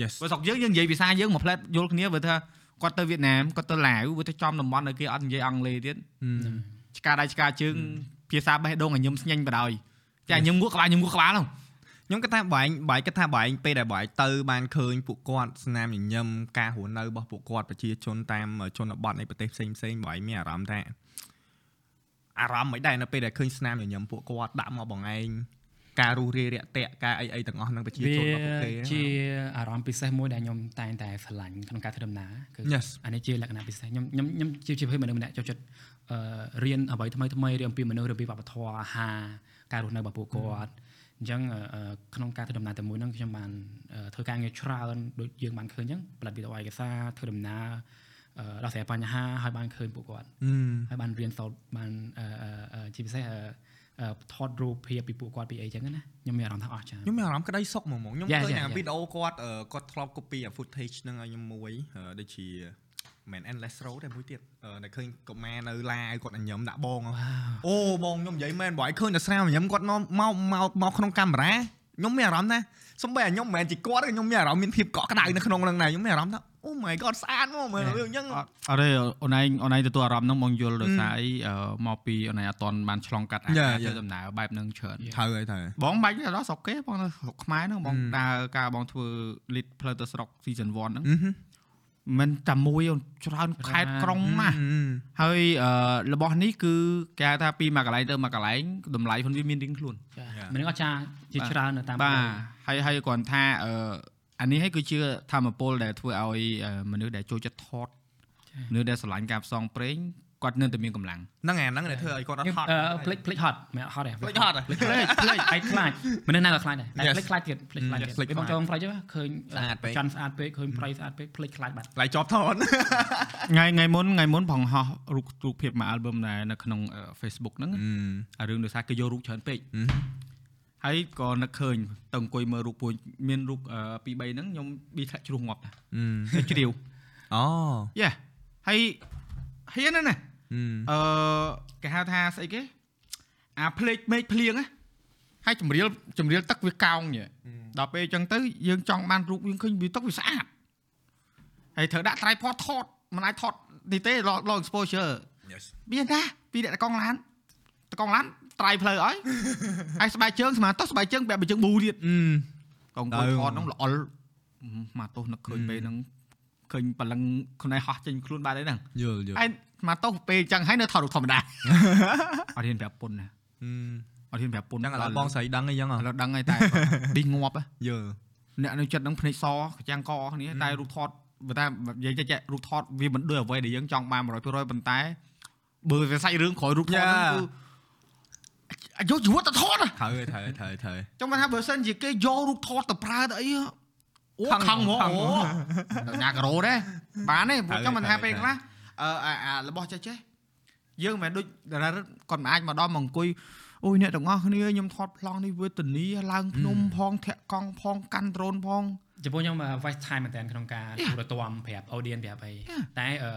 yes បើស្រុកយើងយើងនិយាយភាសាយើងមួយផ្លែតយល់គ្នាវាថាគាត់ទៅវៀតណាមគាត់ទៅឡាវវាទៅចំតំបន់នៅគេអត់និយាយអង់គ្លេសទៀតអឺឆ្កាដៃឆ្កាជើង ភាសាបេះដូងឲ្យញឹមស្ញែងបដ ாய் ចាញឹមងក់ក្បាលញឹមងក់ក្បាលហ្នឹងខ្ញុំគិតថាបងឯងបងឯងគិតថាបងឯងពេលដែលបងឯងទៅបានឃើញពួកគាត់ស្នាមញញឹមការរស់នៅរបស់ពួកគាត់ប្រជាជនតាមជនបទនៃប្រទេសផ្សេងផ្សេងៗបងឯងមានអារម្មណ៍ថាអារម្មណ៍មិនដែរនៅពេលដែលឃើញស្នាមញញឹមពួកគាត់ដាក់មកបងឯងការរុះរាយរាក់ទាក់ការអីអីទាំងអស់ហ្នឹងប្រជាវាជនរបស់ពួកគេជាអារម្មណ៍ពិសេសមួយដែលខ្ញុំតែងតែស្រឡាញ់ក្នុងការធ្វើដំណើរគឺ Yes អានេះជាលក្ខណៈពិសេសខ្ញុំខ្ញុំខ្ញុំជាជាភេទមនុស្សម្នាក់ចូលចិត្តអឺ រៀនអ្វីថ្មីថ្មីរៀនអំពីមនុស្សរៀនអំពីវប្បធម៌អាហារការរស់នៅរបស់ពួកគាត់អញ្ចឹងអឺអឺក្នុងការធ្វើដំណើរតែមួយហ្នឹងខ្ញុំបានអឺធ្វើការងារច្រើនដូចយើងបានឃើញអញ្ចឹងផលិតវីដេអូឯកសារធ្វើដំណើរអឺដោះស្រាយបញ្ហាហើយបានឃើញពួកគាត់អឺហើយបានរៀនសូត្របានអឺអឺអឺជាពិសេសអឺអឺថតរូបភាពពីពួកគាត់ពីអីចឹងណាខ្ញុំមានអារម្មណ៍ថាអស់ចាខ្ញុំមានអារម្មណ៍ក្តីសុខហ្មងហ្មងខ្ញុំ Yeah, ឃើញ yeah, អា yeah. វីដេអូគាត់អឺគាត់ធ្លាប់ copy អា footage ហ្នឹងឲ្យខ្ញុំមួយអឺដូចជា មិន endless road តែមួយទៀតអឺដែលឃើញកុមារនៅឡាវគាត់អញ្ញឹមដាក់បងហ្នឹងអូបងខ្ញុំនិយាយមែនបងឯងឃើញតែស្រាមញញឹមគាត់មកមកមកមកក្នុងកាមេរ៉ាខ្ញុំមានអារម្មណ៍ថាសំបីតែខ្ញុំមិនមែនជាគាត់ទេខ្ញុំមានអារម្មណ៍មានភាពកក់ក្ដៅនៅក្នុងហ្នឹងដែរខ្ញុំមានអារម្មណ៍ថាអូ my god ស្អាតមកមើលវាអញ្ចឹងអត់អត់ទេអូនឯងអូនឯងទទួលអារម្មណ៍ហ្នឹងមកយល់ដោយសារអីអឺមកពីអូនឯងអត់តន់បានឆ្លងកាត់អា Yeah, ការធ្វើ yeah. ដំណើរបែបហ្នឹងច្រើនត្រូវហើយត្រូវហើយបងបាច់ទៅដល់ស្រុកគេបងនៅស្រុកខ្មែរហ្នឹងបងហឹមដើរការបងធ្វើ lead ផ្លូវទៅស្រុក season 1ហ្នឹងអឺហឹ មមិនតែមួយអូនច្រើនខេត្តក្រុងណាស់អឺហើយអឺរបស់នេះគឺគេហៅថាពីមួយកន្លែងទៅមួយកន្លែងតម្លៃខ្លួនវាមានរៀងខ្លួនចា Yeah. មនុស្សអត់ចាជាច្រើននៅតាមបាទហើយហើយគ្រាន់ថាអឺអានេះឲ្យគឺជាធម្មពលដែលធ្វើឲ្យអឺមនុស្សដែលចូលចិត្តថតមនុស្សដែលស្រឡាញ់ការផ្សងព្រេង គាត់នៅតែមានកម្លាំងហ្នឹងហើយហ្នឹងដែលធ្វើឲ្យគាត់អត់ហត់អឺភ្លេចភ្លេចហត់មិនហត់ទេភ្លេចហត់ហ៎ភ្លេចភ្លេចភ្លេចឯខ្លាចមនុស្សណាក៏ខ្លាចដែរតែ Yes. ភ្លេចខ្លាចទៀតភ្លេចខ្លាចទៀត Yes, ភ្លេចពេលបងខ្លាចចង់ប្រៃទៅឃើញស្អាតពេកច័ន្ទស្អាតពេកឃើញប្រៃស្អាតពេកភ្លេចខ្លាចបាត់ឡៃជាប់ថនថ្ងៃថ្ងៃមុនថ្ងៃមុនបងហោះរូបរូបភាពមួយ album ដែរនៅក្នុងអឺ Facebook ហ្នឹងអារឿងដោយសារគេយករូបច្រើនពេកហើយក៏នឹកឃើញទៅអង្គុយមើលរូបពួកមានរូបអឺពីរបីហ្នឹងខ្ញុំប៊ីធ្លាក់ជ្រុះងាប់ដែរទៅជ្រាវអូយ៉ាហើយ ហ៊ានណាស់ណាអឺអឺគេហៅថាស្អីគេអាភ្លេចមេឃភ្លៀងណាហើយចម្រៀលចម្រៀលទឹកវាកោងញ៉េដល់ពេលអញ្ចឹងទៅយើងចង់បានរូបយើងឃើញវាទឹកវាស្អាតហើយត្រូវដាក់ tripod ថតមិនអាចថតនេះទេ low low exposure yes មានណាពីអ្នកតកង់ឡានតកង់ឡានត្រៃផ្លូវអើយហើយស្បែកជើងស្មានតោះស្បែកជើងបែបជើងប៊ូទៀតអឺកងអង្គុយថតហ្នឹងល្អល់មកទោសនឹកឃើញពេលហ្នឹង ឃើញបលឹងខ្លួនឯងហោះចេញខ្លួនបានហើយហ្នឹងយល់យល់ហើយមកទោសពេលអញ្ចឹងហើយនៅថតរូបធម្មតាអត់ហ៊ានប្រាប់ពុនណាអឺអត់ហ៊ានប្រាប់ពុនហ្នឹងឥឡូវបងស្រីដឹងអីចឹងហ៎ឥឡូវដឹងហើយតែឌីងងាប់ហ៎យល់អ្នកនៅចិត្តហ្នឹងភ្នែកសកចាំងកគ្នាតែរូបថតបើតែនិយាយចេះរូបថតវាមិនដូចអ្វីដែលយើងចង់បាន100%ប៉ុន្តែបើវាសាច់រឿងក្រោយរូបថតហ្នឹងគឺអាយកជីវិតទៅថតហ៎ត្រូវហើយត្រូវហើយត្រូវហើយចង់បានថាបើសិនជាគេយករូបថតទៅប្រើទៅអីអូ ខឹងខឹងហ្មងខឹងអូញ៉ាការ៉ូដែរបានទេព្រោះត្រូវចង់បានថាត្រូវពេលខ្លះអឺអាអារបស់ចេះចេះយើងមិនមែនដូចតារារឹតគាត់មិនអាចមកដល់មកអង្គុយអូយអ្នកទាំងអស់គ្នាខ្ញុំថតប្លង់នេះវេទនីឡើងភ្នំផងធាក់កង់ផងកាន់ដ្រូនផងចំពោះខ្ញុំ voice time មែនតើក្នុងការទូរទស្សន៍ប្រាប់ audience ប្រាប់អី Yeah. តែអឺ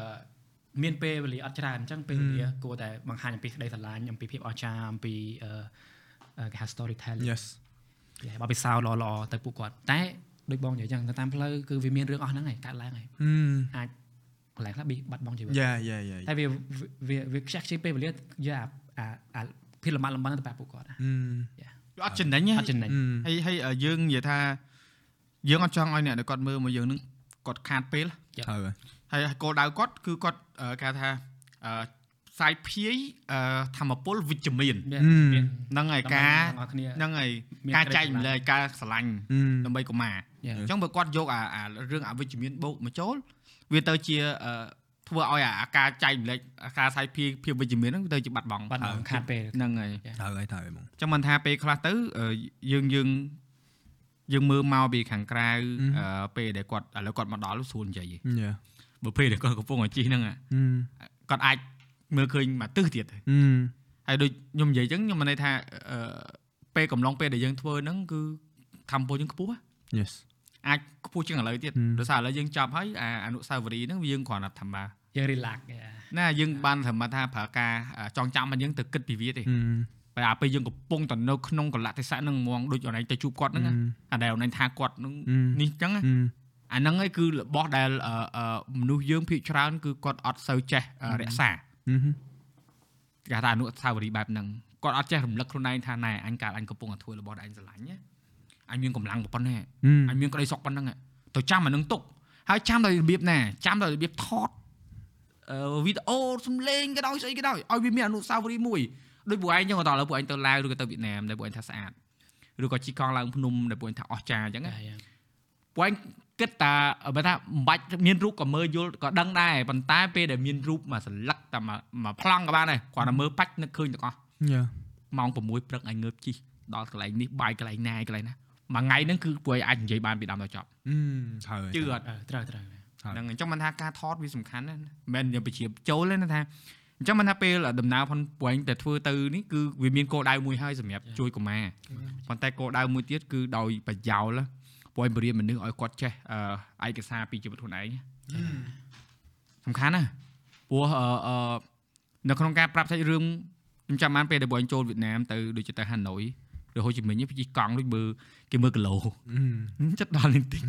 មានពេលវេលាអត់ច្រើនអញ្ចឹងពេលវេលាគួរតែបង្ហាញអំពីក្តីស្រឡាញ់អំពីភាពអស្ចារ្យអំពីអឺអឺគេហៅ storytelling yes គេបបិសោល្អល្អៗទៅពួកគាត់តែ ដូចបងនិយាយអញ្ចឹងទៅតាមផ្លូវគឺវាមានរឿងអស់ហ្នឹងហើយកើតឡើងហើយអឺអាចកន្លែងខ្លះប៊ីបាត់បង់ជីវិតយ៉ាយ៉ាយ៉ាតែវាវាវាខ្ជះខ្ជាយពេលវេលាយកអាអាអាភារលំបាកលំបិនទៅប្រាប់ពួកគាត់ណាអឺវាអត់ចំណេញទេអត់ចំណេញហើយហើយយើងនិយាយថាយើងអត់ចង់ឲ្យអ្នកដែលគាត់មើលមកយើងនឹងគាត់ខាតពេលត្រូវហើយហើយគោលដៅគាត់គឺគាត់អឺគេហៅថាអឺផ្សាយភាយអឺធម្មពលវិជ្ជមានមានមានហ្នឹងហើយការទាំងអស់គ្នាហ្នឹងហើយមានការក្តីចែកស្រឡាញ់ចម្លែកការស្រឡាញ់អឺដើម្បីកុមារ Yeah. អញ្ចឹងបើគាត់យកអាអារឿងអវិជ្ជមានបូកមកចូលវាទៅជាអឺធ្វើឲ្យអាការចែកម្លែកអាការផ្សាយភាយភាពវិជ្ជមានហ្នឹងវាទៅជាបាត់បង់បាត់បង់ខាតពេលហ្នឹងហើយត្រូវហើយត្រូវហើយបងអញ្ចឹងមិនថាពេលខ្លះទៅអឺយើងយើងយើងមើលមកពីខាងក្រៅអឺពេលដែលគាត់ឥឡូវគាត់មកដល់ស្រួលនិយាយហីយ៉ាបើពេលដែលគាត់កំពុងតែជិះហ្នឹងអាអឺគាត់អាចមើលឃើញមកទិសទៀតអឺហើយដូចខ្ញុំនិយាយអញ្ចឹងខ្ញុំមិនន័យថាអឺពេលកំឡុងពេលដែលយើងធ្វើហ្នឹងគឺធម្មពលយើងខ្ពស់ណា yes អាចខ្ពស់ជាងឥឡូវទៀតហឹមដោយសារឥឡូវយើងចប់ហើយអាអនុស្សាវរីយ៍ហ្នឹងវាយើងគ្រាន់តែធម្មតាយើង relax យ៉ាណាយើងបានធម្មតាប្រើការអាចងចាំរបស់យើងទៅគិតពីវាទេអឺបើអាពេលយើងកំពុងតែនៅក្នុងកលៈទេសៈហ្នឹងហ្មងដូចអនឡាញទៅជួបគាត់ហ្នឹងណាអាដែលអនឡាញថាគាត់ហ្នឹងហឹមនេះអញ្ចឹងណាអឺអាហ្នឹងឯងគឺរបស់ដែលអឺអឺមនុស្សយើងភាគច្រើន គឺគាត់អត់សូវចេះអឺរក្សាអឺគេហៅថាអនុស្សាវរីយ៍បែបហ្នឹងគាត់អត់ចេះរំលឹកខ្លួនឯងថាណែអញកាលអញកំពុងតែធ្វើរបស់ដែលអញស្រឡាញ់ណា អញមានកម្លាំងប៉ុណ្ណេះអឺអញមានក្តីសុខប៉ុណ្ណឹងទៅចាំអានឹងទុកហើយចាំដោយរបៀបណាចាំដោយរបៀបថតអឺវីដេអូសំឡេងក៏ដោយស្អីក៏ដោយឲ្យវាមានអនុស្សាវរីយ៍មួយដូចពួកឯងចឹងក៏តើឥឡូវពួកឯងទៅឡាវឬក៏ទៅវៀតណាមដែលពួកឯងថាស្អាតឬក៏ជីកង់ឡើងភ្នំដែលពួកឯងថាអស្ចារ្យអញ្ចឹងណាយ៉ាពួកឯងគិតថាបើថាមិនបាច់មានរូបក៏មើលយល់ក៏ដឹងដែរប៉ុន្តែពេលដែលមានរូបមកសន្លឹកតែមកមកប្លង់ក៏បានដែរគ្រាន់តែមើលបាច់នឹកឃើញទាំងអស់យ៉ាម៉ោង6ព្រឹកឯងងើបជីដល់កន្លែងនេះបាយកន្លែងណាកន្លែងណា មួយថ្ងៃហ្នឹងគឺពួកឯងអាចនិយាយបានពីដើមដល់ចប់អឺត្រូវហើយជឿអត់ត្រូវត្រូវហ្នឹងអញ្ចឹងមិនថាការថតវាសំខាន់ណាស់ណាមិនមែនយើងបញ្ជាចូលទេណាថាអញ្ចឹងមិនថាពេលដំណើរផនព្រោះឯងតែធ្វើទៅនេះគឺវាមានគោលដៅមួយហើយសម្រាប់ជួយកុមារប៉ុន្តែគោលដៅមួយទៀតគឺដោយប្រយោលព្រោះឯងបរៀនមនុស្សឲ្យគាត់ចេះអឺឯកសារពីជីវិតខ្លួនឯងសំខាន់ណាស់ព្រោះអឺអឺនៅក្នុងការប្រាប់សាច់រឿងខ្ញុំចាំបានពេលដែលបងចូលវៀតណាមទៅដូចជាទៅហាណូយឬ ហូជីមិញវាជិះកង់ដូចមើលគេមើលគីឡូអឺចិត្តដល់នេះតិច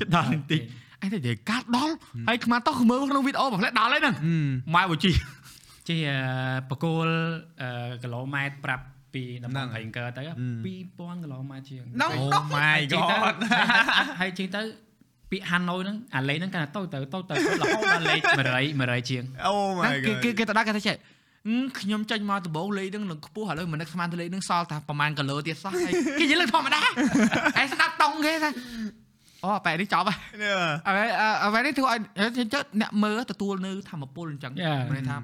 ចិត្តដល់នេះតិចអញតែនិយាយកាត់ដល់ហើយខ្មាស់តោះមើលក្នុងវីដេអូមកផ្លែដល់ហើយហ្នឹងអឺម៉ែបូជីជាបកគោលអឺគីឡូម៉ែត្រប្រាប់ពីតំបន់ហៃអង្គើទៅ2000គីឡូម៉ែត្រជាងហ្នឹងអូ my ជិះទៅ god ហើយជិះទៅពាក្យហាណូយហ្នឹងអាលេខហ្នឹងកាន់តែតូចទៅតូចទៅរហូតដល់លេខ100 100ជាងអូ my គេ god គេគេទៅដល់គេថាចេះអឺ ខ្ញុំចេញមកដំបូងលេខហ្នឹងនឹងខ្ពស់ឥឡូវមិននឹកស្មានទៅលេខហ្នឹងសល់តែប្រហែលគីឡូទៀតសោះហើយគេនិយាយលើធម្មតាហើយស្ដាប់តង់គេថាអូបែរនេះចប់ហើយនេះអ្វីអ្វីនេះធ្វើឲ្យអញ្ចឹងអ្នកមើលទទួលនៅធម្មពលអញ្ចឹង Yeah. មានន័យថា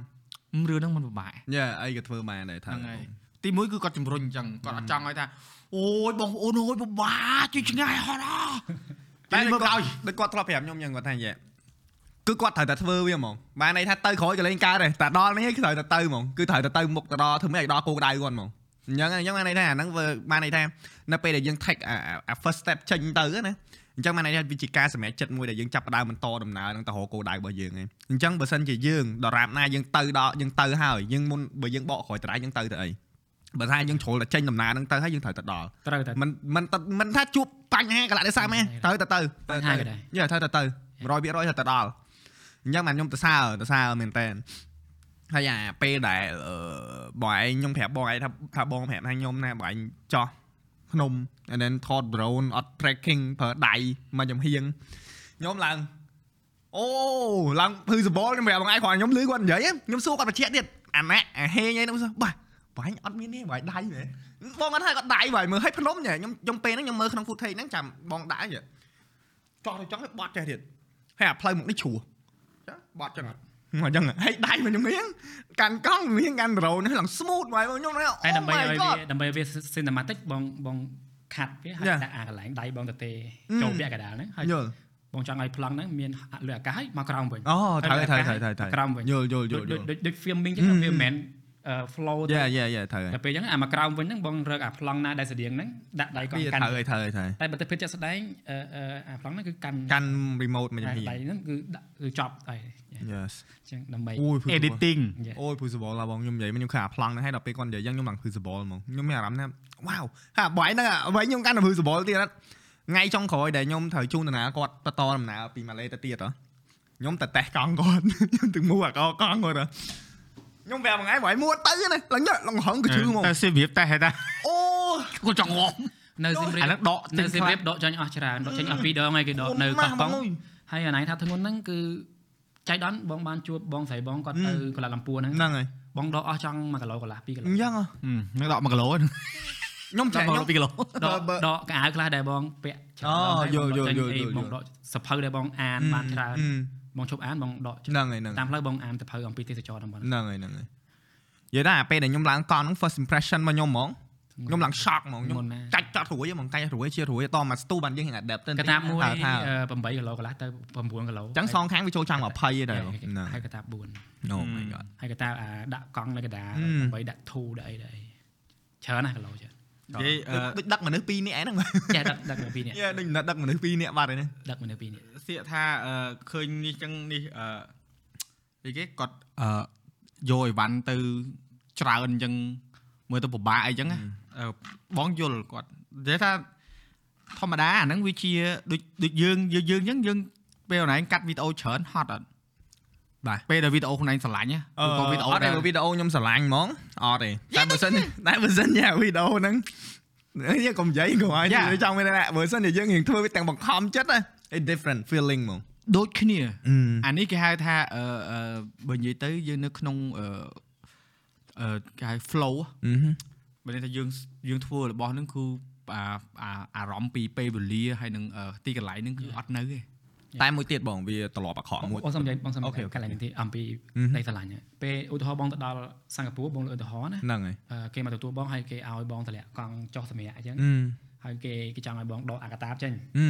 រឿងហ្នឹងมันពិបាកយ៉ាអីក៏ធ្វើបានដែរថាហ្នឹងហើយទីមួយគឺគាត់ជំរុញអញ្ចឹងគាត់អត់ចង់ឲ្យថាអូយបងប្អូនអើយពិបាកជួយឆ្ងាយហត់អតែតែមើលក្រោយដូចគាត់ធ្លាប់ប្រាប់ខ្ញុំអញ្ចឹងគាត់ថាយ៉ា គឺគាត់ត្រូវតែធ្វើវាហ្មងបានន័យថាទៅក្រោយក៏លេងកើតដែរតែដល់នេះគឺត្រូវតែទៅហ្មងគឺត្រូវតែទៅមុខទៅដល់ធ្វើម៉េចឲ្យដល់គោលដៅគាត់ហ្មងអញ្ចឹងអញ្ចឹងបានន័យថាអាហ្នឹងវាបានន័យថានៅពេលដែលយើង take អាអា first step ចេញទៅណាអញ្ចឹងបានន័យថាវាជាការសម្រេចចិត្តមួយដែលយើងចាប់ផ្ដើមបន្តដំណើរនឹងទៅរកគោលដៅរបស់យើងឯងអញ្ចឹងបើសិនជាយើងដរាបណាយើងទៅដល់យើងទៅហើយយើងមុនបើយើងបកក្រោយត្រៃយើងទៅទៅអីបើថាយើងជ្រុលតែចេញដំណើរហ្នឹងទៅហើយយើងត្រូវទៅដល់ត្រូវតែមិនមិនមិនថាជួបបញ្ហាកលៈទេសៈមែនត្រូវតែទៅបញ្ហាក៏ដែរយេត្រូវតែទៅ100%ត្រូវតែដល់ អញ្ចឹងបានខ្ញុំទៅសើទៅសើមែនតើហើយអាពេលដែលអឺបងឯងខ្ញុំប្រាប់បងឯងថាថាបងប្រាប់ថាខ្ញុំណាបងឯងចោះភ្នំ and then ថត drone អត់ tracking ប្រើដៃមកចំហៀងខ្ញុំឡើងអូឡើងភឺសបលខ្ញុំប្រាប់បងឯងគ្រាន់តែខ្ញុំលឺគាត់និយាយខ្ញុំសួរគាត់បញ្ជាក់ទៀតអាណាអាហេងឯនោះសោះបាទបងឯងអត់មានទេបងឯងដៃមែនបងគាត់ថាគាត់ដៃបងមើលឲ្យភ្នំញ៉ែខ្ញុំខ្ញុំពេលហ្នឹងខ្ញុំមើលក្នុង footage ហ្នឹងចាំបងដាក់ញ៉ែចោះទៅចង់ឲ្យបត់ចេះទៀតហើយអាផ្លូវមុខនេះជ្រួចា បត់ចឹងមកចឹងហើយដៃមកខ្ញុំមានកាន់កង់មានកាន់ drone នេះឡើង smooth បងខ្ញុំហ្នឹងតែដើម្បី Oh my ឲ្យវា God ដើម្បីឲ្យវា cinematic បងបងខាត់វាហើយ Yeah. ដាក់អាកន្លែងដៃបងទៅទេអឺចូលពាក់កណ្ដាលហ្នឹងហើយយល់បងចង់ឲ្យប្លង់ហ្នឹងមានលើអាកាសហើយមកក្រោមវិញអូត្រូវហើយត្រូវអាកាសត្រូវត្រូវក្រោមវិញយល់យល់យដូចល់យដូចល់ដូចដូច filming ចឹងអឺវាមិនមែនអឺ flow ទៅយ៉ាយ៉ាយ៉ាត្រូវហើយតែពេលចឹងអាមកក្រោមវិញហ្នឹងបងរកអាប្លង់ណាដែលស្តៀងហ្នឹងដាក់ដៃកង់វាកាន់ត្រូវហើយត្រូវហើយត្រូវហើយតែបើទៅពេលចាក់ស្ដែងអឺអឺអាប្លង់ហ្នឹងគឺកាន់កាន់ remote មកចំហៀងដៃហ្នឹងគឺដាក់គឺចប់ហើយ yes ចឹងដើម្បីអូយ editing អូយ visible ឡាបងខ្ញុំនិយាយខ្ញុំឃើញអាប្លង់ហ្នឹងហើយដល់ពេលគាត់និយាយយ៉ាងខ្ញុំឡើង visible ហ្មងខ្ញុំមានអារម្មណ៍ថាវ៉ាវហាបើឯហ្នឹងអ្វីខ្ញុំកាន់តែ visible ទៀតណាថ្ងៃចុងក្រោយដែលខ្ញុំត្រូវជូនដំណើរគាត់បន្តដំណើរពីម៉ាឡេទៅទៀតហ៎ខ្ញុំទៅតេស្តកង់គាត់ខ្ញុំទៅមួអាកកង់គាត់ហ៎ ខ្ញុំប្រាប់មួយថ្ងៃបើឯមួទៅណាឡើងញ៉ឡើងហឹងក៏ជឿហ្មងតែសិបរៀបតែហេតុថាអូគាត់ចង់ងំនៅស៊ីមរៀបអាហ្នឹងដកនៅស៊ីមរៀបដកចាញ់អស់ច្រើនដកចាញ់អស់ពីរដងហើយគេដកនៅកោះកុងអូយហើយអាណៃថាធ្ងន់ហ្នឹងគឺចៃដន្យបងបានជួបបងស្រីបងគាត់ហឹមទៅកន្លះលំពួរហ្នឹងហ្នឹងហើយបងដកអស់ចង់1គីឡូកន្លះ2គីឡូអញ្ចឹងហ៎នឹងដក1គីឡូហ្នឹងខ្ញុំដចាកខ្ញុំ1គីឡូដកបើដកកៅអៅខ្លះដែលបងពាក់អូហើយយល់បងដកចេញយល់អីយល់បងដកសភៅដែលបងអានបានច្រើនអឺ បងជប់អានបងដកហ្នឹងហើយហ្នឹងតាមផ្លូវបងអានសភៅអំពីទេសចរតំបន់ហ្នឹងហើយហ្នឹងហើយនិយាយថាអាពេលដែលខ្ញុំឡើងកង់ហ្នឹង first impression របស់ខ្ញុំហ្មងខ្ញុំឡើង shock ហ្មងខ្ញុំមុនណាចាច់ចត់រួយហ្មងកាច់រួយជារួយតមកស្ទូបានយើង adapt ទៅកតាបមួយថាថាអឺ8គីឡូកន្លះទៅ9គីឡូអញ្ចឹងសងខាងវាចូលចាំ20ឯដែរហ្នឹងហើយកតាប4 Oh my god ហើយកតាបអាដាក់កង់នៅកណ្ដាលហឹមដើម្បីដាក់ធូដាក់អីដាក់អីច្រើនណាស់គីឡូច្រើន និយាយអឺដូចដឹកមនុស្ស2នាក់ហ្នឹងចេះដឹកដឹកនៅពីនេះយេដូចដឹកមនុស្ស2នាក់បាត់ហើយហ្នឹងដឹកមនុស្សពីនេះសៀកថាអឺឃើញនេះចឹងនេះអឺអីគេគាត់អឺយកអីវ៉ាន់ទៅច្រើនចឹងមើលទៅពិបាកអីចឹងណាអឺបងយល់គាត់និយាយថាធម្មតាអាហ្នឹងវាជាដូចដូចយើងយើងយើងចឹងយើងពេលអូនឯងកាត់វីដេអូច្រើនហត់អត់ បាទពេលដែលវីដេអូខ្លួនឯងស្រឡាញ់ណាអឺឬក៏វីដេអូអត់ទេដែលវីដេអូខ្ញុំស្រឡាញ់ហ្មងអត់ទេតែបើសិនតែបើសិនជាវីដេអូហ្នឹងយើងកុំនិយាយកុំឲ្យនិយាយចង់មានតែបើសិនជាយើងរៀងធ្វើវាទាំងបង្ខំចិត្តណា it different feeling ហ្មងដូចគ្នាអឺអានេះគេហៅថាអឺអឺបើនិយាយទៅយើងនៅក្នុងអឺអឺគេហៅ flow អឺហឹមបើន័យថាយើងយើងធ្វើរបស់ហ្នឹងគឺអាអាអារម្មណ៍ពីពេលវេលាហើយនឹងអឺទីកន្លែងហ្នឹងគឺអត់នៅទេ តែមួយទៀតបងវាត្រឡប់អាក្រក់មួយបងសុំនិយាយបងសុំនិអូខេយាយអូខេកន្លែងនេះទីអំពីហឹមដីស្រឡាញ់ពេលឧទាហរណ៍បងទៅដល់សិង្ហបុរីបងលើកឧទាហរណ៍ណាហ្នឹងហើយអឺគេមកទទួលបងហើយគេឲ្យបងតម្លាក់កង់ចុះសម្រាប់អញ្ចឹងអឺហើយគេគេចង់ឲ្យបងដកអាកតាបចេញអឺ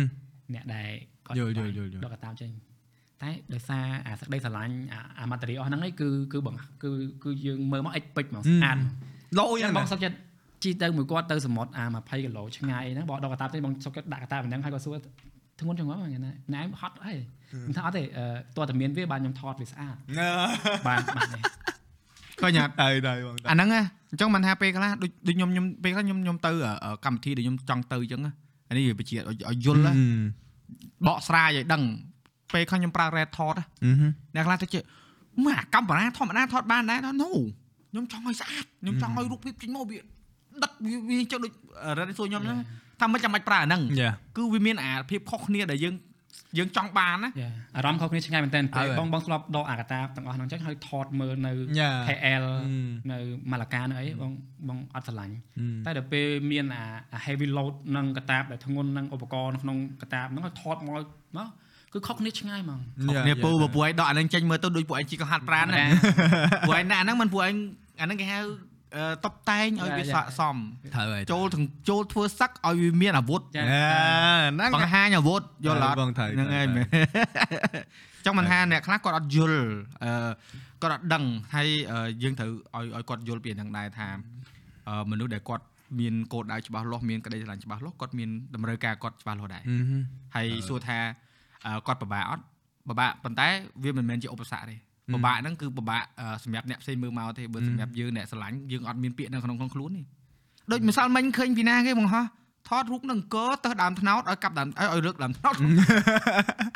អ្នកដែលគាត់យល់យល់យល់យល់ដកអាកតាបចេញតែដោយសារអាសក្តីស្រឡាញ់អាអា material អស់ហ្នឹងឯងគឺគឺបងគឺគឺយើងមើលមកអិចពេចហ្មងស្អាតលោយអញ្ចឹហ្នឹងងបងសុកចិត្តជីទៅមួយគាត់ទៅសមុទ្រអា20គីឡូឆ្ងាយហ្នឹងបងដកកតាបទេបងសុកចិត្តដាក់កតាបហ្នឹងហើយគាត់សួរ ធ្ងន់ចង្អល់ហ្នឹងណាណែហត់ហើយខ្ញុំថាអត់ទេអឺតើតែមានវាបានខ្ញុំថតវាស្អាតបានបានទេឃើញអត់ទៅទៅបងអាហ្នឹងណាអញ្ចឹងមិនថាពេលខ្លះដូចដូចខ្ញុំខ្ញុំពេលខ្លះខ្ញុំខ្ញុំទៅអឺកម្មវិធីដែលខ្ញុំចង់ទៅអញ្ចឹងណាអានេះវាបជាឲ្យឲ្យយល់ណាបកស្រាយឲ្យដឹងពេលខ្លះខ្ញុំប្រើ red thought ណាអឺហឹមអ្នកខ្លះទៅជិះមកអាកាមេរ៉ាធម្មតាថតបានដែរថា no ខ្ញុំចង់ឲ្យស្អាតខ្ញុំចង់ឲ្យរូបភាពចេញមកវាដឹកវាវាចឹងដូចរ៉េតសួរខ្ញុំហ្នឹង ថាមិនចាំបាច់ប្រើអាហ្នឹងយ៉ាគឺវាមានអាភាពខុសគ្នាដែលយើងយើងចង់បានណាយ៉ាអារម្មណ៍ខុសគ្នាឆ្ងាយមែនតើហើយបងបងធ្លាប់ដកអាកតាបទាំងអស់ហ្នឹងអញ្ចឹងហើយថតមើលនៅយ៉ា KL នៅម៉ាឡាកានៅអីបងបងអត់ស្រឡាញ់តែដល់ពេលមានអាអា heavy load នឹងកតាបដែលធ្ងន់នឹងឧបករណ៍នៅក្នុងកតាបហ្នឹងឲ្យថតមកមកគឺខុសគ្នាឆ្ងាយហ្មងនេះពូបើពួកឯងដកអានឹងចេញមើលទៅដូចពួកឯងជីកកង្ហាត់ប្រានណាពួកឯងណាអាហ្នឹងមិនពួកឯងអាហ្នឹងគេហៅអឺ តុបតែងឲ្យវាស័កសមត្រូវហើយចូលទាំងចូលធ្វើសឹកឲ្យវាមានអាវុធចាហ្នឹងបង្ហាញអាវុធយល់អត់បងត្រូវហ្នឹងហើយមែនចង់មិនថាអ្នកខ្លះគាត់អត់យល់អឺគាត់អត់ដឹងហើយអឺយើងត្រូវឲ្យឲ្យគាត់យល់ពីហ្នឹងដែរថាអឺមនុស្សដែលគាត់មានគោលដៅច្បាស់លាស់មានក្តីស្រឡាញ់ច្បាស់លាស់គាត់មានតម្រូវការគាត់ច្បាស់លាស់ដែរហើយសួរថាអឺគាត់ពិបាកអត់ពិបាកប៉ុន្តែវាមិនមែនជាឧបសគ្គទេ ពិបាកហ្នឹងគឺពិបាកអឺសម្រាប់អ្នកផ្សេងមើលមកទេបើសម្រាប់យើងអ្នកស្រឡាញ់យើងអត់មានពាក្យនៅក្នុងក្នុងខ្លួនទេដូចម្សិលមិញឃើញពីណាគេបងហោះថតរូបនឹងអង្គរទៅដើមថ្នោតឲ្យកាប់ដើមឲ្យឲ្យរឹកដើមថ្នោត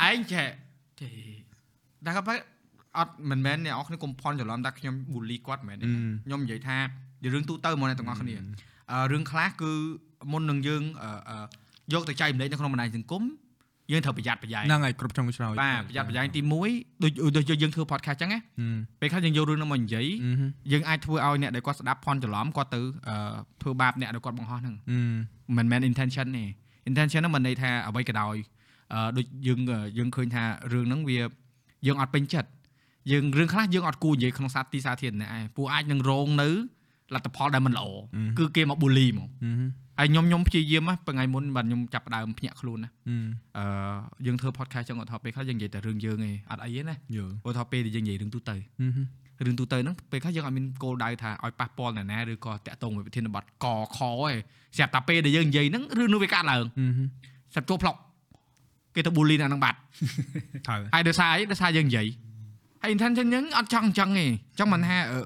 ឯងចេះទេតែក៏បែរអត់មិនមែនអ្នកនរគ្នាកុំផន់ច្រឡំថាខ្ញុំប៊ូលីគាត់មិនមែនទេខ្ញុំនិយាយថានិយាយរឿងទូទៅហ្មកអ្នកទាំងអស់គ្នាអឺរឿងខ្លះគឺមុននឹងយើងអឺអឺយកទៅចែកម្លែកនៅក្នុងបណ្ដាញសង្គម យើងត្រូវប្រយ័ត្នប្រយែងហ្នឹងហើយគ្រប់ចុងឆ្លោយបាទប្រយ័ត្នប្រយែងទី1ដូចដូចយើងធ្វើ podcast ចឹងណាពេលខ្លះយើងយករឿងនោះមកនិយាយយើងអាចធ្វើឲ្យអ្នកដែលគាត់ស្ដាប់ផន់ច្រឡំគាត់ទៅអឺធ្វើបាបអ្នកដែលគាត់បង្ហោះហ្នឹងមិនមែន intention ទេ intention ហ្នឹងមិនន័យថាអ្វីក៏ដោយអឺដូចយើងយើងឃើញថារឿងហ្នឹងវាយើងអត់ពេញចិត្តយើងរឿងខ្លះយើងអត់គួរនិយាយក្នុងសាទីសាធារណៈឯងពួកអាចនឹងរងនៅលទ្ធផលដែលមិនល្អគឺគេមកប៊ូលីហ្មង ហើយខ្ញុំខ្ញុំព្យាយាមណាពេលថ្ងៃមុនបាទខ្ញុំចាប់ផ្ដើមភ្ញាក់ខ្លួនណាអឺយើងធ្វើ podcast ចឹងឧទាហរណ៍ពេលខ្លះយើងនិយាយតែរឿងយើងឯងអត់អីទេណាយល់ឧទាហរណ៍ពេលដែលយើងនិយាយរឿងទូទៅរឿងទូទៅហ្នឹងពេលខ្លះយើងអត់មានគោលដៅថាឲ្យប៉ះពាល់អ្នកណាឬក៏តាក់ទង với ប្រធានបទកខឯងស្រាប់តែពេលដែលយើងនិយាយហ្នឹងរឿងនោះវាកាត់ឡើងស្រាប់ចូលផ្លុកគេទៅប៊ូលីអ្នកហ្នឹងបាត់ត្រូវហើយដោយសារអីដោយសារយើងនិយាយហើយ intention យើងអត់ចង់អញ្ចឹងទេចង់មិនថាអឺ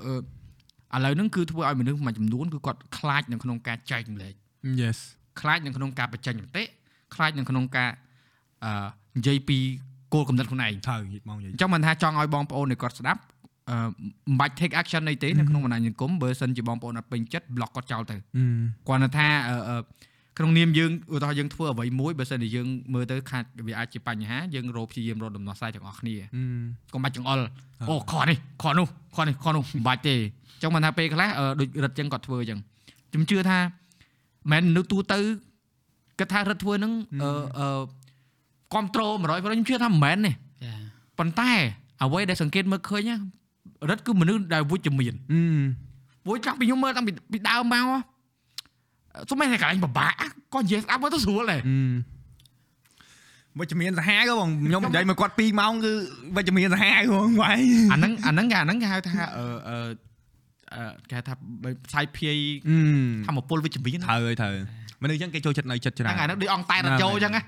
អឺឥឡូវហ្នឹងគឺធ្វើឲ្យមនុស្សមួយចំនួនគឺគាត់ខ្លាចនៅក្នុងការចែកម្លែក yes ខ្លាចនៅក្នុងការបញ្ចេញមតិខ្លាចនៅក្នុងការអឺនិយាយពីគោលកំណត់ខ្លួនឯងត្រូវនិយាយមកនិយាយអញ្ចឹងមិនថាចង់ឲ្យបងប្អូននៃគាត់ស្ដាប់អឺមិនបាច់ take action អីទេនៅក្នុងបណ្ដាញសង្គមបើសិនជាបងប្អូនអត់ពេញចិត្ត block គាត់ចោលទៅគាត់នៅថាអឺអឺក្នុងនាមយើងឧទាហរណ៍យើងធ្វើអ្វីមួយបើសិនជាយើងមើលទៅខាតវាអាចជាបញ្ហាយើងរកព្យាយាមរកដំណោះស្រាយទាំងអស់គ្នាកុំបាច់ចង្អុលអូខនេះខនោះខនេះខនោះមិនបាច់ទេអញ្ចឹងមិនថាពេលខ្លះអឺដូចរឹតអញ្ចឹងគាត់ធ្វើអញ្ចឹងខ្ញុំជឿថា មិននៅទូទៅគាត់ថារឹតធ្វើហ្នឹងអឺអឺគ្រប់ត្រូល100%ខ្ញុំជឿថាមិនមែនទេចាប៉ុន្តែអ្វីដែលសង្កេតមើលឃើញណារឹតគឺមនុស្សដែលវិជ្ជមានព្រោះចាប់ពីខ្ញុំមើលតាំងពីពីដើមមកសុំតែកន្លែងពិបាកក៏និយាយស្ដាប់មើលទៅស្រួលដែរវិជ្ជមានសាហាវក៏បងខ្ញុំនិយាយមកគាត់2ម៉ោងគឺវិជ្ជមានសាហាវហ្មងវាយអាហ្នឹងអាហ្នឹងគេអាហ្នឹងគេហៅថាអឺអឺអឺ គេហៅថាបើផ្សាយភាយធម្មពលវិជ្ជមានត្រូវហើយត្រូវមនុស្សអញ្ចឹងគេចូលចិត្តនៅចិត្តច្រើហ្នឹងនអាហ្នឹងដូចអង្គតែរ៉ាឌីយ៉ូអញ្ចឹងណា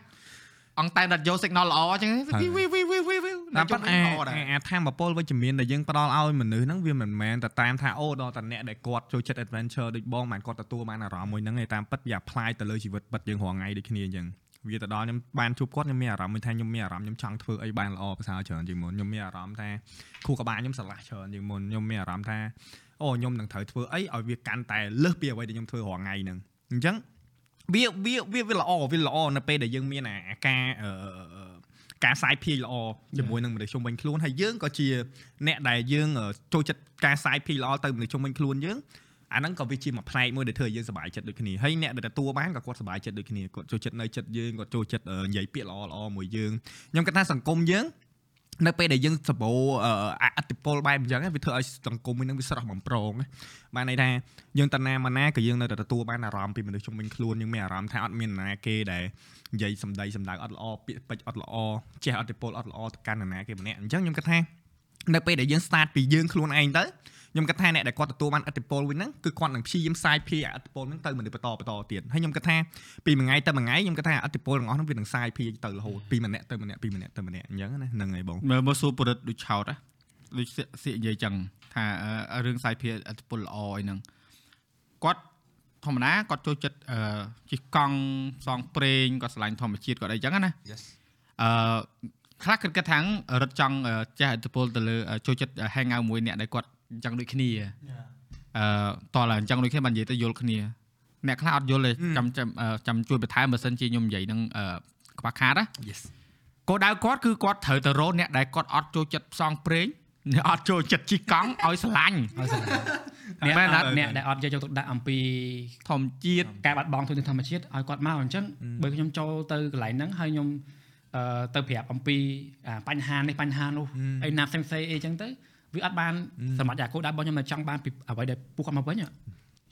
អង្គតែរ៉ាឌីយ៉ូ signal ល្អអញ្ចឹងវីវីវីវីវីតាមពិតអាល្អដែរអាធម្មពលវិជ្ជមានដែលយើងផ្ដល់ឲ្យមនុស្សហ្នឹងវាមិនមែនតែតាមថាអូដល់តែអ្នកដែលគាត់ចូលចិត្ត adventure ដូចបងមិនគាត់ទទួលបានអារម្មណ៍មួយហ្នឹងទេតាមពិតវា apply ទៅលើជីវិតពិតយើងរាល់ថ្ងៃដូចគ្នាអញ្ចឹងវាទៅដល់ខ្ញុំបានជួបគាត់ខ្ញុំមានអារម្មណ៍មួយថាខ្ញុំមានអារម្មណ៍ខ្ញុំចង់ធ្វើអីបានល្អប្រសើរច្រើនជាងមុនខ្ញុំមានអារម្មណ៍ថាខួរក្បាលខ្ញុំស្រឡះច្រើនជាងមុនខ្ញុំមានអារម្មណ៍ថា អូខ្ញុំនឹងត្រូវធ្វើអីឲ្យវាកាន់តែលើសពីអ្វីដែលខ្ញុំធ្វើរាល់ថ្ងៃហ្នឹងអញ្ចឹងវាវាវាវាល្អវាល្អនៅពេលដែលយើងមានអាការអឺការសាយភាយល្អជាមួយនឹងមនុស្សជុំវិញខ្លួនហើយយើងក៏ជាអ្នកដែលយើងចូលចិត្តការសាយភាយល្អទៅមនុស្សជុំវិញខ្លួនយើងអាហ្នឹងក៏វាជាមួយផ្នែកមួយដែលធ្វើឲ្យយើងសប្បាយចិត្តដូចគ្នាហើយអ្នកដែលទទួលបានក៏គាត់សប្បាយចិត្តដូចគ្នាគាត់ចូលចិត្តនៅចិត្តយើងគាត់ចូលចិត្តនិយាយពាក្យល្អល្អមួយយើងខ្ញុំគិតថាសង្គមយើង នៅពេលដែលយើងសបោអតិពលបែបអញ្ចឹងវាធ្វើឲ្យសង្គមមួយនឹងវាស្រស់បំប្រងបានន័យថាយើងតាណាមកណាក៏យើងនៅតែទទួលបានអារម្មណ៍ពីមនុស្សជុំវិញខ្លួនយើងមានអារម្មណ៍ថាអត់មានណាគេដែលនិយាយសម្ដីសម្ដៅអត់ល្អពាក្យពេចន៍អត់ល្អចេះអតិពលអត់ល្អទៅកាន់នរណាគេម្នាក់អញ្ចឹងខ្ញុំគិតថានៅពេលដែលយើង start ពីយើងខ្លួនឯងទៅ ខ្ញុំគិតថាអ្នកដែលគាត់ទទួលបានអតិពលវិញហ្នឹងគឺគាត់នឹងព្យាយាមសាយភាយអតិពលហ្នឹងទៅមនុស្សបន្តបន្តទៀតហើយខ្ញុំគិតថាពីមួយថ្ងៃទៅមួយថ្ងៃខ្ញុំគិតថាអតិពលទាំងអស់ហ្នឹងវានឹងសាយភាយទៅរហូតពីម្នាក់ទៅម្នាក់ពីម្នាក់ទៅម្នាក់អញ្ចឹងណាហ្នឹងហើយបងមើលមើលសួរពរិទ្ធដូចឆោតណាដូចសៀកសៀកនិយាយចឹងថាអឺរឿងសាយភាយអត្តពលល្អអីហ្នឹងគាត់ធម្មតាគាត់ចូលចិត្តអឺជិះកង់ផ្សងព្រេងគាត់ឆ្លាញ់ធម្មជាតិគាត់អីចឹងណា Yes អឺខ្លះគិតគិតថារត់ចង់ចេះអត្តពលទៅលើចូលចិត្ត hang out មួយអ្នកដែលគាត់ អញ្ចឹងដូចគ្នាអឺតោះឡើយអញ្ចឹងដូចគ្នាបាននិយាយទៅយល់គ្នា អ្នកខ្លះអត់យល់ទេចាំចាំចាំជួយបន្ថែមបើសិនជាខ្ញុំនិយាយនឹងខ្វះខាតណា Yes គោលដៅគាត់គឺគាត់ត្រូវទៅរកអ្នកដែលគាត់អត់ចូលចិត្តផ្សងព្រេងអ្នកអត់ចូលចិត្តជិះកង់ឲ្យស្រឡាញ់ឲ្យស្លាប់អ្នកមែនអត់អ្នកដែលអត់យកយកទុកដាក់អំពីធម្មជាតិការបាត់បង់ធនធានធម្មជាតិឲ្យគាត់មកអញ្ចឹងបើខ្ញុំចូលទៅកន្លែងហ្នឹងហើយខ្ញុំអឺទៅប្រាប់អំពីអាបញ្ហានេះបញ្ហានោះអីណាផ្សេងផ្សេងអីចឹងទៅ វាអត់បានសម្រាប់តែគោលដៅរបស់ខ្ញុំនៅចង់បានពីអ្វីដែលពួកគាត់មកវិញហ៎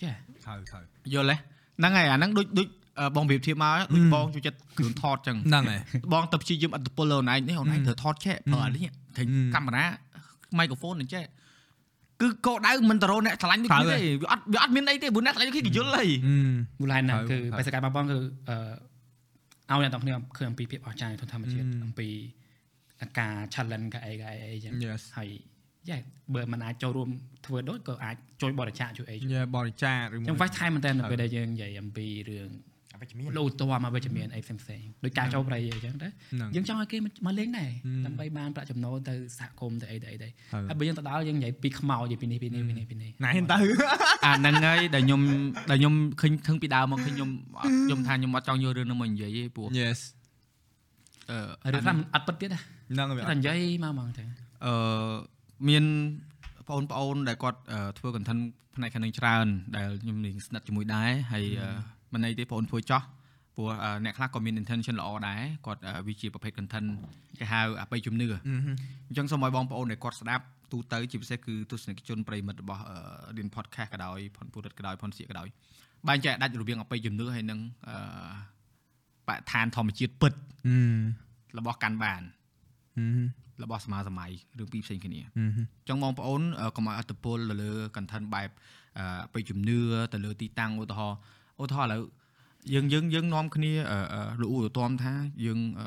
ចាត្រូវត្រូវយល់ទេហ្នឹងហើយអាហ្នឹងដូចដូចអឺបងប្រៀបធៀបមកដូចបងជួយចិត្តគ្រឿងថតចឹងហ្នឹងហើយបងទៅព្យាយាមអត្តពលលើអូនឯងនេះអូនឯងត្រូវថតឆែកប្រើអានេះថេញហឹមកាមេរ៉ាមីក្រូហ្វូននឹងចេះគឺកោដៅមិនទៅរកអ្នកឆ្លាញ់ដូចត្រូវគ្នាហើយទេវាអត់វាអត់មានអីទេព្រោះអ្នកឆ្លាញ់ដូចគ្នាគេយល់ហើយមូលហេតុហ្នឹងហើគឺយហើយបេសកកម្មរបស់បងគឺអឺឲ្យអ្នកទាំងគ្នាឃើញអំពីភាពអស្ចារ្យធម្មជាតិហឹមអំពីការ challenge កៅអីកៅអីអីចឹង Yes ហើយ យ៉ាបើមិនអាចចូលរួមធ្វើដូចក៏អាចជួយបរិច្ចាគជួយអីជួយយ៉ាបរិច្ចាគឬចឹង fast time មែនតើនៅពេលដែលយើងនិយាយអំពីរឿងអវិជ្ជមានលោតមមកវិជ្ជមានអីផ្សេងផ្សេងៗដូចការចូលប្រៃអីចឹងទៅហ្នឹងយើងចង់ឲ្យគេមកលេងដែរហឹមដើម្បីបានប្រាក់ចំណូលទៅសហគមន៍ទៅអីទៅអីទៅហើយហើយបើយើងទៅដល់យើងនិយាយពីខ្មោចនិយាយពីនេះពីនេះពីនេះពីនេះណែទៅអាហ្នឹងហើយដែលខ្ញុំដែលខ្ញុំឃើញធឹងពីដើមមកឃើញខ្ញុំអត់ខ្ញុំថាខ្ញុំអត់ចង់យករឿងហ្នឹងមកនិយាយទេព្រោះ Yes អឺរឿងខ្លះមិនអត់ពិតទៀតណាហ្នឹងហើយតែនិយាយមកហ្មងទៅអឺ មានបងប្អូនដែលគាត់អឺធ្វើ content ផ្នែកខាងនឹងច្រើន ដែលខ្ញុំនឹងស្និទ្ធជាមួយដែរហើយអឺមិនន័យទេបងប្អូនធ្វើចោះព្រោះអឺអ្នកខ្លះក៏មាន intention ល្អដែរគាត់អឺវាជាប្រភេទ content គេហៅអបិយជំនឿអញ្ចឹងសូមឲ្យបងប្អូនដែលគាត់ស្ដាប់ទូទៅជាពិសេសគឺទស្សនិកជនប្រិមិត្តរបស់អឺ Din podcast ក៏ដោយផនពុរិតក៏ដោយផនសៀកក៏ដោយបែងចែកដាច់រវាងអបិយជំនឿហើយនឹងអឺបរិស្ថានធម្មជាតិពិតរបស់កាន់បាន របស់សមាសម័យរឿងពីរផ្សេងគ្នាចង់បងប្អូនអឺកុំឲ្យអត្តពលទៅលើ content បែបអឺបិជំនឿទៅលើទីតាំងឧទាហរណ៍ឧទាហរណ៍ឥឡូវយើងយើងយើងនាំគ្នាអឺអឺលោកឧទាមថាយើងអឺ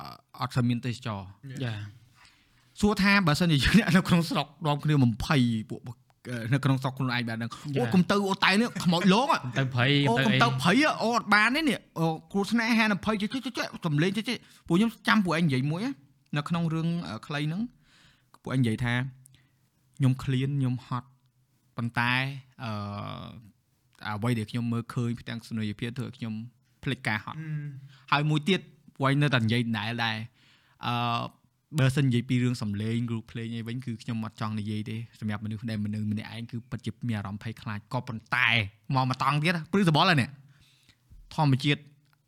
អឺអត់ស្មានទេសចរយ៉ាសួរថាបើសិនជាយើងអ្នកនៅក្នុងស្រុកនាំគ្នា20ពួកអឺនៅក្នុងស្រុកខ្លួនឯងបែបហ្នឹងអូកុំទៅអូតែនេះខ្មោចលងទៅព្រៃអូទៅកុំអីទៅព្រៃអូអត់បានទេនេះអូគ្រូស្នេហានៅព្រៃចេះចេះចេះសំលេងចេះចេះពួកខ្ញុំចាំពួកឯងនិយាយមួយណា នៅក្នុងរឿងអឺខ្លីហ្នឹងពួកឯងនិយាយថាខ្ញុំឃ្លានខ្ញុំហត់ប៉ុន្តែអឺអ្វីដែលខ្ញុំមើលឃើញផ្ទាំងសនុយភាពធ្វើឲ្យខ្ញុំភ្លេចការហត់ហើយមួយទៀតពួកឯងនៅតែនិយាយដដែលដែរអឺបើសិននិយាយពីរឿងសំឡេង group play អីវិញគឺខ្ញុំអត់ចង់និយាយទេសម្រាប់មនុស្សដែលមនុស្សម្នាក់ឯងគឺពិតជាមានអារម្មណ៍ភ័យខ្លាចក៏ប៉ុន្តែមកមកតង់ទៀតព្រឹសបល់ហើយនេះធម្មជាតិ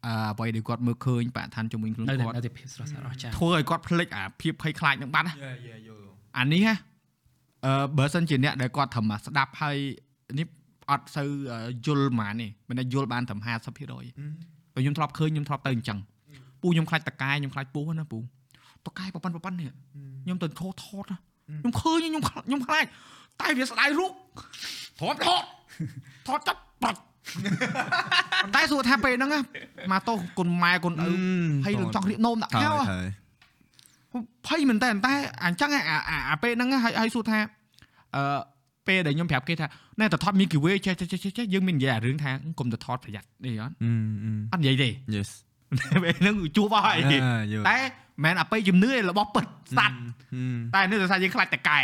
អឺអ្វីដែលគាត់មើលឃើញបរិស្ថានជំនាញខ្លួននៅតែគាត់នៅតែភាពស្រស់ស្អាតអស្ចារ្យធ្វើឲ្យគាត់ភ្លេចអាភាពភ័យខ្លាចនឹងបាត់ណាយ៉ាយ៉ាយល់អានេះហ៎អឺបើសិនជាអ្នកដែលគាត់ត្រឹមតែស្ដាប់ហើយនេះអត់សូវយល់ហ្មងនេះមិនដែលយល់បានត្រឹម50%បើខ្ញុំធ្លាប់ឃើញខ្ញុំធ្លាប់ទៅអញ្ចឹងពូខ្ញុំខ្លាចតកែខ្ញុំខ្លាចពស់ណាពូតកែប៉ប៉ិនប៉ប៉ិននេះខ្ញុំទៅខោថតណាខ្ញុំឃើញខ្ញុំខ្លាចខ្ញុំខ្លាចតែវាស្ដាយរូបទ្រាំថតថតចាប់បាត់ ប៉ុន្តែសួរថាពេលហ្នឹងណាមកតោគុណម៉ែគុណឪហើយនឹងចង់រៀកនោមដាក់ហើខោយហ៎ហើយភ័យមែនតើតែអញ្ចឹងអាអាអាពេលហ្នឹងហើយហើយសួរថាអឺពេលដែលខ្ញុំប្រាប់គេថាណែតថតមីគីវេចេះចេះចេះចេះយើងមាននិយាយអារឿងថាកុំទៅថតប្រយ័ត្ននេះអត់អត់និយាយទេ Yes ពេលហ្នឹងជួបអស់ហើយយល់តែមិនអាពេលជំនឿឯរបស់ពិតស្ដាត់តែនេះដោយសារយើងខ្លាចតកែ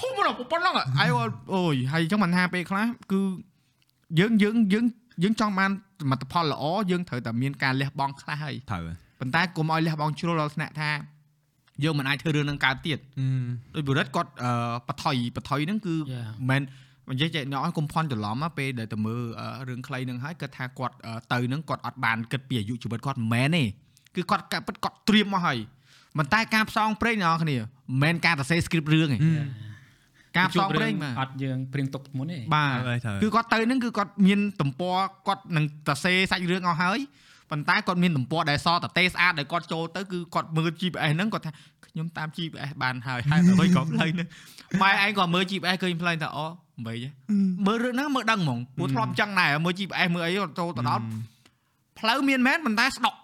ធំណាស់ប៉ុណ្ណឹងអាយអូយហើយអញ្ចឹងមិនថាពេលខ្លះគឺ យើងយើងយើងយើងចង់បានសមិទ្ធផលល្អយើងត្រូវតែមានការលះបង់ខ្លះហើយត្រូវប៉ុន្តែកុំឲ្យលះបង់ជ្រុលដល់ថ្នាក់ថាយើងមិនអាចធ្វើរឿងនឹងកើតទៀតដោយបុរិតគាត់អឺបថុយបថុយហ្នឹងគឺយ៉ាមិនមែននិយាយចេះអ្នកឲ្យកុំផន់ច្រឡំណាពេលដែលទៅមើលអឺរឿងខ្លីហ្នឹងហើយគាត់ថាគាត់អឺទៅហ្នឹងគាត់អត់បានគិតពីអាយុជីវិតគាត់មិនមែនទេគឺគាត់កាពិតគាត់ត្រៀមមកហើយប៉ុន្តែការផ្សងព្រេងអ្នកនរគ្នាមិនមែនការសរសេរ script រឿងទេ ការផ្សងព្រេងបាទអត់យើងព្រៀងទុកមុនទេបាទហើយត្រូវគឺគាត់ទៅហ្នឹងគឺគាត់មានទំព័រគាត់នឹងសរសេរសាច់រឿងអស់ហើយប៉ុន្តែគាត់មានទំព័រដែលសតទេស្អាតដែលគាត់ចូលទៅគឺគាត់មើល GPS ហ្នឹងគាត់ថាខ្ញុំតាម GPS បានហើយហើយអ្វីក៏ផ្លូវហ្នឹងម៉ែឯងក៏មើល GPS ឃើញផ្លូវថាអូមិនទេមើលរឿងហ្នឹងមើលដឹងហ្មងព្រោះធ្លាប់ចឹងដែរមើល GPS មើលអីចូលទៅដល់ផ្លូវមានមែនប៉ុន្តែស្ដុក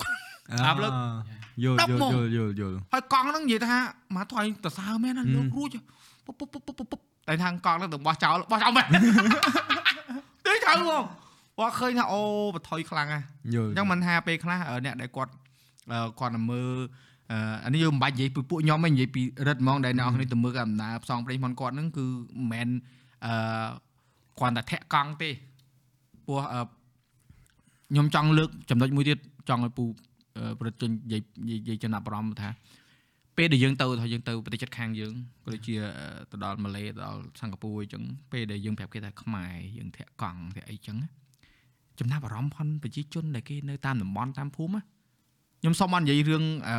អាប់លើកយល់ដប់យមកល់យល់យល់ហើយកង់ហ្នឹងនិយាយថាមកថយតសើមែនណាលោករួច ពុបពុបពុបពុបពុបពុបតែខាងកង់ហ្នឹងទៅបោះចោលបោះចោលមែនទេទៅហ្មងគាត់ឃើញថាអូបថុយខ្លាំងណាស់យល់អញ្ចឹងមិនថាពេលខ្លះអឺអ្នកដែលគាត់អឺគាត់ទៅមើលអឺអានេះយើងមិនបាច់និយាយពីពួកខ្ញុំទេនិយាយពីរិទ្ធហ្មងដែលអ្នកនរគ្នាទៅមើលកំណើផ្សងព្រេងមិនគាត់ហ្នឹងគឺមិនមែនអឺគាត់តែធាក់កង់ទេព្រោះអឺខ្ញុំចង់លើកចំណុចមួយទៀតចង់ឲ្យពូអឺប្រតិជននិយាយនិយាយចំណាប់អារម្មណ៍ថា ពេលដែលយើងទៅថាយើងទៅប្រទេសជិតខាងយើងក៏ដូចជាអឺទៅដល់ម៉ាឡេទៅដល់សិង្ហបុរីអញ្ចឹងពេលដែលយើងប្រាប់គេថាខ្មែរយើងធាក់កង់ធាក់អីអញ្ចឹងណាចំណាប់អារម្មណ៍ផងប្រជាជនដែលគេនៅតាមតំបន់តាមភូមិណាខ្ញុំសុំអត់និយាយរឿងអឺ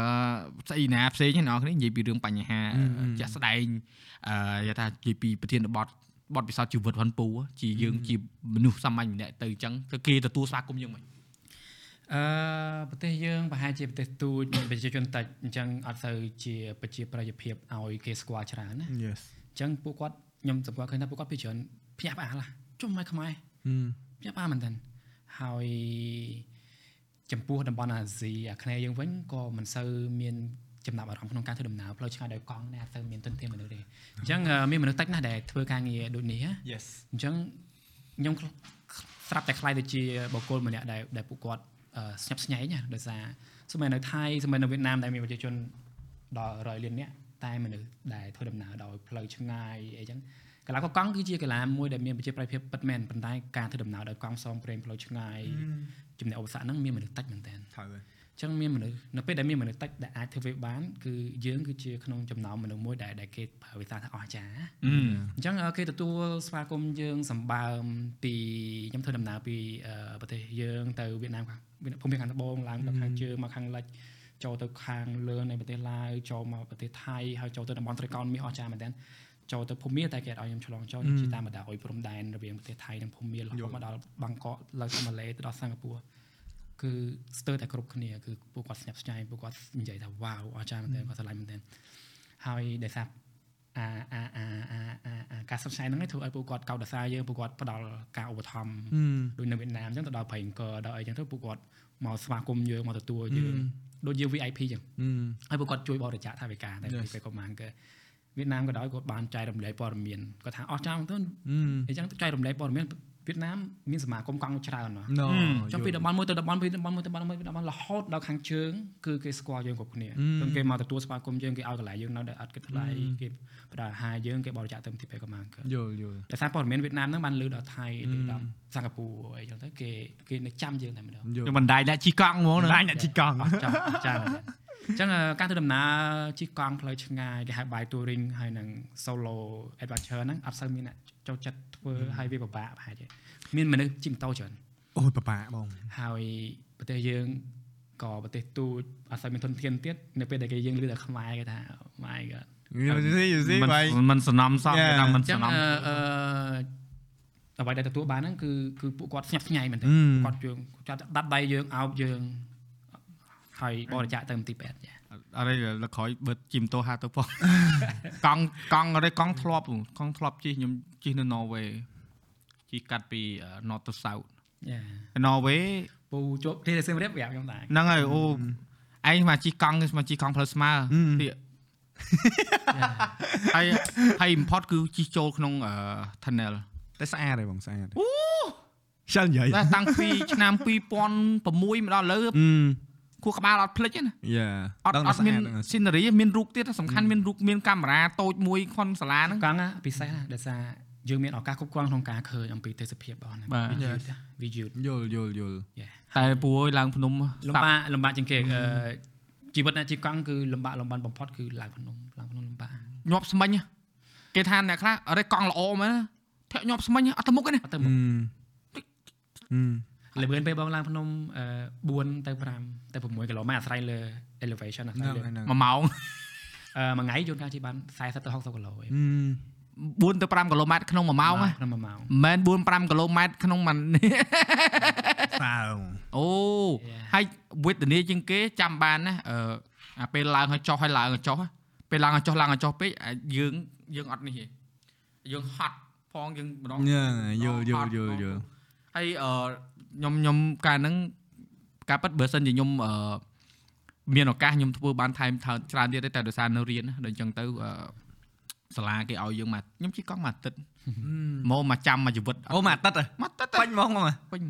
ស្អីណាផ្សេងទេណ៎គ្នានិយាយពីរឿងបញ្ហាជាក់ស្ដែងអឺយល់ថានិយាយពីប្រធានបទបទពិសោធន៍ជីវិតវ៉ាន់ពូជាយើងជាមនុស្សសាមញ្ញម្នាក់ទៅអញ្ចឹងទៅគេទទួលស្វាគមន៍យើងមិន អឺប្រទេសយើងប្រហែលជាប្រទេសទូចមានប្រជាជនតិចអញ្ចឹងអត់ទៅជាប្រជាប្រិយភាពឲ្យគេស្គាល់ច្រើនណា yes អញ្ចឹងពួកគាត់ខ្ញុំសម្គាល់ឃើញថាពួកគាត់ពីច្រើនភ្ញាក់ផ្អើលហ่ะជុំមកខ្មែរហឹមភ្ញាក់ផ្អើលមែនតើហើយចំពោះតំបន់អាស៊ីអាគ្នេយ៍យើងវិញក៏មិនសូវមានចំណាប់អារម្មណ៍ក្នុងការធ្វើដំណើរផ្លូវឆ្ងាយដោយកង់ណាអត់ទៅមានទុនធានមនុស្សទេអញ្ចឹងអឺមានមនុស្សតិចណាស់ដែលធ្វើការងារដូចនេះណា yes អញ្ចឹងខ្ញុំស្រាប់តែខ្លាយទៅជាបុគ្គលម្នាក់ដែលដែលពួកគាត់អឺ ស្ញប់ស្ញែងណាដោយសារសម័យនៅថៃសម័យនៅវៀតណាមដែលមានប្រជាជនដល់100លាននាក់តែមនុស្សដែលធ្វើដំណើរដោយផ្លូវឆ្ងាយអីចឹងកីឡាកកង់គឺជាកីឡាមួយដែលមានប្រជាប្រិយភាពពិតមែនប៉ុន្តែការធ្វើដំណើរដោយកង់ផ្សងព្រេងផ្លូវឆ្ងាយចំណែកឧបសគ្គហ្នឹងមានមនុស្សតិចមែនតើត្រូវហើយអញ្ចឹងមានមនុស្សនៅពេលដែលមានមនុស្សតិចដែលអាចធ្វើវាបានគឺយើងគឺជាក្នុងចំណោមមនុស្សមួយដែលដែលគេប្រើវាថាថាអស្ចារ្យអឺអញ្ចឹងអឺគេទទួលស្វាគមន៍យើងសម្បើមពីខ្ញុំធ្វើដំណើរពីអឺប្រទេសយើងទៅវៀតណាមខាង វៀតណាមភូមិខាងត្បូងឡើងទៅខាងជើងមកខាងលិចចូលទៅខាងលើនៃប្រទេសឡាវចូលមកប្រទេសថៃហើយចូលទៅតំបន់ត្រីកោណមាសអស្ចារ្យមែនទែនចូលទៅភូមិមាសតែគេអត់ឲ្យខ្ញុំឆ្លងចូលខ្ញុំជិះតាមបណ្ដោយព្រំដែនរវាងប្រទេសថៃនិងភូមិមាសរហូតមកដល់បាងកកឡើងទៅម៉ាឡេទៅដល់សិង្ហបុរីគឺស្ទើរតែគ្រប់គ្នាគឺពួកគាត់ស្ញប់ស្ញែងពួកគាត់និយាយថាវ៉ាវអស្ចារ្យមែនទែនគាត់ស្រឡាញ់មែនទែនហើយដោយសារ អាអាអាអាអាអាការសិក្សាហ្នឹងឯងធ្វើឲ្យពួកគាត់កោតសរសើរយើងពួកគាត់ផ្ដល់ការឧបត្ថម្ភហឹមដូចនៅវៀតណាមអញ្ចឹងទៅដល់ប្រៃអង្គរដល់អីអញ្ចឹងទៅពួកគាត់មកស្វាគមន៍យើងមកទទួលយើងដូចយើង VIP អញ្ចឹងហឹមហើយពួកគាត់ជួយបរិច្ចាគថវិកាតែ Yes. ពេលគាត់មកគឺវៀតណាមក៏ដោយគាត់បានចែករំលែកព័ត៌មានគាត់ថាអស់ចាំទៅហឹមអញ្ចឹងចែករំលែកព័ត៌មាន វៀតណាមមានសមាគមកង់ច្រើនណាស់ no ចង់ពីតំបន់មួយទៅតំបន់មួយទៅតំបន់មួយទៅតំបន់មួយទៅតំបន់រហូតដល់ខាងជើងគឺគេស្គាល់យើងគ្រប់គ្នាព្រោះគេមកទទួលស្វាគមន៍យើងគេឲ្យកន្លែងយើងនៅដែលអត់គិតថ្លៃគេផ្ដល់អាហារយើងគេបរិច្ចាគទៅទីពេលគាត់មកគឺយល់យល់ដោយសារព័ត៌មានវៀតណាមហ្នឹងបានលើដល់ថៃលើដល់សិង្ហបុរីអីចឹងទៅគេគេនៅចាំយើងតែម្ដងយល់គឺបណ្ដាយដាក់ជីកង់ហ្មងណាឡាញអ្នកជីកង់អត់ចាំអត់ចាំអញ្ចឹងអឺការធ្វើដំណើរជិះកង់ផ្លូវឆ្ងាយគេហៅ by touring ហើយនឹង solo adventure ហ្នឹងអត់សូវមានអ្នកចូលចិត្ត ធ្វើហើយវាពិបាកប្រហែលជាមានមនុស្សជិះម៉ូតូច្រើនអូយបបាក់បងហើយប្រទេសយើងក៏ប្រទេសទូចអត់សូវមានធនធានទៀតនៅពេលដែលគេយើងលឺតែខ្មែរគេថា my god you see you see មិន why មិនសំណំសោះ Yeah. គេថាមិនអញ្ចឹសំងណំអឺអឺអ្វីដែលទទួលបានហ្នឹងគឺគឺពួកគាត់ស្ញប់ស្ញែងមែនទេហឹមគាត់យើងគាត់ដាត់ដៃយើងអោបយើងហើយបរិច្ចាគទៅមន្ទីរពេទ្យចា អរិយលក្រោយបឺតជីម៉ូតូហាទៅផងកង់កង់អរិយកង់ធ្លាប់កង់ធ្លាប់ជិះខ្ញុំជិះនៅ Norway ជិះកាត់ពី North to South ចា Norway ពូជួបទីសៀមរាបប្រាប់ខ្ញុំដែរហ្នឹងហើយអូឯងមកជិះកង់មកជិះកង់ផ្លូវស្មើទីហើយហើយ import គឺជិះចូលក្នុងអឺ tunnel តែស្អាតហើយបងស្អាតអូខ្ជិលនិយាយតែតាំងពីឆ្នាំ2006មកដល់ឥឡូវ ហឹមខួរក្បាលអត់ភ្លេចទេណាយ៉ាអត់អត់មាន scenery មានរូបទៀតសំខាន់មានរូបមានកាមេរ៉ាតូចមួយខុនសាលាហ្នឹងកង់ណាពិសេសណាដោយសារយើងមានឱកាសគ្រប់គ្រាន់ក្នុងការឃើញអំពីទេសភាពរបស់ហ្នឹងបាទវាយឺតណាវាយឺតយល់យល់យល់តែពូអើយឡើងភ្នំលំបាកលំបាកជាងគេអឺជីវិតអ្នកជិះកង់គឺលំបាកលំបាន់បំផុតគឺឡើងភ្នំឡើងភ្នំលំបាកញាប់ស្មិញគេថាអ្នកខ្លះអរិយកង់ល្អមែនធាក់ញាប់ស្មិញអត់ទៅមុខទេណាអត់ទៅហឹមុខមហឹម ល្បឿនពេលបងឡើងភ្នំអឺ4ទៅ5ទៅ6គីឡូម៉ែត្រអាស្រ័យលើ elevation អាស្រ័យហ្នឹងលើហ្នឹង1ម៉ោងអឺមួយថ្ងៃជួនកាលជិះបាន40ទៅ60គីឡូឯងហឹម4ទៅ5គីឡូម៉ែត្រក្នុង1ម៉ោងណាក្នុងមួយម៉ោងមិនមែន4 5គីឡូម៉ែត្រក្នុងមួយសើអូ Yeah. ហើយវេទនាជាងគេចាំបានណាអឺអាពេលឡើងហើយចុះហើយឡើងហើយចុះពេលឡើងហើយចុះឡើងហើយចុះពេកអាយើងយើងអត់នេះទេយើងហត់ផងយើងម្ដងញ៉ាយល់យល់យល់យល់ហើយអឺ ខ្ញុំខ្ញុំកាលហ្នឹងការប៉ັດបើសិនជាខ្ញុំអឺមានឱកាសខ្ញុំធ្វើបានថែមថើច្រើនទៀតទេតែដោយសារនៅរៀនណាដូចអញ្ចឹងទៅអឺសាលាគេឲ្យយើងមកខ្ញុំជិះកង់មួយអាទិត្យមកមកចាំមួយជីវិតអូមកអាទិត្យហ៎មកអាទិត្យពេញហ្មងហ្មងពេញ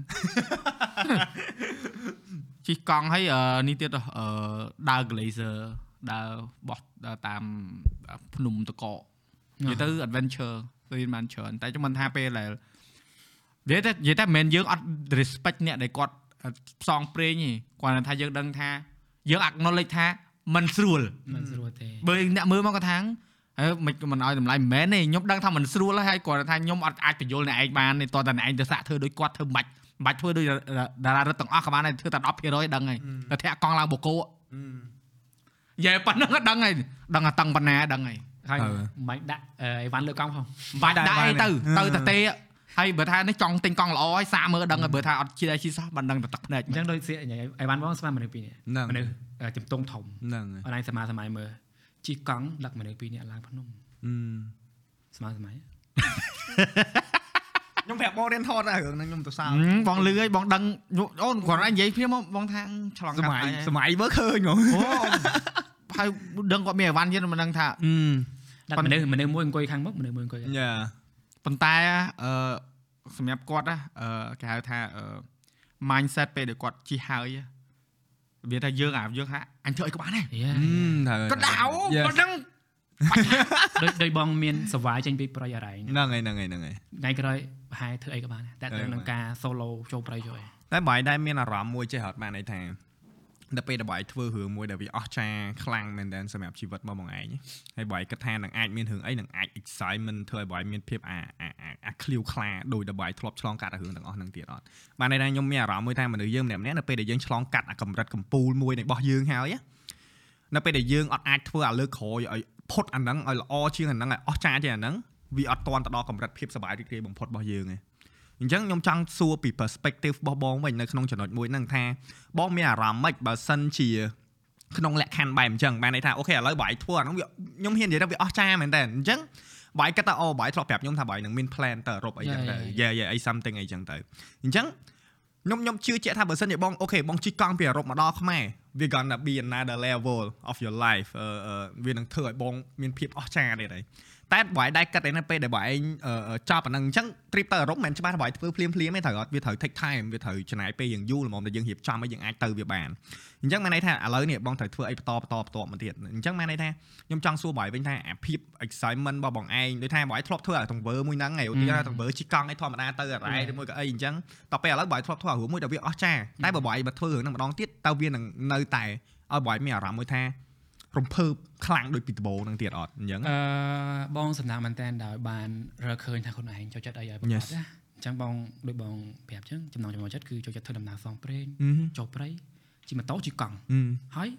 ជិះកង់ហើយអឺនេះទៀតអឺដើរ glacier ដើរបោះដើរតាមភ្នំតកកនិយាយទៅ adventure រៀនបានច្រើនតែខ្ញុំមិនថាពេលដែល និយាយតែនិយាយតែមិនមែនយើងអត់ respect អ្នកដែលគាត់ផ្សងព្រេងទេគាត់ថាយើងដឹងថាយើង acknowledge ថាมันស្រួលមិនស្រួលទេបើអ្នកមើលមកគាត់ថាហើយមិនមិនឲ្យតម្លៃមិនមែនទេខ្ញុំដឹងថាមិនស្រួលហើយគាត់ថាខ្ញុំអត់អាចបញ្យល់អ្នកឯងបានទេតោះតែអ្នកឯងទៅសាក់ធ្វើដូចគាត់ធ្វើមិនបាច់ធ្វើដូចតារារឹតទាំងអស់ក៏បានដែរធ្វើតែ10%ដឹងហើយតែធាក់កង់ឡើងបូកគោយេប៉ុណ្ណឹងក៏ដឹងហើយដឹងតែតឹងប៉ុណ្ណាដឹងហើយហើយអឺមិនដាក់អីវ៉ាន់លើកង់ផងបាច់ដាក់អីទៅអឺទៅតែទេ ហើយបើថានេះចង់ទិញកង់ល្អហើយសាកមើលដឹងហើយបើថាអត់ជិះអីជិះសោះបានដឹងតែទឹកភ្នែកអញ្ចឹងដូចសៀកញ៉ៃអីវ៉ាន់បងស្មានមនុស្សពីរនាក់ហ្នឹងមនុស្សអឺជំទង់ធំហ្នឹងហើយអនឡាញសម័យសម័យមើលជិះកង់ដឹកមនុស្សពីរនាក់ឡើងភ្នំអឺសម័យសម័យខ្ញុំប្រាប់បងរៀនថតដែររឿងហ្នឹងខ្ញុំទៅសើហឹមបងលឺហើយបងដឹងអូនគ្រាន់តែនិយាយព្រាមមកបងថាឆ្លងសកាត់ម័យហើយសម័យមើលឃើញហ្មងអូហើយដឹងគាត់មានអីវ៉ាន់យើងមិនដឹងថាអឺដឹកមនុស្សមនុស្សមួយអង្គុយខាងមុខមនុស្សមួយអង្គុយខាងយ៉ា ប៉ុន្តែអឺសម្រាប់គាត់ណាអឺគេហៅថាអឺ mindset ពេលដែលគាត់ជិះហើយវាថាយើងអាយើងថាអញធ្វើអីក៏បានដែរយ៉ាត្រូវគាត់ដាក់អូ Yes ប៉ុណ្ណឹងដូចដូចបងមានសវាយចេញពីប្រៃអរ៉ៃហ្នឹងហើយហ្នឹងហើយហ្នឹងហើយថ្ងៃក្រោយប្រហែលធ្វើអីក៏បានដែរតែទៅនឹងការ solo ចូលប្រៃចូលឯងតែបាយដែរមានអារម្មណ៍មួយចេះអត់បានន័យថា ដល់ពេលដែលបាយធ្វើរឿងមួយដែលវាអស្ចារ្យខ្លាំងមែនតើសម្រាប់ជីវិតរបស់បងឯងហើយបាយគិតថានឹងអាចមានរឿងអីនឹងអាច excitement ធ្វើឲ្យបាយមានភាពអាអាអាអាឃ្លាវខ្លាដោយដែលបាយធ្លាប់ឆ្លងកាត់រឿងទាំងអស់ហ្នឹងទៀតអត់បានន័យថាខ្ញុំមានអារម្មណ៍មួយថាមនុស្សយើងម្នាក់ៗនៅពេលដែលយើងឆ្លងកាត់អាកម្រិតកំពូលមួយនៃរបស់យើងហើយណានៅពេលដែលយើងអត់អាចធ្វើអាលើក្រោយឲ្យផុតអាហ្នឹងឲ្យល្អជាងអាហ្នឹងឲ្យអស្ចារ្យជាងអាហ្នឹងវាអត់ទាន់ទៅដល់កម្រិតភាពសប្បាយរីករាយបំផុតរបស់យើងទេ អញ្ចឹងខ្ញុំចង់សួរពី perspective របស់បងវិញនៅក្នុងចំណុចមួយហ្នឹងថាបងមានអារម្មណ៍ម៉េចបើសិនជាក្នុងលក្ខខណ្ឌបែបអញ្ចឹងបានន័យថា okay ឥឡូវបងធ្វើអាហ្នឹងវាខ្ញុំហ៊ាននិយាយថាវាអស្ចារ្យមែនតើអញ្ចឹងបាយគិតថាអូបាយធ្លាប់ប្រាប់ខ្ញុំថាបាយនឹងមាន plan ទៅអឺរ៉ុបអីចឹងទៅយេយេអី something អីចឹងទៅអញ្ចឹងខ្ញុំខ្ញុំជឿជាក់ថាបើសិនជាបង okay បងជិះកង់ពីអឺរ៉ុបមកដល់ខ្មែរវា gonna be another level of your life អឺអឺវានឹងធ្វើឲ្យបងមានភាពអស្ចារ្យទៀតហើយ តែបើឯងដែរគិតឯណាពេលដែលបើឯងអឺអឺចប់អាហ្នឹងអញ្ចឹង trip ទៅអឺរ៉ុបមិនមែនច្បាស់ថាបើឯងធ្វើភ្លាមភ្លាមទេត្រូវអត់វាត្រូវ take time វាត្រូវចំណាយពេលយ៉ាងយូរល្មមតែយើងរៀបចំឲ្យយើងអាចទៅវាបានអញ្ចឹងមានន័យថាឥឡូវនេះបងត្រូវធ្វើអីបន្តបន្តបន្តមកទៀតអញ្ចឹងមានន័យថាខ្ញុំចង់សួរបើឯងវិញថាអាភាព excitement របស់បងឯងដូចថាបើឯងធ្លាប់ធ្វើអាទង្វើមួយហ្នឹងឯងឧទាហរណ៍ថាទង្វើជិះកង់ឯងធម្មតាទៅអរ៉ែឬមួយក៏អីអញ្ចឹងតទៅពេលឥឡូវបើឯងធ្លាប់ធ្វើអារឿងមួយដែលវាអស្ចារ្យតែបើបើឯងមកធ្វើរឿងហ្នឹងម្ដងទៀតតើវានឹងនៅតែឲ្យបើឯងមានអារម្មណ៍មួយថា រំភើបខ្លាំងដូចពីដំបូងហ្នឹងទៀតអត់អញ្ចឹងអឺបងសំណាងមែនតើដោយបានរកឃើញថាខ្លួនឯងចូលចិត្តអីឲ្យប្រកប Yes ណាអញ្ចឹងបងដូចបងប្រាប់អញ្ចឹងចំណងចំណុចចិត្តគឺចូលចិត្តធ្វើដំណើរផ្សងព្រេងអឺចូលព្រៃជិះម៉ូតូជិះកង់អឺហើយ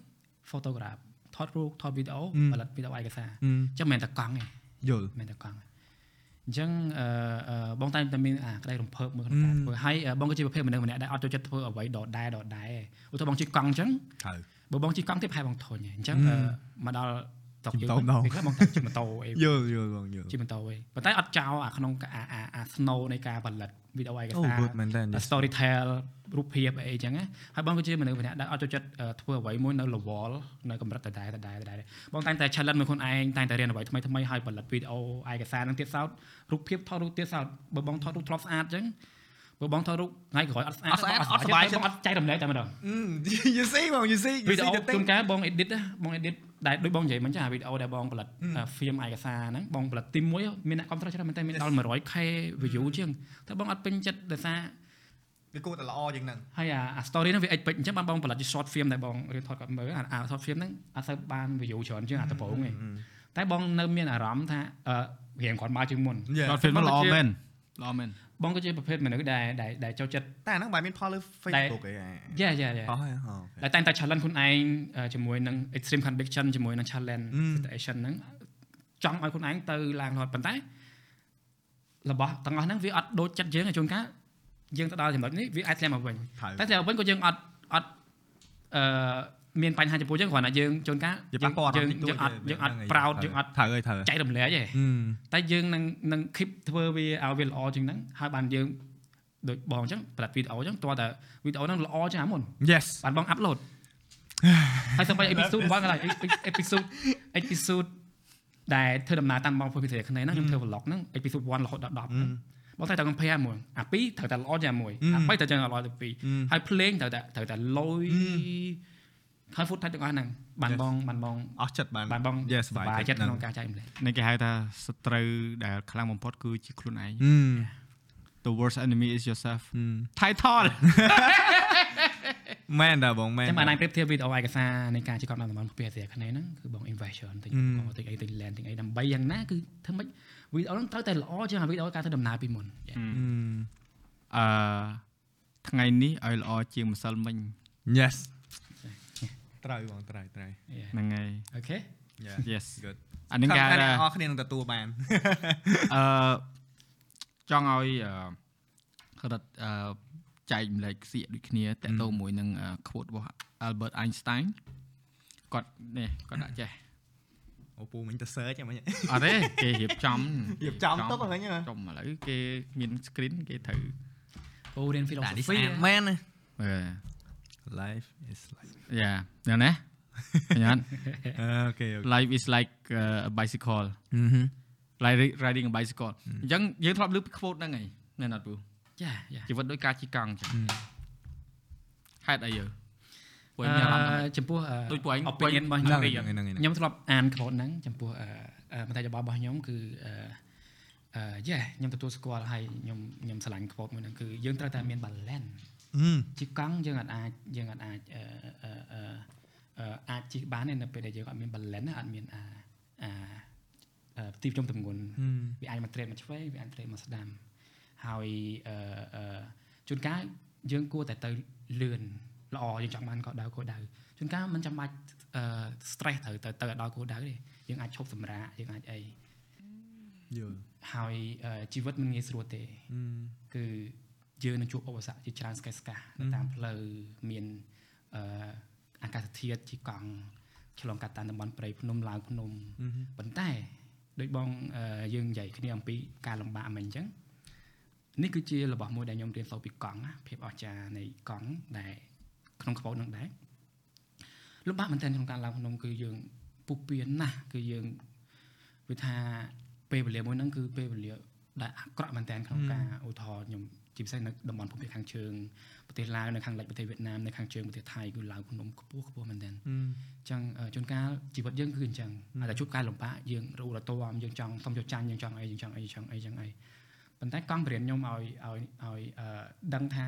photograph ថតរូបថតវីដេអូអឺផលិតវីដេអូឯកសារអឺអញ្ចឹងមិនមែនតែកង់ទេយល់មិនមែនតែកង់ទេអញ្ចឹងអឺអឺបងតែតែមានអាក្តីរំភើបមួយក្នុងការអឺធ្វើហើយអឺបងក៏ជាប្រភេទមនុស្សម្នាក់ដែលអត់ចូលចិត្តធ្វើអ្វីដដែលដដែលទេឧទាហរណ៍បងជិះកង់អញ្ចឹងត្រូវ បើបងជិះកង់ទៀតប្រហែលបងធុញទេអញ្ចឹងអឺអឺមកដល់តុកជិះយើងម៉ូតូពេលខ្លះបងតែជិះម៉ូតូអីយល់យល់បងយល់ជិះម៉ូតូឯងប៉ុន្តែអត់ចោលអាក្នុងអាអាអា snow នៃការផលិតវីដេអូឯកអូសារ good មែនតើ story tell រូបភាពអីអញ្ចឹងណាហើយបងគឺជាមនុស្សម្នាក់ដែលអត់ចូលចិត្តអឺធ្វើអ្វីមួយនៅ level នៅកម្រិតដដែលដដែលដដែលបងតែងតែ challenge មួយខ្លួនឯងតែងតែរៀនអ្វីថ្មីថ្មីហើយផលិតវីដេអូឯកសារនឹងទៀតសោតរូបភាពថតរូបទៀតសោតបើបងថតរូបធ្លាប់ស្អាតអញ្ចឹង បើបងថតរូបថ្ងៃក្រោយអត់ស្អាតអត់ស្អាតបងអត់សប្បាយចិត្តបងអត់ចែករំលែកតែម្ដង you see បង you see វី you ដេ see អូ the thing ជួនកាលបង edit ណាបង edit ដែលដូចបងនិយាយមិញចាវីដេអូដែលបងផលិត film ឯកសារហ្នឹងបងផលិតទី1មានអ្នកគ្រប់គ្រងច្រើនមែនតែមានដល់ 100k view ជាងតែបងអត់ពេញចិត្តដោយសារវាគួរតែល្អជាងហ្នឹងហើយអាអា story ហ្នឹងវា edit ពេកអញ្ចឹងបានបងផលិតជា short film ដែលបងរៀនថតគាត់មើលអាអា short film ហ្នឹងអត់សូវបាន view ច្រើនជាងអាដំបូងទេតែបងនៅមានអារម្មណ៍ថាអឺរៀងគាត់មកជាងមុន Yeah ដល់ film ល្អមែនល្អមែន បងក៏ជាប្រភេទមនុស្សដែលដែលដែលចូលចិត្តតែអាហ្នឹងបើមានផលលើ Facebook ឯងយ៉ាយ៉ាយ៉ាអស់ហើយអូដែលតែងតែ challenge ខ្លួនឯងអឺជាមួយនឹង extreme conviction ជាមួយនឹង challenge អឺ situation ហ្នឹងចង់ឲ្យខ្លួនឯងទៅឡើងរហូតប៉ុន្តែរបស់ទាំងអស់ហ្នឹងវាអត់ដូចចិត្តយើងឯជួនកាលយើងទៅដល់ចំណុចនេះវាអាចធ្លាក់មកវិញហើយតែធ្លាក់មកវិញក៏យើងអត់អត់អឺ មានបញ្ហាចំពោះយើងគ្រាន់តែយើងជួនកាលវាប៉ះពាល់អារយើងម្មណ៍តិចតួចយើងអត់ទេយើងអត់ហ្នឹងហើយ proud ត្រូវយើងអត់ត្រូវហើយត្រូវហើយចែករំលែកទេអឺតែយើងនឹងនឹង keep ធ្វើវាឲ្យវាល្អជាងហ្នឹងហើយបានយើងដូចបងអញ្ចឹងផលិតវីដេអូអញ្ចឹងតោះតែវីដេអូហ្នឹងល្អជាងអាមុន yes បានបង upload ហើយសូម្បីអេពីសូតបងកន្លែងអេពីសូតអេពីសូតដែលធ្វើដំណើរតាមបងពុទ្ធវិទ្យាគ្នាហ្នឹងខ្ញុំធ្វើ vlog ហ្នឹងអេពីសូត1រហូតដល់10ហ្នឹងបងតែតែ compare មួយអា2ត្រូវតែល្អជាងមួយអា3ត្រូវតែល្អទៅ2ហើយភ្លេងត្រូវតែត្រូវតែលយ ហើយ foot ទាំងអស់ហ្នឹងបានបងបានបងអស់ចិត្តបានបានបង yes សប្បាយចិត្តក្នុងការចែកម្លែកនេះគេហៅថាសត្រូវដែលខ្លាំងបំផុតគឺជាខ្លួនឯងអឺ The worst enemy is yourself អឺ title មែនដែរបងមែនចាំបានឯងប្រៀបធៀបវីដេអូឯកសារនៃការជិះកង់តាមតំបន់ភូមិភាគអាស៊ីគ្នាហ្នឹងគឺបង invest ច្រើនទិញកង់ទិញអីទិញ land ទិញអីដើម្បីយ៉ាងណាគឺធ្វើម៉េចវីដេអូហ្នឹងត្រូវតែល្អជាងអាវីដេអូការធ្វើដំណើរពីមុនអឺថ្ងៃនេះឲ្យល្អជាងម្សិលមិញ Yes ត្រូវបងត្រូវត្រូវហ្នឹងហើយអូខេ Yeah yes good អានឹងគេខាងថាអ្នកអរគ្នានឹងទទួលបានអឺចង់ឲ្យអឺគាត់អឺចែកម្លែកសៀកដូចគ្នាតកតមួយនឹង quote របស់ Albert Einstein គាត់នេះគាត់ដាក់ចេះអូពូមិញទៅ search ហ្មងអត់ទេគេរៀបចំរៀបចំទុកហ្នឹងហ៎ចំឥឡូវគេមាន screen គេត្រូវអូរៀនដាក់នេះ philosophy ស្អាតមែនណាអឺ life is like យ៉ាហ្នឹងណាញ៉ាំអូខេ life is like uh, a bicycle អឺហឹ like riding a bicycle អញ្ចឹងយើងធ្លាប់លើពី quote ហ្នឹងហើយនៅណាត់ពូយ៉ាយ៉ាជីវិតដូចការជិះកង់អញ្ចឹងហេតុអីយើពួកអខ្ញុំអារម្មណ៍ថាឺចំពោះដូចពួកឯង opinion របស់ហ្នឹងខ្ញុំហ្នឹងហ្នឹងខ្ញុំធ្លាប់អាន quote ហ្នឹងចំពោះអឺអឺមតិយោបល់របស់ខ្ញុំគឺអឺអឺយេខ្ញុំទទួលស្គាល់ហើយខ្ញុំខ្ញុំឆ្លាញ់ quote មួយហ្នឹងគឺយើងត្រូវតែមាន balance អឺ ជិះកង់យើងអាចយើងអាចអឺអឺអឺអឺអាចជិះបានទេនៅពេលដែលយើងអត់មាន balance ណាអត់មានអាអាអឺទីចំទម្ងន់វាអាចមកត្រេតមកឆ្វេងវាអាចត្រេតមកស្ដាំហើយអឺអឺជួនកាលយើងគួរតែទៅលឿនល្អយើងចង់បានក៏ដៅក៏ដៅជួនកាលមិនចាំបាច់អឺ stress ត្រូវទៅទៅឲ្យដល់គោលដៅទេយើងអាចឈប់សម្រាកយើងអាចអីយល់ហើយអឺជីវិតមិនងាយស្រួលទេគឺ យើងនឹងជួបឧបសគ្គជាច្រើនស្កេះស្កាស់នៅតាមផ្លូវមានអឺអាកាសធាតុជាកង់ឆ្លងកាត់តាមតំបន់ព្រៃភ្នំឡើងភ្នំប៉ុន្តែដូចបងអឺយើងនិយាយគ្នាអំពីការលំបាកមិនអញ្ចឹងនេះគឺជារបស់មួយដែលខ្ញុំរៀនសូត្រពីកង់ណាភាពអស្ចារ្យនៃកង់ដែលក្នុងក្បោតនឹងដែរលំបាកមែនទែនក្នុងការឡើងភ្នំគឺយើងពុះពៀនណាស់គឺយើងវាថាពេលវេលាមួយហ្នឹងគឺពេលវេលាដែលអាក្រក់មែនទែនក្នុងការឧទាហរណ៍ខ្ញុំ ជាពិសេសនៅតំបន់ភូមិភាគខាងជើងប្រទេសឡាវនៅខាងលិចប្រទេសវៀតណាមនៅខាងជើងប្រទេសថៃគឺឡើងភ្នំខ្ពស់ខ្ពស់មែនទែនអញ្ចឹងអឺជួនកាលជីវិតយើងគឺអញ្ចឹងអាចតែជួបការលំបាកយើងរੂរទាំយើងចង់សុំយកចាញ់យើងចង់អីយើងចង់អីចង់អីចង់អីប៉ុន្តែកង់បរិញ្ញាខ្ញុំឲ្យឲ្យឲ្យអឺដឹងថា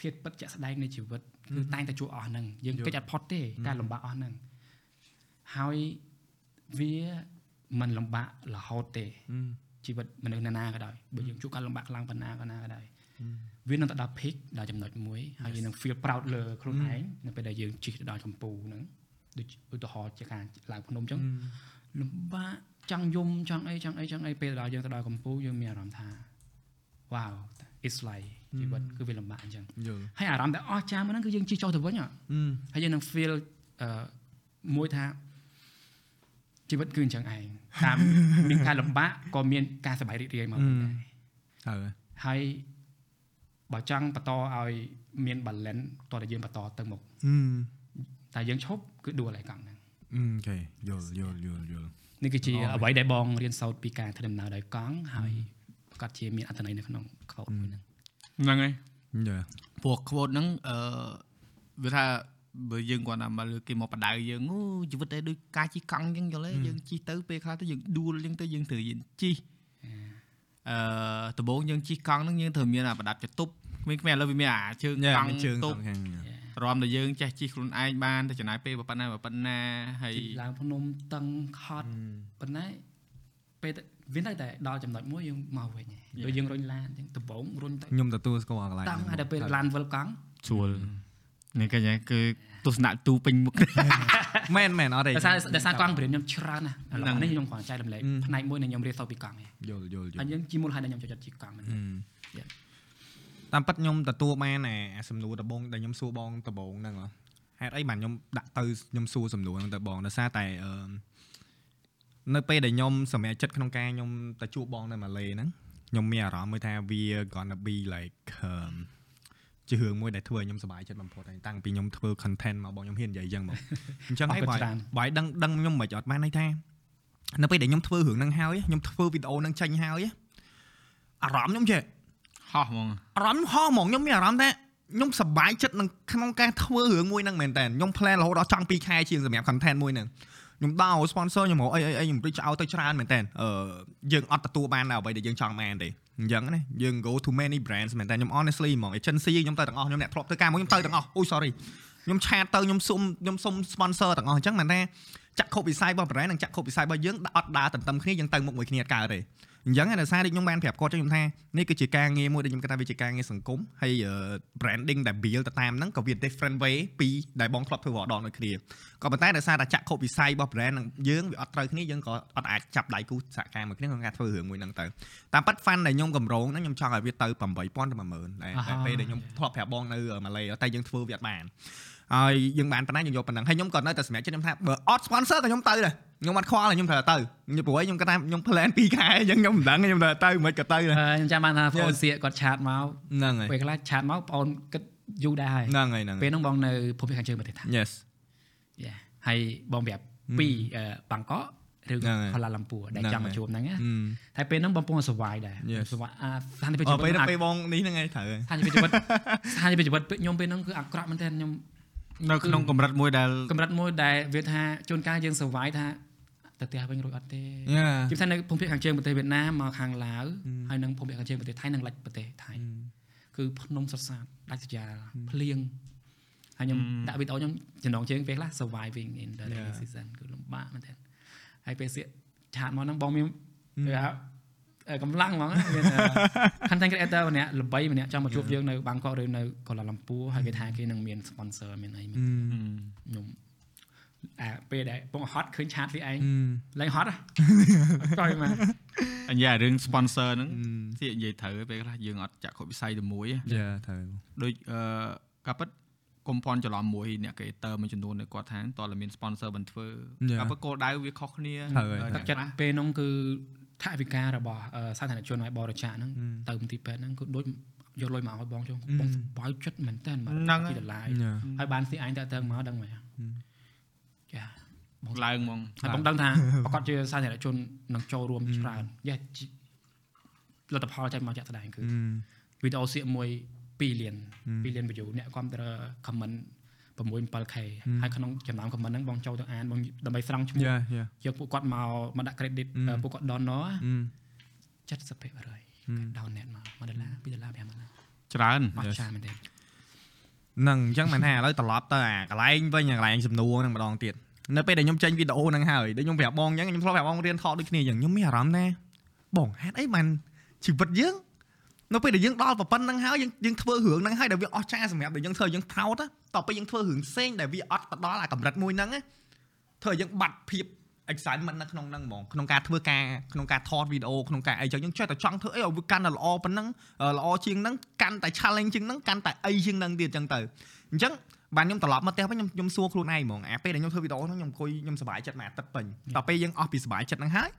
ធាតពិតជាក់ស្ដែងនៃជីវិតគឺតែងតែជួបអស់ហ្នឹងយើងកិច្ចអត់ផុតទេការលំបាកអស់ហ្នឹងហើយវាមិនលំបាករហូតទេជីវិតមនុស្សណាណាក៏ដោយបើយើងជួបការលំបាកខ្លាំងប៉ុណ្ណាក៏ណាក៏ដោយ វានឹងទៅដល់ peak ដល់ចំណុចមួយហើយយើងនឹង feel proud លើខ្លួនឯងនៅពេលដែលយើងជិះទៅដល់កម្ពូហ្នឹងដូចឧទាហរណ៍ជាការឡើងភ្នំអញ្ចឹងលំបាកចង់យំចង់អីចង់អីចង់អីពេលដល់យើងទៅដល់កម្ពុជាយើងមានអារម្មណ៍ថា wow it's like ជីវិតគឺវាលំបាកអញ្ចឹងយល់ហើយអារម្មណ៍ដែលអស្ចារ្យមួយហ្នឹងគឺយើងជិះចុះទៅវិញហ៎ហើយយើងនឹង feel អឺមួយថាជីវិតគឺអញ្ចឹងឯងតាមមានការលំបាកក៏មានការសប្បាយរីករាយមកវិញដែរហើយហើយ បើចង់បន្តឲ្យមាន balance តោះតែយើងបន្តទៅមុខអឺតែយើងឈប់គឺដួលហើយកង់ហ្នឹងអូខេយល់យល់យល់យល់នេះគឺជាអូអ្វីដែលបងរៀនសូត្រពីការធ្វើដំណើរដោយកង់ហើយប្រកាសជាមានអត្ថន័យនៅក្នុងខោមួយហ្នឹងហ្នឹងហើយយល់ព្រោះ quote ហ្នឹងអឺវាថាបើយើងគាត់ថាមកលើគេមកបដៅយើងអូជីវិតតែដូចការជិះកង់អញ្ចឹងយល់ទេយើងជិះទៅពេលខ្លះទៅយើងដួលអញ្ចឹងទៅយើងត្រូវរៀនជិះអឺដំបូងយើងជិះកង់ហ្នឹងយើងត្រូវមានអាប្រដាប់ចតុប គ្មានៗឥឡូវវាមានអាជើងយ៉ាកង់មានជើងតុសបងខាងរំតែយើងចេះជិះខ្លួនឯងបានទៅចំណាយពេលប៉ុណ្ណាប៉ុណ្ណាហើយជិះឡើងភ្នំតឹងខត់ប៉ុន្តែពេលទៅវានៅតែដល់ចំណុចមួយយើងមកវិញហើយដូចយើងរុញឡានអញ្ចឹងដំបងរុញទៅខ្ញុំទទួលស្គាល់កន្លែងតឹងហើយដល់ពេលឡានវិលកង់ស្រួលនេះគេគឺទស្សនៈទូពេញមុខមែនមែនអត់ទេដោយសារដោយសារកង់ព្រៀនខ្ញុំច្រើនណាស់ឥឡូហ្នឹងវនេះខ្ញុំគ្រាន់តែចែករំលែកផ្នែកមួយនៃខ្ញុំរៀនសូត្រពីកង់ឯងយល់យល់យហើយល់យើងជាមូលហេតុដែលខ្ញុំចូលចិត្តជិះកង់មែន Yeah. តាមពិតខ្ញុំទទួលបានអាអាសំណួរដំបងដែលខ្ញុំសួរបងដំបងហ្នឹងហ៎ហេតុអីបានខ្ញុំដាក់ទៅខ្ញុំសួរសំណួរហ្នឹងទៅបងដោយសារតែអឺនៅពេលដែលខ្ញុំសម្រេចចិត្តក្នុងការខ្ញុំទៅជួបបងនៅម៉ាឡេហ្នឹងខ្ញុំមានអារម្មណ៍មួយថាវា gonna be like um, ជារឿងមួយដែលធ្វើឲ្យខ្ញុំសប្បាយចិត្តបំផុតហើយតាំងពីខ្ញុំធ្វើ content មកបងខ្ញុំហ៊ាននិយាយអញ្ចឹងមកអញ្ចឹងហើយអរគុណបើច្រើនបើឲ្យដឹងដឹងខ្ញុំមិនអត់បានន័យថានៅពេលដែលខ្ញុំធ្វើរឿងហ្នឹងហើយខ្ញុំធ្វើវីដេអូហ្នឹងចេញហើយអារម្មណ៍ខ្ញុំចេះ ហោះហ្មងអារម្មណ៍ហោះហ្មងខ្ញុំមានអារម្មណ៍ថាខ្ញុំសប្បាយចិត្តនឹងក្នុងការធ្វើរឿងមួយហ្នឹងមែនតើខ្ញុំ plan រហូតដល់ចង់2ខែជាងសម្រាប់ content មួយហ្នឹងខ្ញុំដោ sponsor ខ្ញុំរកអីអីអីខ្ញុំ reach out ទៅច្រើនមែនតើអឺយើងអត់ទទួលបានដល់អ្វីដែលយើងចង់បានទេអញ្ចឹងណាយើង go to many brands មែនតើខ្ញុំ honestly ហ្មង agency ខ្ញុំទៅទាំងអស់ខ្ញុំអ្នកធ្លាប់ធ្វើការមួយខ្ញុំទៅទាំងអស់អូយ sorry ខ្ញុំឆាតទៅខ្ញុំសុំខ្ញុំសុំ sponsor ទាំងអស់អញ្ចឹងមែនតើចាក់ខុបវិស័យរបស់ brand និងចាក់ខុបវិស័យរបស់យើងអត់ដើរទន្ទឹមគ្នាយើងទៅមុខមួយគ្នាអត់កើតទេ អអញ្ចឹងដោយសារដូចខ្ញុំបានប្រាប់គាត់ចឹងខ្ញុំថានេះគឺជាការងារមួយដែលខ្ញុំគិតថាវាជាការងារសង្គមហើយ branding ដែល build ទៅតាមហ្នឹងក៏វា different way ពីដែលបងធ្លាប់ធ្វើរដងដូចគ្នាក៏ប៉ុន្តែដោយសារតែចក្ខុវិស័យរបស់ brand នឹងយើងវាអត់ត្រូវគ្នាយើងក៏អត់អាចចាប់ដៃគូសហការមួយគ្នាក្នុងការធ្វើរឿងមួយហ្នឹងទៅតាមប៉ាត់ fan ដែលខ្ញុំកម្រងហ្នឹងខ្ញុំចង់ឲ្យវាទៅ8000ទៅ10000ដែលពេលដែលខ្ញុំធ្លាប់ប្រាប់បងនៅម៉ាឡេតែយើងធ្វើវាអត់បាន ហើយយើងបានប៉ុណ្ណាយើងយកប៉ុណ្ណឹងហើយខ្ញុំក៏នៅតែសម្រាប់ចិត្តខ្ញុំថាបើអត់ sponsor ក៏ខ្ញុំទៅដែរខ្ញុំអត់ខ្វល់ខ្ញុំត្រូវទៅខ្ញុំព្រោះខ្ញុំគាត់ថាខ្ញុំ plan 2ខែអញ្ចឹងខ្ញុំមិនដឹងខ្ញុំត្រូវទៅមិនក៏ទៅខ្ញុំចាំបានថាបងសៀកគាត់ឆាតមកហ្នឹងហើយពេលខ្លះឆាតមកបងគិតយូរដែរហើយហ្នឹងហើយហ្នឹងពេលហ្នឹងបងនៅភូមិខាងជើងប្រទេសថៃ Yes យ៉ាហើយបងប្រាប់ពីបាងកកឬហ្នឹងហើយផាឡាឡំពួរដែលហ្នឹងចង់ហើយមកជួបហ្នឹងណាអឺហើយពេលហ្នឹងបងពងសវាយដែរ Yes សវាយអាស្ថានភាពអជីត់វិពេលតពេលបងនេះហ្នឹងឯងត្រូវហើយស្ថានភាពជីវិតស្ថានភាពជីវិតពេលខ្ញុំពេលហ្នឹងគឺអាក្រក់មែនទែនខ្ញុំ នៅក្នុងកម្រិតមួយដែលកម្រិតមួយដែលវាថាជួនកាលយើងសវាយថាទៅផ្ទះវិញរួចអត់ទេយ៉ាជិះថានៅភូមិភាគខាងជើងប្រទេសវៀតណាមមកខាងឡាវហើយនឹងភូមិភាគខាងជើងប្រទេសថៃនិងលិចប្រទេសថៃគឺភ្នំសុទ្ធសាធដាច់ស្រយាលភ្លៀងហើយខ្ញុំដាក់វីដេអូខ្ញុំចំណងជើងពេលខ្លះ surviving in the rainy season គឺលំបាកមែនទែនហើយពេលសៀកឆាតមកហ្នឹងបងមានគេហៅអឺ កម្លាំងហ្មងណាមាន content creator ម្នាក់ល្បីម្នាក់ចង់មកជួបយើងនៅបាងកកឬនៅកូឡាឡាំពួរហើយគេថាគេនឹងមាន sponsor មានអីមានខ្ញុំអាពេលដែលពងហត់ឃើញឆាតវាឯងលែងហត់ហ៎អត់ចុយមកអញ្ញារឿង sponsor ហ្នឹងសៀកនិយាយត្រូវពេលខ្លះយើងអត់ចាក់គ្រប់វិស័យទៅមួយទេយ៉ាត្រូវដូចអឺកាពិតកុំភ័ន្តច្រឡំមួយអ្នក creator មួយចំនួននៅគាត់ថាតើមាន sponsor បានធ្វើ Yeah. កាពិតគោលដៅវាខុសគ្នាត្រូវហើយអឺទឹកចិត្តពេលហ្នឹងគឺ ថាវិការរបស់អឺសាធារណជនឲ្យបរិច្ចាគហ្នឹងទៅមន្ទីរពេទ្យហ្នឹងគឺដូចយកលុយមកឲ្យបងជុំបងសប្បាយចិត្តមែនតើមកហ្នឹងហើយពីដុល្លារយ៉ាហើយបានស៊ីអញតើតើមកដឹងមកចាឡើងហ្មងហើយបងដឹងថាប្រកាសជាសាធារណជននឹងចូលរួមច្រើនយ៉ាជីលទ្ធផលចេញមកចាក់ស្ដែងគឺវីដេអូសៀកមួយ2លាន2លាន view អ្នកគ្រប់ត្រ comment 6 7k ហើយក្នុងចំណោម comment ហ្នឹងបងចូលទៅអានបងដើម្បីស្រង់ឈ្មោះយ៉ាយ៉ាយកពួកគាត់មកមកដាក់ credit អឺពួកគាត់ donor 70%គេ donate មក1ដុល្លារ2ដុល្លារ5ដុល្លារច្រើនអត់ច្រើនមែនទេហ្នឹងអញ្ចឹងមិនថាឥឡូវត្រឡប់ទៅអាកន្លែងវិញអាកន្លែងសំណួរហ្នឹងម្ដងទៀតនៅពេលដែលខ្ញុំចេញវីដេអូហ្នឹងហើយដូចខ្ញុំប្រាប់បងអញ្ចឹងខ្ញុំធ្លាប់ប្រាប់បងរៀនថតដូចគ្នាអញ្ចឹងខ្ញុំមានអារម្មណ៍ថាបងហេតុអីបានជីវិតយើង នៅពេលដែលយើងដល់ប៉ុណ្្នឹងហើយយើងយើងធ្វើរឿងហ្នឹងហើយដែលវាអស្ចារ្យសម្រាប់ដែលយើងធ្វើយើង proud តទៅពេលយើងធ្វើរឿងផ្សេងដែលវាអត់ទៅដល់អាកម្រិតមួយហ្នឹងណាធ្វើឲ្យយើងបាត់ភាព excitement នៅក្នុងហ្នឹងហ្មងក្នុងការធ្វើការក្នុងការថតវីដេអូក្នុងការអីចឹងយើងចេះតែចង់ធ្វើអីឲ្យវាកាន់តែល្អប៉ុណ្ណឹងល្អជាងហ្នឹងកាន់តែ challenge ជាងហ្នឹងកាន់តែអីជាងហ្នឹងទៀតចឹងទៅអញ្ចឹងបានខ្ញុំត្រឡប់មកផ្ទះវិញខ្ញុំខ្ញុំសួរខ្លួនឯងហ្មងអាពេលដែលខ្ញុំធ្វើវីដេអូហ្នឹងខ្ញុំអង្គុយខ្ញុំសប្បាយចិត្តមួយអាទិត្យពេញដល់ពេលយើងអស់ពីសប្បាយចិត្តហ្នឹងហើយ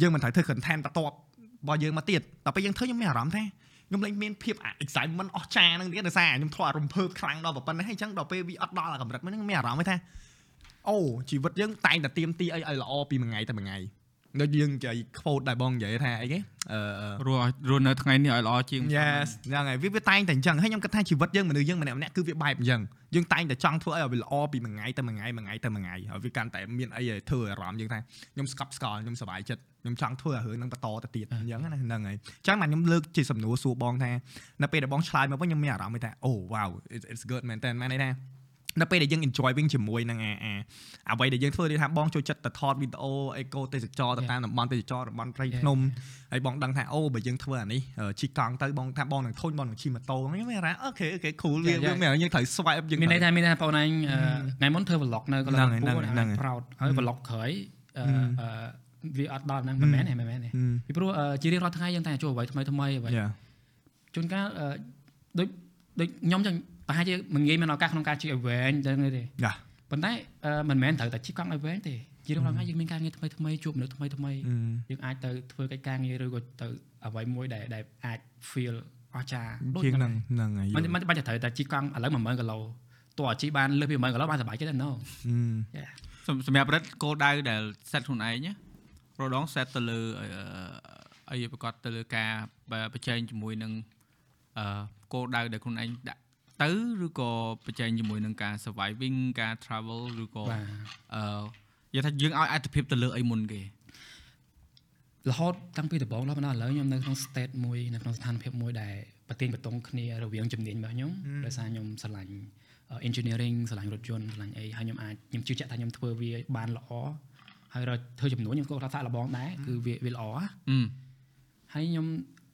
យើងមិនត្រូវធ្វើ content បន្ទាប់ របស់យើងមកទៀតដល់ពេលយើងធ្វើខ្ញុំមានអារម្មណ៍ថាខ្ញុំលែងមានភាពអា excitement អស់ចាហ្នឹងទៀតដោយសារខ្ញុំធ្លាប់អារំភើបខ្លាំងដល់ប៉ុណ្ណេះហើយអញ្ចឹងដល់ពេលវាអត់ដល់អាកម្រិតហ្នឹងមានអារម្មណ៍ថាអូជីវិតយើងតែងតែទៀមទីអីឲ្យល្អពីមួយថ្ងៃទៅមួយថ្ងៃដូចយើងនិយាយ quote ដែលបងនិយាយថាអីគេអឺរស់ឲ្យរស់នៅថ្ងៃនេះឲ្យល្អជាង Yes ហ្នឹងហើយវាវាតែងតែអញ្ចឹងហើយខ្ញុំគិតថាជីវិតយើងមនុស្សយើងម្នាក់ម្នាក់គឺវាបែបអញ្ចឹងយើងតែងតែចង់ធ្វើឲ្យវាល្អពីមួយថ្ងៃទៅមួយថ្ងៃមួយថ្ងៃទៅមួយថ្ងៃហើយវាកាន់តែមានអីឲ្យធ្វើអារម្មណ៍យើងថាខ្ញុំស្កប់ស្កល់ខ្ញុំសប្បាយចិត្ត ខ្ញុំចង់ធ្វើឲ្យរឿងហ្នឹងបន្តទៅទៀតអញ្ចឹងណាហ្នឹងហើយអញ្ចឹងមកខ្ញុំលើកជាសំណួរសួរបងថានៅពេលដែលបងឆ្លើយមកវិញខ្ញុំមានអារម្មណ៍ថាអូ wow it's it's good មែនតើមែនទេណានៅពេលដែលយើង enjoy វិញជាមួយនឹងអាអាអ្វីដែលយើងធ្វើនេះថាបងចូលចិត្តទៅថតវីដេអូអេកូទេសចរទៅតាមតំបន់ទេសចរតំបន់ព្រៃភ្នំហើយបងដឹងថាអូបើយើងធ្វើអានេះជិះកង់ទៅបងថាបងនឹងធុញបងនឹងជិះម៉ូតូខ្ញុំមានអារម្មណ៍អូខេអូខេ cool វាវាមានយើងត្រូវ swipe យើងមានន័យថាមានន័យថាបងឯងថ្ងៃមុនធ្វើ vlog នៅកន្លែងហ្នឹងពួរហ្នឹងហើយ proud ហើយ vlog ក្រោយអឺអឺ វាអត់ដល់ហ្នឹងមិនមែនទេមិនមែនទេពីព្រោះជារៀងរាល់ថ្ងៃយើងតែជួបអ្វីថ្មីថ្មីអ្វីយ៉ាជួនកាលដូចដូចខ្ញុំចឹងប្រហែលជាមិនងាយមានឱកាសក្នុងការជិះឲ្យវែងចឹងទេយ៉ាប៉ុន្តែមិនមែនត្រូវតែជិះកង់ឲ្យវែងទេជារៀងរាល់ថ្ងៃយើងមានការងារថ្មីថ្មីជួបមនុស្សថ្មីថ្មីយើងអាចទៅធ្វើកិច្ចការងារឬក៏ទៅអ្វីមួយដែលដែលអាច feel អស្ចារ្យដូចជាងហ្នឹហ្នឹងហ្នឹងហើយមិនមិនបាច់ត្រូវតែជិះកង់ឥឡូវ10000គីឡូតោះអាជីបានលើសពី10000គីឡូបានសប្បាយចិត្តទេ no សម្រាប់រិទ្ធគោលដៅដែល set ខ្លួនឯងណា រដង set ទៅលើអីប្រកាសទៅលើការប្រជែងជាមួយនឹងអឺគោលដៅដែលខ្លួនឯងដាក់ទៅឬក៏ប្រជែងជាមួយនឹងការ surviving ការ travel ឬក៏បាទអឺនិយាយថាយើងឲ្យអត្ថភាពទៅលើអីមុនគេរហូតតាំងពីដំបូងដល់បណ្ដោយឥឡូវខ្ញុំនៅក្នុង state មួយនៅក្នុងស្ថានភាពមួយដែលប្រទៀងបតងគ្នារវាងជំនាញរបស់ខ្ញុំដោយសារខ្ញុំឆ្លាញ់ engineering ឆ្លាញ់រថយន្តឆ្លាញ់អីហើយខ្ញុំអាចខ្ញុំជឿជាក់ថាខ្ញុំធ្វើវាបានល្អ ហើយរកធ្វើចំនួនខ្ញុំក៏ថាសាក់លបងដែរគឺវាវាល្អអឺហើយខ្ញុំ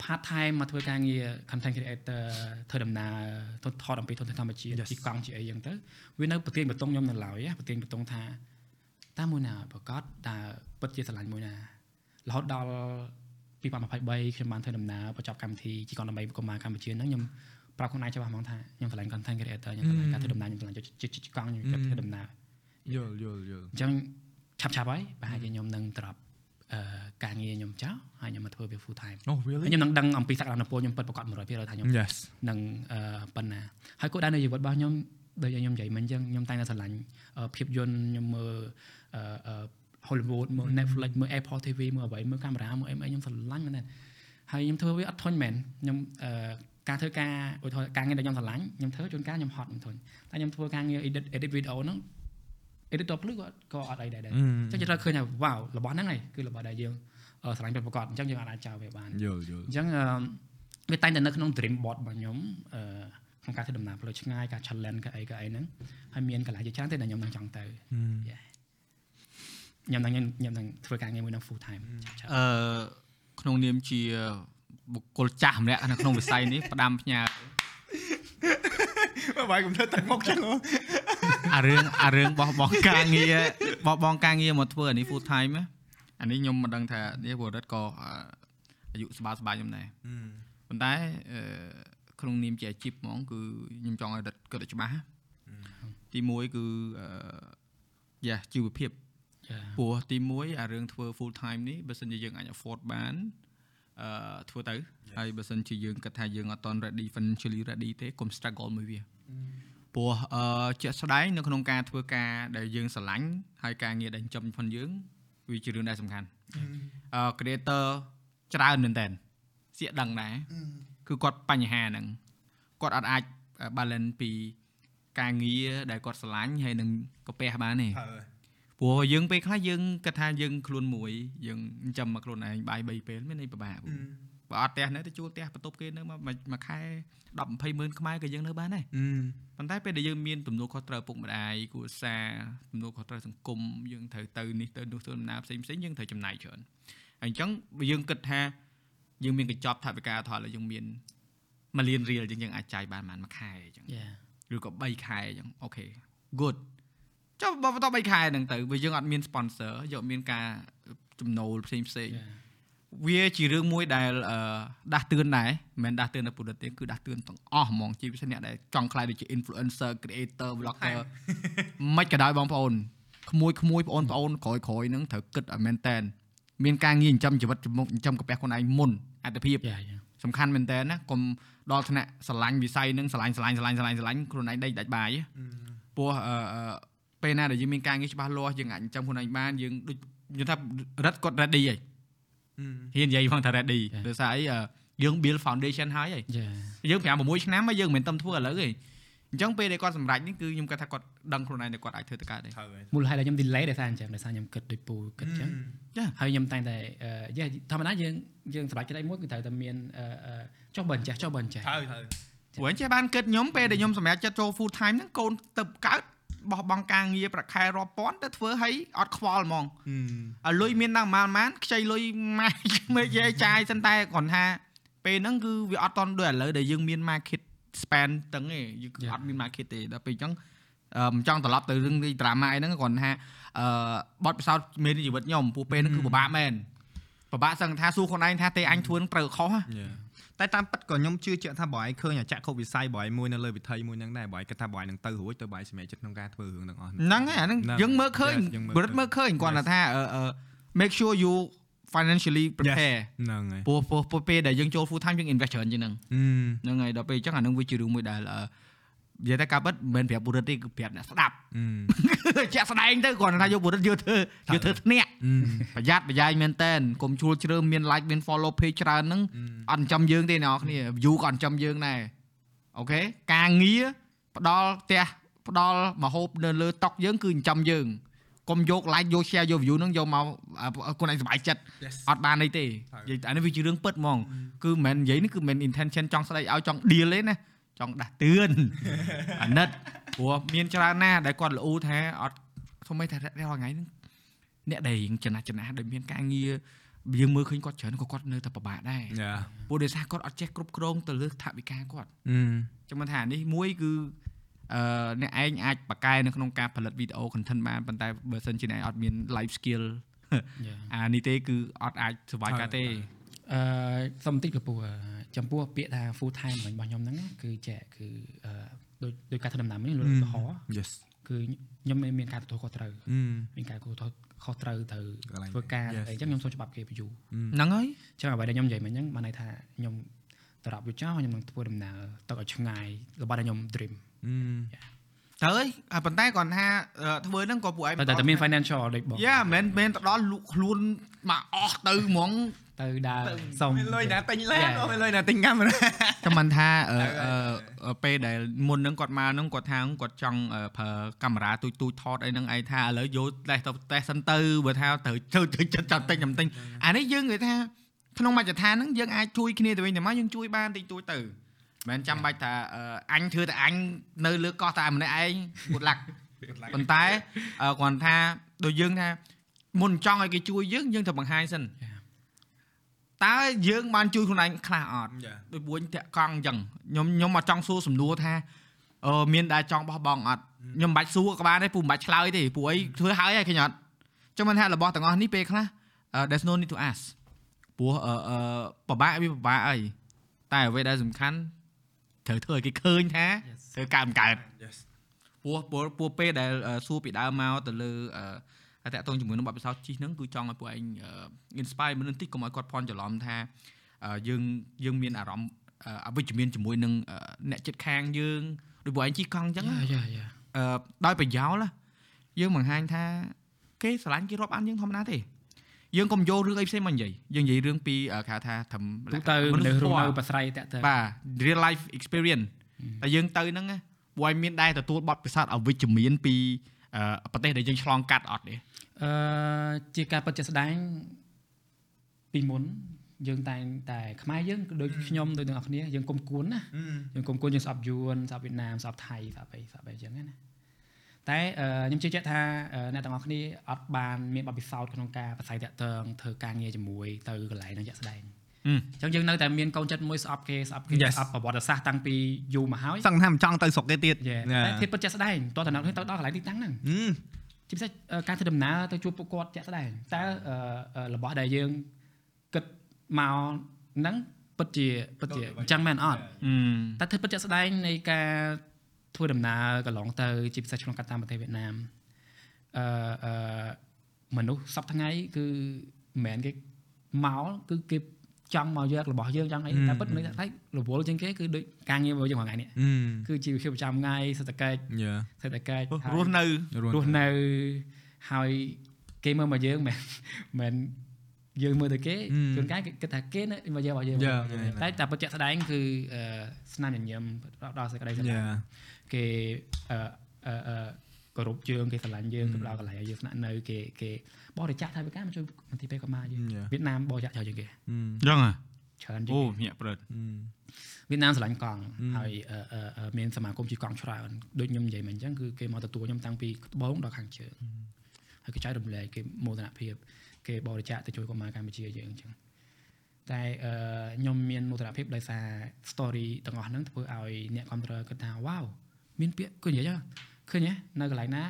part time មកធ្វើការងារ content creator ធ្វើដំណើរថតថតអំពីធនធានធម្មជាតិ Yes. ជីកង់ជីអីចឹងទៅវានៅប្រទៀនបតុងខ្ញុំនៅឡើយប្រទៀនបតុងថាតើមួយណាប្រកាសតើពិតជាស្រឡាញ់មួយណារហូតដល់2023ខ្ញុំបានធ្វើដំណើរបញ្ចប់កម្មវិធីជីកង់ដើម្បីកុមារកម្ពុជាហ្នឹងខ្ញុំប្រាប់ខ្លួនឯងច្បាស់ហ្មងថាខ្ញុំស្រឡាញ់ content creator ខ្ញុំស្រឡាញ់ការធ្វើដំណើរខ្ញុំស្រឡាញ់ជីជីកង់ខ្ញុំគាត់ធ្វើដំណើរយល់យល់យល់អញ្ចឹង ឆាប់ឆាប់ហើយប្រហែលជាខ្ញុំនឹងត្រប់អឺការងារខ្ញុំចោលហើយខ្ញុំមកធ្វើវា full time អូហើយ really ខ្ញុំនឹងដឹងអំពីសក្តានុពលខ្ញុំពិតប្រាកដ100%ថាខ្ញុំ yes នឹងអឺប៉ុណ្ណាហើយគោលដៅនៃជីវិតរបស់ខ្ញុំដូចយ៉ាងខ្ញុំនិយាយមិញអញ្ចឹងខ្ញុំតែងតែស្រឡាញ់អឺភាពយន្តខ្ញុំមើលអឺអឺ Hollywood មើល Netflix មើល Apple TV មើលអ្វីមើលកាមេរ៉ាមើលអីអីខ្ញុំស្រឡាញ់មែនទេហើយខ្ញុំធ្វើវាអត់ធន់មែនខ្ញុំអឺការធ្វើការឧទាហរណ៍ការងារដែលខ្ញុំស្រឡាញ់ខ្ញុំធ្វើជួនកាលខ្ញុំហត់ខ្ញុំធន់តែខ្ញុំធ្វើការងារ edit edit video ហ្នឹង edit ដល់ភ្លឺក៏ក៏អត់អីដែរដែរអឺអញ្ចឹងយើងត្រូវឃើញថាវ៉ាវរបស់ហ្នឹងហើយគឺរបស់ដែលយើងអឺស្រឡាញ់ពិតប្រាកដអញ្ចឹងយើងអាចចោលវាបានយល់យល់អញ្ចឹងអឺវាតែងតែនៅក្នុង dream board របស់ខ្ញុំអឺក្នុងការធ្វើដំណើរផ្លូវឆ្ងាយការ challenge ក៏អីក៏អីហ្នឹងហើយមានកន្លែងជាច្រើនទេដែលខ្ញុំនឹងចង់ទៅខ្ញុំនឹងខ្ញុំនឹងធ្វើការងារមួយនឹង full time ឆាប់អឺក្នុងនាមជាបុគ្គលចាស់ម្នាក់នៅក្នុងវិស័យនេះផ្ដាំផ្ញើបាយកុំធ្វើទឹកមុខចឹង អារឿងអារឿងបោះបង់ការងារបោះបង់ការងារមកធ្វើអានេះ full time ណាអានេះខ្ញុំមិនដឹងថានេះវរិទ្ធក៏អឺអាយុស្បាស្បាយខ្ញុំដែរប៉ុន្តែអឺក្នុងនាមជាអាជីពហ្មងគឺខ្ញុំចង់ឲ្យរិទ្ធគិតឲ្យច្បាស់ណាទី1គឺអឺយ៉ាជីវភាពចាព្រោះទី1អារឿងធ្វើ full time នេះបើសិនជាយើងអាច afford បានអឺធ្វើទៅហើយបើសិនជាយើងគិតថាយើងអត់តន់ ready financially ready ទេកុំ struggle មួយវា ព្រោះអឺជាក់ស្ដែងនៅក្នុងការធ្វើការដែលយើងស្រឡាញ់ហើយការងារដែលចិញ្ចឹមផងយើងវាជារឿងដែលសំខាន់អឺ creator ច្រើនមែនតើសៀកដឹងដែរគឺគាត់បញ្ហាហ្នឹងគាត់អត់អាច balance ពីការងារដែលគាត់ស្រឡាញ់ហើយនឹងកាពះបានទេព្រោះយើងពេលខ្លះយើងគិតថាយើងខ្លួនមួយយើងចិញ្ចឹមមកខ្លួនឯងបាយ3ពេលមានន័យពិបាក បើអត់ផ្ទះនៅទៅជួលផ្ទះបន្ទប់គេនៅមកមួយខែ10 20ម៉ឺនខ្មែរក៏យើងនៅបានដែរប៉ុន្តែពេលដែលយើងមានទំនួលខុសត្រូវពុកម្ដាយគ្រួសារទំនួលខុសត្រូវសង្គមយើងត្រូវទៅនេះទៅនោះធ្វើដំណើរផ្សេងផ្សេងយើងត្រូវចំណាយច្រើនហើយអញ្ចឹងបើយើងគិតថាយើងមានកញ្ចប់ថវិកាថតយើងមាន1លានរៀលជាងយើងអាចចាយបានប្រហែលមួយខែអញ្ចឹងយ៉ាឬក៏3ខែអញ្ចឹងអូខេ good ចុះបើបន្ត3ខែហ្នឹងទៅវាយើងអត់មាន sponsor យកមានការចំណូលផ្សេងផ្សេងយ៉ា វាជារឿងមួយដែលអឺដាស់តឿនដែរមិនមែនដាស់តឿនតែពុទ្ធទេគឺដាស់តឿនទាំងអស់ហ្មងជាពិសេសអ្នកដែលចង់ខ្លាយដូចជា influencer creator vlogger មិនក៏ដោយបងប្អូនក្មួយក្មួយបងប្អូនក្រោយក្រោយហ្នឹងត្រូវគិតឲ្យមែនតែនមានការងារចិញ្ចឹមជីវិតចិញ្ចឹមកាពះខ្លួនឯងមុនអត្ថភាពយ៉ាយ៉ាសំខាន់មែនតើណាកុំដល់ថ្នាក់ស្រឡាញ់វិស័យហ្នឹងស្រឡាញ់ស្រឡាញ់ស្រឡាញ់ស្រឡាញ់ស្រឡាញ់ខ្លួនឯងដេកដាច់បាយហ៎ព្រោះអឺអឺពេលណាដែលយើងមានការងារច្បាស់លាស់យើងអាចចិញ្ចឹមខ្លួនឯងបានយើងដូចនិយាយថារឹតគាត់ ready ហើយ ហ៊ាននិយាយផងថា ready ដោយសារអីអឺយើង build foundation ហើយហីយ៉ាយើង5 6ឆ្នាំហើយយើងមិនមែនតំធ្វើឥឡូវទេអញ្ចឹងពេលដែលគាត់សម្រេចនេះគឺខ្ញុំគាត់ថាគាត់ដឹងខ្លួនឯងតែគាត់អាចធ្វើទៅកើតទេមូលហេតុដែលខ្ញុំ delay ដោយសារអញ្ចឹងដោយសារខ្ញុំគិតដូចពូគិតអញ្ចឹងចាហើយខ្ញុំតែងតែអឺយ៉ាធម្មតាយើងយើងសម្រាប់ចិត្តឯមួយគឺត្រូវតែមានអឺអឺចុះបើអញ្ចេះចុះបើអញ្ចេះត្រូវត្រូវព្រោះអញ្ចឹងបានគិតខ្ញុំពេលដែលខ្ញុំសម្រេចចិត្តចូល full time ហ្នឹងកូនទៅកើត បោះបង់ការងារប្រាក់ខែរាប់ពាន់ទៅធ្វើឲ្យអត់ខ្វល់ហ្មងឲ្យលុយមានដល់ប្រហែលៗខ្ចីលុយម៉ាយមេយាយចាយសិនតែគ្រាន់ថាពេលហ្នឹងគឺវាអត់តន់ដូចឥឡូវដែលយើងមាន market span ទាំងឯងយើងគឺ Yeah. អត់មាន market ទេដល់ពេលអញ្ចឹងអឺមិនចង់ត្រឡប់ទៅរឿងនេះ drama អីហ្នឹងគ្រាន់ថាអឺបទពិសោធន៍មានជីវិតខ្ញុំពួកពេលហ្នឹងគឺពិបាកមែនពិបាកសឹងថាសួរខ្លួនឯងថាទេអញធ្វើនឹងត្រូវខុសហ៎ តែតាមពិតក៏ខ្ញុំជឿជាក់ថាបើឯងឃើញអាចាក់ខុសវិស័យបើឯងមួយនៅលើវិថីមួយហ្នឹងដែរបើឯងគិតថាបើឯងនឹងទៅរួចទៅបើឯងសម្រេចចិត្តក្នុងការធ្វើរឿងទាំងអស់ហ្នឹងហ្នឹងហើយអាហ្នឹងហ្នឹងយើងមើលឃើញ Yes យើងមើលបរិទ្ធមើលឃើញគ្រាន់តែថាអឺអឺ make sure you financially prepare ហ្នឹងហើយព្រោះព្រោះព្រោះពេលដែលយើងចូល full time យើង invest ច្រើនជាងហ្នឹងអឺហ្នឹងហើយដល់ពេលអញ្ចឹងអានឹងវាជារឿងមួយដែលអឺ និយាយតែការពិតមិនមែនប្រាប់បុរិទ្ធទេគឺប្រាប់អ្នកស្ដាប់អឺជាក់ស្ដែងទៅគ្រាន់តែថាយកបុរិទ្ធយកធ្វើយកធ្វើធ្នាក់ប្រយ័ត្នប្រយែងមែនតែនកុំជួលជ្រើមមាន like មាន follow page ច្រើនហ្នឹងអត់ចិញ្ចឹមយើងទេអ្នកនរគ្នា view ក៏អត់ចិញ្ចឹមយើងដែរអូខេការងារផ្ដល់ផ្ទះផ្ដល់មហូបនៅលើតុកយើងគឺចិញ្ចឹមយើងកុំយក like យក share យក view ហ្នឹងយកមកអ่าខ្លួនឯងសុបាយចិត្តអត់បានអីទេនិយាយអានេះវាជារឿងពិតហ្មងគឺមិនមែននិយាយនេះគឺមិនមែន intention ចង់ស្ដីឲ្យចង់ deal ទេណា ចង់ដាស់តឿនអាណិតព្រោះមានច្រើនណាស់ដែលគាត់ល្អូថាអត់ធ្វើម៉េចថារាល់ថ្ងៃហ្នឹងអ្នកដែលរៀងចំណាស់ចំណាស់ដែលមានការងារយើងមើលឃើញគាត់ច្រើនក៏គាត់នៅតែពិបាកដែរយ៉ាព្រោះដោយសារគាត់អត់ចេះគ្រប់គ្រងទៅលើថវិកាគាត់អឺចាំមិនថានេះមួយគឺអឺអ្នកឯងអាចបកកែនៅក្នុងការផលិតវីដេអូ content បានប៉ុន្តែបើសិនជាអ្នកឯងអត់មាន life skill អានេះទេគឺអត់អាច survive កើតទេអឺសុំបន្តិចពពោះអឺ ចំពោះពាក្យថា full time របស់ខ្ញុំហ្នឹងណាគឺចែកគឺអឺដូចដូចការធ្វើដំណាំនេះលើកឧទាហរណ៍ yes គឺខ្ញុំមានមានការទទួលខុសត្រូវអឺមានការទទួលខុសត្រូវទៅកន្លែងធ្វើការ Yes. អីចឹងខ្ញុំសូមច្បាប់គេបញ្យូរហ្នឹងហើយអញ្ចឹងអ្វីដែលខ្ញុំនិយាយមិញហ្នឹងបានន័យថាខ្ញុំទៅរាប់វាចោលខ្ញុំនឹងធ្វើដំណើរទៅឲ្យឆ្ងាយរបស់ដែលខ្ញុំ dream អឺត្រូវហើយ អាប៉ុន្តែគាត់ថាអឺធ្វើហ្នឹងក៏ពួកឯងតែតែមាន financial ដូចបងយ៉ាមិនមែនទៅដល់លក់ខ្លួនមកអស់ទៅហ្មងទៅដើរសុំមានលុយណាទិញឡាន Yeah. មានលុយណាទិញកាមេរ៉ាចាំមិនថាអឺអឺពេលដែលមុនហ្នឹងគាត់មកហ្នឹងគាត់ថាគាត់ចង់អឺប្រើកាមេរ៉ាទូចទូចថតអីហ្នឹងឯងថាឥឡូវយកតេសទៅតេសសិនទៅបើថាត្រូវចូលទៅចិត្តចាំទិញចាំទិញអានេះយើងនិយាយថាក្នុងមជ្ឈដ្ឋានហ្នឹងយើងអាចជួយគ្នាទៅវិញទៅមកយើងជួយបានតិចតួចទៅ មិនមែនចាំបាច់ថាអឺអញធ្វើតែអញនៅលើកោះតែម្នាក់ឯងពុតឡាក់ប៉ុន្តែអឺគាត់ថាដូចយើងថាមុនចង់ឲ្យគេជួយយើងយើងត្រូវបង្ហាញសិនតើយើងបានជួយខ្លួនឯងខ្លះអត់យ៉ាដូចពួនតាក់កង់អញ្ចឹងខ្ញុំខ្ញុំមកចង់សួរសំណួរថាអឺមានដែលចង់បោះបង់អត់ខ្ញុំមិនបាច់សួរក៏បានដែរពូមិនបាច់ឆ្លើយទេពួកអីធ្វើហើយហើយឃើញអត់ចឹងមិនថារបស់ទាំងអស់នេះពេលខ្លះអឺ there's no need to ask ព្រោះអឺអឺពិបាកវាពិបាកអីតែអ្វីដែលសំខាន់ ត្រូវធ្វើឲ្យគេឃើញថា Yes. ធ្វើកើតមិនកើត yes ព្រោះព្រោះព្រោះពេលដែលអឺសួរពីដើមមកទៅលើអឺតាក់ទងជាមួយនឹងបទពិសោធន៍ជិះហ្នឹងគឺចង់ឲ្យពួកឯងអឺ inspire មនុស្សបន្តិចកុំឲ្យគាត់ភ័ន្តច្រឡំថាអឺយើងយើងមានអារម្មណ៍អឺអវិជ្ជមានជាមួយនឹងអឺអ្នកចិត្តខាងយើងដូចពួកឯងជិះកង់អញ្ចឹងយ៉ាយ៉ាយ៉ាអឺដោយប្រយោលណាយើងបង្ហាញថាគេស្រឡាញ់គេរាប់អានយើងធម្មតាទេ យើងកុំយករឿងអីផ្សេងមកនិយាយយើងនិយាយរឿងពីអឺគេហៅថាត្រឹមទូទៅមនុស្សរស់នៅប្រស្រ័យតាក់ទៅបាទ real life experience តែយើងទៅហ្នឹងណាពួកឯងមានដែរទទួលបទពិសោធន៍អវិជ្ជមានពីអឺប្រទេសដែលយើងឆ្លងកាត់អត់ទេអឺជាការពិតជាក់ស្ដែងពីមុនយើងតែងតែខ្មែរយើងក៏ដូចខ្ញុំដូចទាំងអស់គ្នាយើងគុំគួនណាយើងគុំគួនយើងស្អប់យួនស្អប់វៀតណាមស្អប់ថៃស្អប់អីស្អប់អីចឹងណា តែអឺខ្ញុំជឿជាក់ថាអឺអ្នកទាំងអស់គ្នាអត់បានមានបទពិសោធន៍ក្នុងការប្រស័យតាក់ទងធ្វើការងារជាមួយទៅកន្លែងហ្នឹងជាក់ស្ដែងហឹមអញ្ចឹងយើងនៅតែមានកូនចិត្តមួយស្អប់គេស្អប់គេ Yes. ស្អប់ប្រវត្តិសាស្ត្រតាំងពីយូរមកហើយសឹងថាមិនចង់ទៅស្រុកគេទៀតយេតែភាពពិតជាក់ស្ដែងតោះតែអ្នកនេះទៅដល់កន្លែងទីតាំងហ្នឹងហឹមជាពិសេសអឺការធ្វើដំណើរទៅជួបពួកគាត់ជាក់ស្ដែងតើអឺអឺរបស់ដែលយើងគិតមកហ្នឹងពិតជាពិតជាអញ្ចឹងមែនអត់អឺតែធ្វើពិតជាក់ស្ដែងនៃការ ធ្វើដំណើរកន្លងទៅជាពិសេសក្នុងកាត់តាមប្រទេសវៀតណាមអឺអឺមនុស្សសពថ្ងៃគឺមិនមែនគេមកគឺគេចង់មកយករបស់យើងចង់អីតែពិតមនុស្សតែរវល់ជាងគេគឺដូចការងាររបស់យើងរាល់ថ្ងៃនេះហឹមគឺជីវភាពប្រចាំថ្ងៃសេដ្ឋកិច្ចយ៉ាសេដ្ឋកិច្ចហើយរស់នៅរស់នៅហើយគេមើលមកយើងមិនមិនយើងមើលទៅគេ Hmm. ជួនកាលគេគិតថាគេនៅមកយករបស់យើង Yeah, តែតែពិតជាក់ស្ដែងគឺអឺស្នាមញញឹមផ្ដល់សេចក្តីស្រឡាញ់យ៉ា គេអឺអឺអឺគោរពយើងគេស្រឡាញ់យើងគេផ្ដល់កន្លែងឲ្យយើងស្នាក់នៅគេគេបរិច្ចាគថវិកាមកជួយមន្ទីរពេទ្យកម្មាយើង Yeah. វៀតណាមបរិច្ចាគច្រើនជាងគេហឹមចឹងហ៎ច្រើនជាងអូគេញាក់ព្រឹតហឹមវៀតណាមស្រឡាញ់កង់ Hmm. ហើយអឺអឺអឺមានសមាគមជិះកង់ច្រើនដូចខ្ញុំនិយាយមិញអញ្ចឹងគឺគេមកទទួលខ្ញុំតាំងពីត្បូងដល់ខាងជើងហើយគេចែករំលែកគេមោទនភាពគេបរិច្ចាគទៅជួយកុមារកម្ពុជាយើងអញ្ចឹងតែអឺខ្ញុំមានមោទនភាពដោយសារ story ទាំងអស់ហ្នឹងធ្វើឲ្យអ្នកគ្រប់គ្រងគិតថាវ៉ាវ មានពាក្យគឺនិយាយចឹងឃើញទេនៅកន្លែងណា